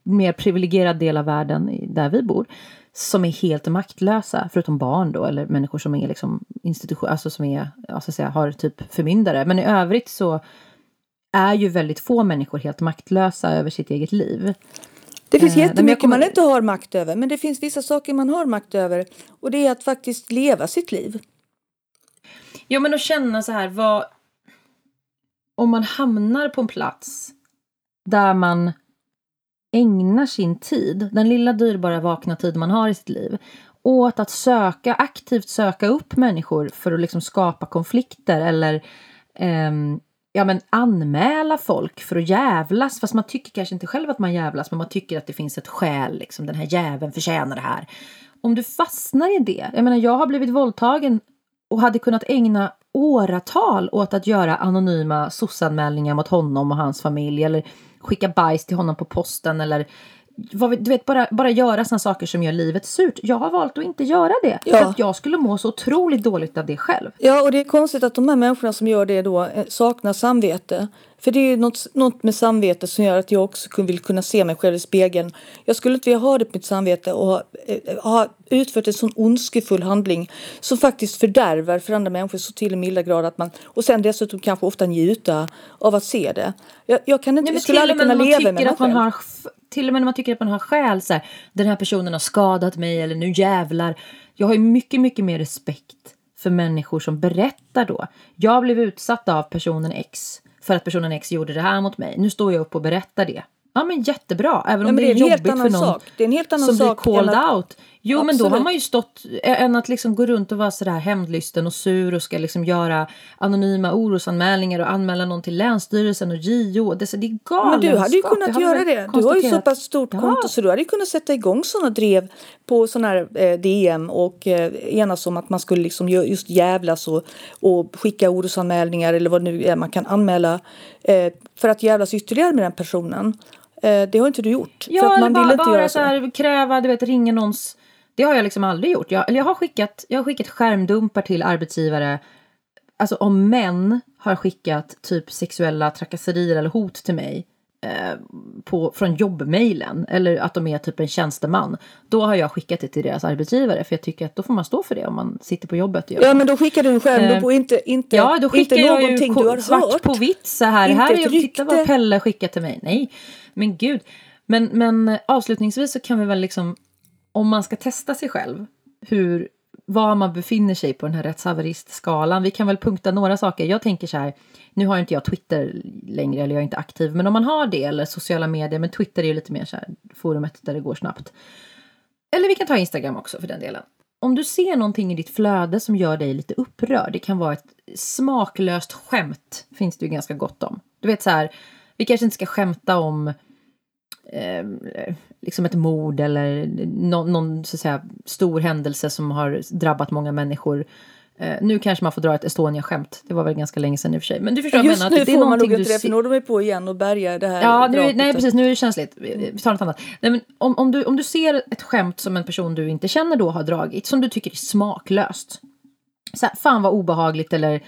mer privilegierad del av världen där vi bor som är helt maktlösa, förutom barn då, eller människor som är liksom institution, alltså som är, ja, så säga, har typ förmyndare. Men i övrigt så är ju väldigt få människor helt maktlösa över sitt eget liv. Det finns eh, jättemycket kommer... man inte har makt över, men det finns vissa saker man har makt över. Och det är att faktiskt leva sitt liv. Ja, men att känna så här, vad... Om man hamnar på en plats där man ägnar sin tid, den lilla dyrbara vakna tid man har i sitt liv, åt att söka, aktivt söka upp människor för att liksom skapa konflikter eller eh, ja, men anmäla folk för att jävlas. Fast man tycker kanske inte själv att man jävlas men man tycker att det finns ett skäl. Liksom, den här jäveln förtjänar det här. Om du fastnar i det. Jag menar jag har blivit våldtagen och hade kunnat ägna åratal åt att göra anonyma sossanmälningar mot honom och hans familj eller skicka bajs till honom på posten eller du vet, bara, bara göra såna saker som gör livet surt. Jag har valt att inte göra det. Ja. För att jag skulle må så otroligt dåligt av det själv. Ja, och det är konstigt att de här människorna som gör det då eh, saknar samvete. För det är något, något med samvete som gör att jag också vill kunna se mig själv i spegeln. Jag skulle inte vilja ha det på mitt samvete och ha, eh, ha utfört en sån ondskefull handling som faktiskt fördärvar för andra människor så till en milda grad att man och sen dessutom kanske ofta njuta av att se det. Jag, jag kan inte, Nej, skulle aldrig kunna leva med mig själv till och med när man tycker att man har skäl så här, den här personen har skadat mig eller nu jävlar. Jag har ju mycket, mycket mer respekt för människor som berättar då. Jag blev utsatt av personen X för att personen X gjorde det här mot mig. Nu står jag upp och berättar det. Ja men jättebra, även om ja, det är, det är jobbigt för någon sak. Det är en helt annan som sak blir called att... out. Jo Absolut. men då har man ju stått, än att liksom gå runt och vara sådär hämndlysten och sur och ska liksom göra anonyma orosanmälningar och anmäla någon till Länsstyrelsen och JO. Det, det är galenskap. Men du hade ju kunnat göra det. Du har ju så pass stort ja. konto så du hade ju kunnat sätta igång sådana drev på sådana här eh, DM och eh, enas om att man skulle liksom just jävlas och, och skicka orosanmälningar eller vad nu är man kan anmäla eh, för att jävlas ytterligare med den personen. Eh, det har inte du gjort. Ja, för att man vill inte bara göra så. Här, kräva, du vet, ringa någons... Det har jag liksom aldrig gjort. Jag, eller jag, har skickat, jag har skickat skärmdumpar till arbetsgivare. Alltså om män har skickat typ sexuella trakasserier eller hot till mig eh, på, från jobbmailen eller att de är typ en tjänsteman. Då har jag skickat det till deras arbetsgivare för jag tycker att då får man stå för det om man sitter på jobbet. Och ja men då skickar du en skärmdump eh, och inte, inte, ja, då skickar inte jag någonting ju du har svart hört. på vitt så här. Inte här är, titta vad Pelle skickat till mig. Nej, men gud. Men, men avslutningsvis så kan vi väl liksom, om man ska testa sig själv, hur, var man befinner sig på den här rättshaveristskalan. Vi kan väl punkta några saker. Jag tänker så här, nu har inte jag Twitter längre eller jag är inte aktiv, men om man har det eller sociala medier, men Twitter är ju lite mer så här forumet där det går snabbt. Eller vi kan ta Instagram också för den delen. Om du ser någonting i ditt flöde som gör dig lite upprörd, det kan vara ett smaklöst skämt finns det ju ganska gott om. Du vet så här, vi kanske inte ska skämta om eh, liksom ett mord eller någon, någon så att säga, stor händelse som har drabbat många människor. Eh, nu kanske man får dra ett Estonia-skämt. Det var väl ganska länge sedan i och för sig. Men du förstår Just menar. Att det är får man nog inte det, för nu är de på igen och bärgar det här. Ja, nu, nej precis. Nu är det känsligt. Vi tar något annat. Nej, men om, om, du, om du ser ett skämt som en person du inte känner då har dragit, som du tycker är smaklöst. Så här, fan vad obehagligt eller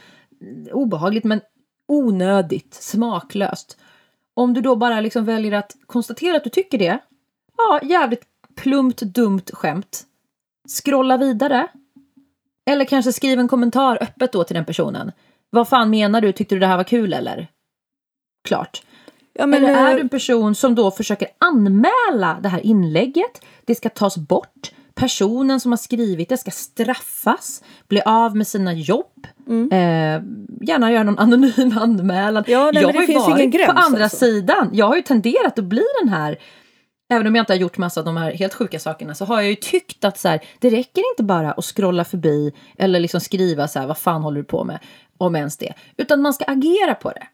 obehagligt men onödigt, smaklöst. Om du då bara liksom väljer att konstatera att du tycker det, ja, jävligt plumpt, dumt skämt. Scrolla vidare. Eller kanske skriv en kommentar öppet då till den personen. Vad fan menar du? Tyckte du det här var kul eller? Klart. Ja, men, eller är du en person som då försöker anmäla det här inlägget? Det ska tas bort. Personen som har skrivit det ska straffas, bli av med sina jobb. Mm. Eh, gärna göra någon anonym anmälan. Ja, nej, jag har ju varit gräns, på andra alltså. sidan. Jag har ju tenderat att bli den här Även om jag inte har gjort massa av de här helt sjuka sakerna så har jag ju tyckt att så här, det räcker inte bara att scrolla förbi eller liksom skriva så här, vad fan håller du på med? Om ens det. Utan man ska agera på det.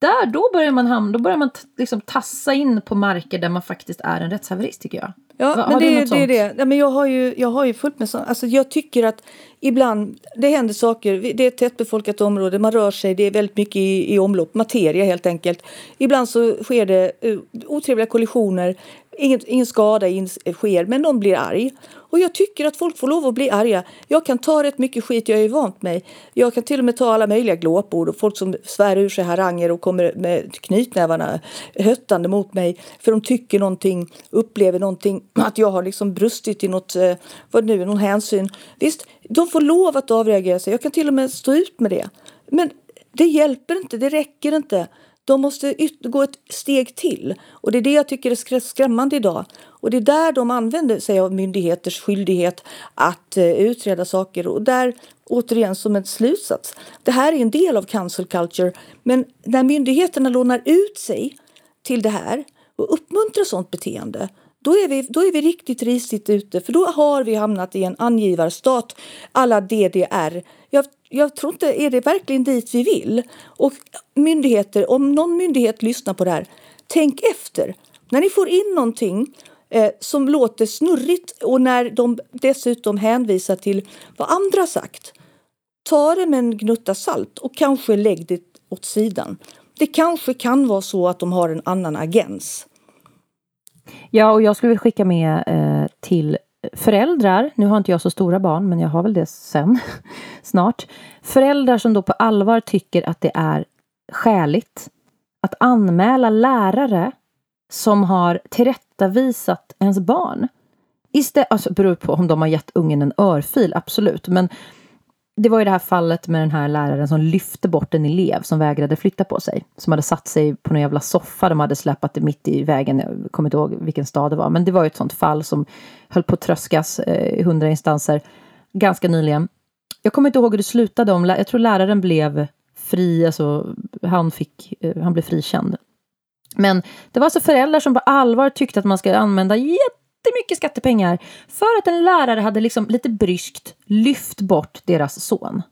Där, då börjar man, hamna, då börjar man liksom tassa in på marker där man faktiskt är en rättshaverist tycker jag. Ja, Va, men det, är, det det. Ja, men jag har ju, jag har ju fullt med sånt. Alltså jag tycker att ibland, det händer saker. Det är ett tättbefolkat område, man rör sig, det är väldigt mycket i, i omlopp, materia helt enkelt. Ibland så sker det uh, otrevliga kollisioner, ingen, ingen skada in, sker, men någon blir arg. Och jag tycker att folk får lov att bli arga. Jag kan ta rätt mycket skit, jag är ju vant mig. Jag kan till och med ta alla möjliga glåpord och folk som svär ur sig haranger och kommer med knytnävarna höttande mot mig för de tycker någonting, upplever någonting, att jag har liksom brustit i något, eh, vad nu, någon hänsyn. Visst, de får lov att avreagera sig. Jag kan till och med stå ut med det. Men det hjälper inte, det räcker inte. De måste gå ett steg till. Och det är det jag tycker är skrämmande idag. Och det är där de använder sig av myndigheters skyldighet att eh, utreda saker. Och där, återigen som en slutsats, det här är en del av cancel culture. Men när myndigheterna lånar ut sig till det här och uppmuntrar sånt beteende då är, vi, då är vi riktigt risigt ute för då har vi hamnat i en angivarstat alla DDR. Jag, jag tror inte, är det verkligen dit vi vill? Och myndigheter, om någon myndighet lyssnar på det här, tänk efter. När ni får in någonting eh, som låter snurrigt och när de dessutom hänvisar till vad andra sagt, ta det med en gnutta salt och kanske lägg det åt sidan. Det kanske kan vara så att de har en annan agens. Ja, och jag skulle vilja skicka med eh, till föräldrar, nu har inte jag så stora barn, men jag har väl det sen, snart. Föräldrar som då på allvar tycker att det är skäligt att anmäla lärare som har tillrättavisat ens barn. Istället, alltså beror på om de har gett ungen en örfil, absolut, men det var ju det här fallet med den här läraren som lyfte bort en elev som vägrade flytta på sig. Som hade satt sig på någon jävla soffa. De hade släpat det mitt i vägen. Jag kommer inte ihåg vilken stad det var. Men det var ju ett sånt fall som höll på att tröskas eh, i hundra instanser ganska nyligen. Jag kommer inte ihåg hur det slutade. Om, jag tror läraren blev fri, alltså han, fick, eh, han blev frikänd. Men det var alltså föräldrar som på allvar tyckte att man ska använda jättemycket skattepengar för att en lärare hade liksom lite bryskt lyft bort deras son.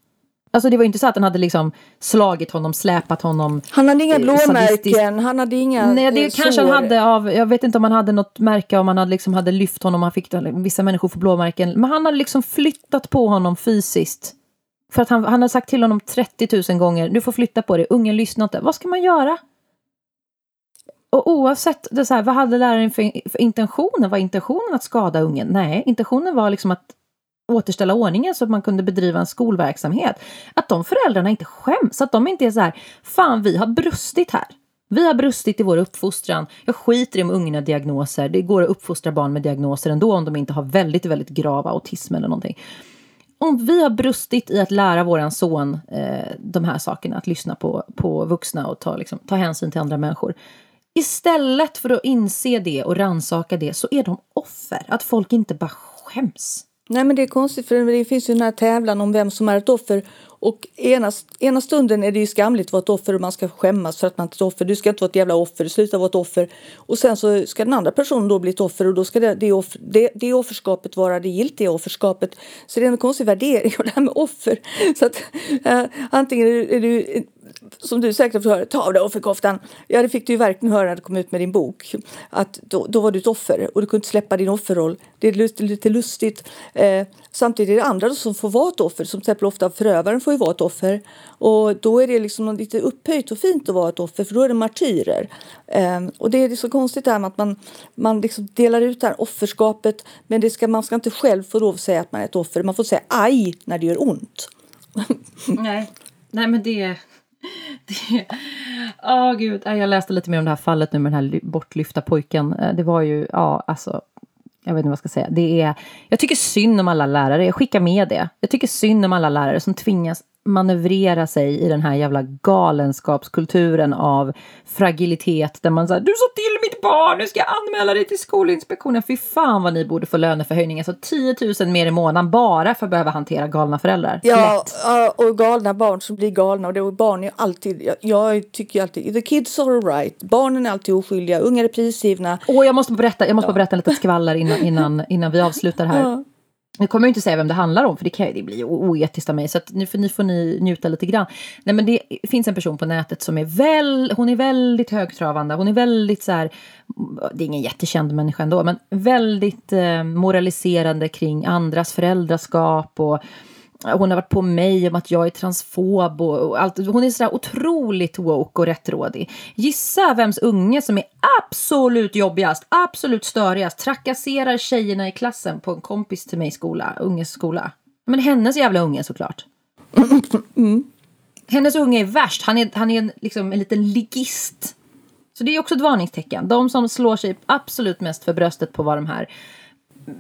Alltså det var inte så att han hade liksom slagit honom, släpat honom. Han hade inga eh, blåmärken, han hade inga Nej, det sår. kanske han hade av, jag vet inte om han hade något märke, om han hade, liksom hade lyft honom, han fick, vissa människor får blåmärken. Men han hade liksom flyttat på honom fysiskt. För att han, han hade sagt till honom 30 000 gånger, du får flytta på dig, ungen lyssnar inte. Vad ska man göra? Och oavsett det så här, vad hade läraren för, för intentioner? Var intentionen att skada ungen? Nej, intentionen var liksom att återställa ordningen så att man kunde bedriva en skolverksamhet. Att de föräldrarna inte skäms, att de inte är så här, fan vi har brustit här. Vi har brustit i vår uppfostran. Jag skiter i om ungen har diagnoser. Det går att uppfostra barn med diagnoser ändå om de inte har väldigt, väldigt grav autism eller någonting. Om vi har brustit i att lära våran son eh, de här sakerna, att lyssna på, på vuxna och ta, liksom, ta hänsyn till andra människor. Istället för att inse det och ransaka det så är de offer. Att folk inte bara skäms. Nej men det är konstigt för det finns ju den här tävlan om vem som är ett offer och ena, ena stunden är det ju skamligt att vara ett offer och man ska skämmas för att man är ett offer. Du ska inte vara ett jävla offer, sluta vara ett offer. Och sen så ska den andra personen då bli ett offer och då ska det, det, offer, det, det offerskapet vara det giltiga offerskapet. Så det är en konstig värdering av det här med offer. Så att äh, antingen är du, är du som du säkert har fått höra, ta av dig offerkoftan. Ja, det fick du ju verkligen höra när du kom ut med din bok. Att då, då var du ett offer och du kunde inte släppa din offerroll. Det är lite, lite lustigt. Eh, samtidigt är det andra som får vara ett offer, som till exempel ofta förövaren får ju vara ett offer. Och då är det liksom lite upphöjt och fint att vara ett offer, för då är det martyrer. Eh, och det är så konstigt det här med att man, man liksom delar ut det här offerskapet, men det ska, man ska inte själv få lov att säga att man är ett offer. Man får säga aj när det gör ont. Nej, Nej men det Åh oh, gud, jag läste lite mer om det här fallet nu med den här bortlyfta pojken. Eh, det var ju, ja alltså, jag vet inte vad jag ska säga. Det är, jag tycker synd om alla lärare, jag skickar med det. Jag tycker synd om alla lärare som tvingas manövrera sig i den här jävla galenskapskulturen av fragilitet där man säger du sa till mitt barn, nu ska jag anmäla dig till Skolinspektionen. Fy fan vad ni borde få löneförhöjning, alltså 10 000 mer i månaden bara för att behöva hantera galna föräldrar. Ja, Lätt. och galna barn som blir galna och det, barn är alltid, jag, jag tycker alltid, the kids are right, barnen är alltid oskyldiga, ungar är prisgivna. Åh, jag måste berätta, jag måste ja. berätta lite skvaller innan, innan, innan vi avslutar här. Ja. Nu kommer jag inte säga vem det handlar om för det, kan, det blir oetiskt av mig. Så att nu får, ni får ni njuta lite grann. Nej men det finns en person på nätet som är väl, hon är väldigt högtravande. Hon är väldigt så här, mm, det är ingen jättekänd människa ändå, men väldigt eh, moraliserande kring andras föräldraskap och hon har varit på mig om att jag är transfob och allt. Hon är sådär otroligt woke och rättrådig. Gissa vems unge som är absolut jobbigast, absolut störigast, trakasserar tjejerna i klassen på en kompis till mig skola, unges skola. Men hennes jävla unge såklart. Mm. Hennes unge är värst. Han är, han är en, liksom en liten ligist. Så det är också ett varningstecken. De som slår sig absolut mest för bröstet på vad de här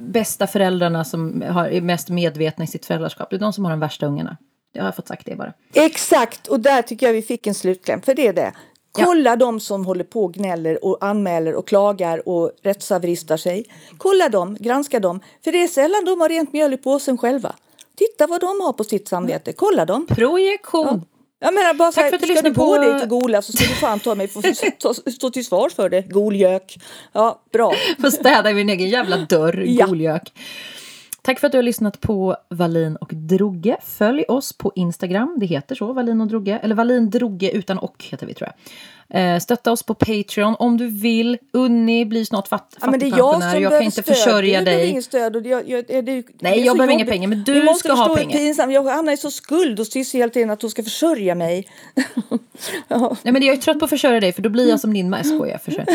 bästa föräldrarna som har, är mest medvetna i sitt föräldraskap. Det är de som har de värsta ungarna. Jag har fått sagt det bara. Exakt, och där tycker jag vi fick en slutkläm. För det är det. Kolla ja. de som håller på och gnäller och anmäler och klagar och rättshaveristar sig. Kolla dem, granska dem. För det är sällan de har rent mjöl i påsen själva. Titta vad de har på sitt samvete. Kolla dem. Projektion. Ja. Jag menar bara så här, för att du ska du på dig till gola så ska du fan ta mig få stå till svars för det. Golgök. Ja, bra. Få städa i min egen jävla dörr, ja. golgök. Tack för att du har lyssnat på Valin och Droge. Följ oss på Instagram, det heter så, Valin och Droge. Eller Valin Droge utan och heter vi tror jag. Eh, stötta oss på Patreon om du vill. Unni blir snart fatt, ja, men det är jag, som jag kan inte stöd. försörja dig. Stöd och jag, jag, det, Nej, jag behöver inga pengar, men du ska ha pengar. Pinsam. Jag hamnar i så skuld och Cissi hela tiden att hon ska försörja mig. ja. Nej, men jag är trött på att försörja dig, för då blir jag som din. Jag skojar, försörj,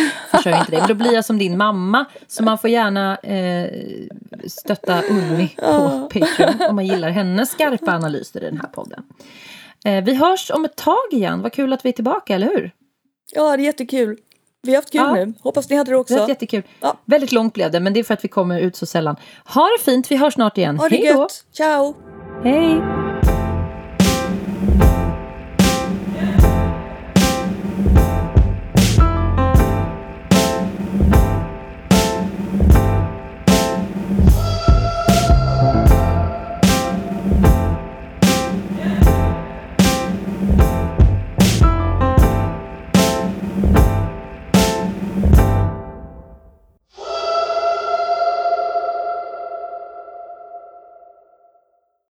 inte dig. Men då blir jag som din mamma. Så man får gärna eh, stötta Unni på Patreon om man gillar hennes skarpa analyser i den här podden. Eh, vi hörs om ett tag igen. Vad kul att vi är tillbaka, eller hur? Ja, det är jättekul. Vi har haft kul ja. nu. Hoppas ni hade det också. Det jättekul. Ja. Väldigt långt blev det, men det är för att vi kommer ut så sällan. Ha det fint, vi hörs snart igen. Ha det Hej då! Ciao! Hej!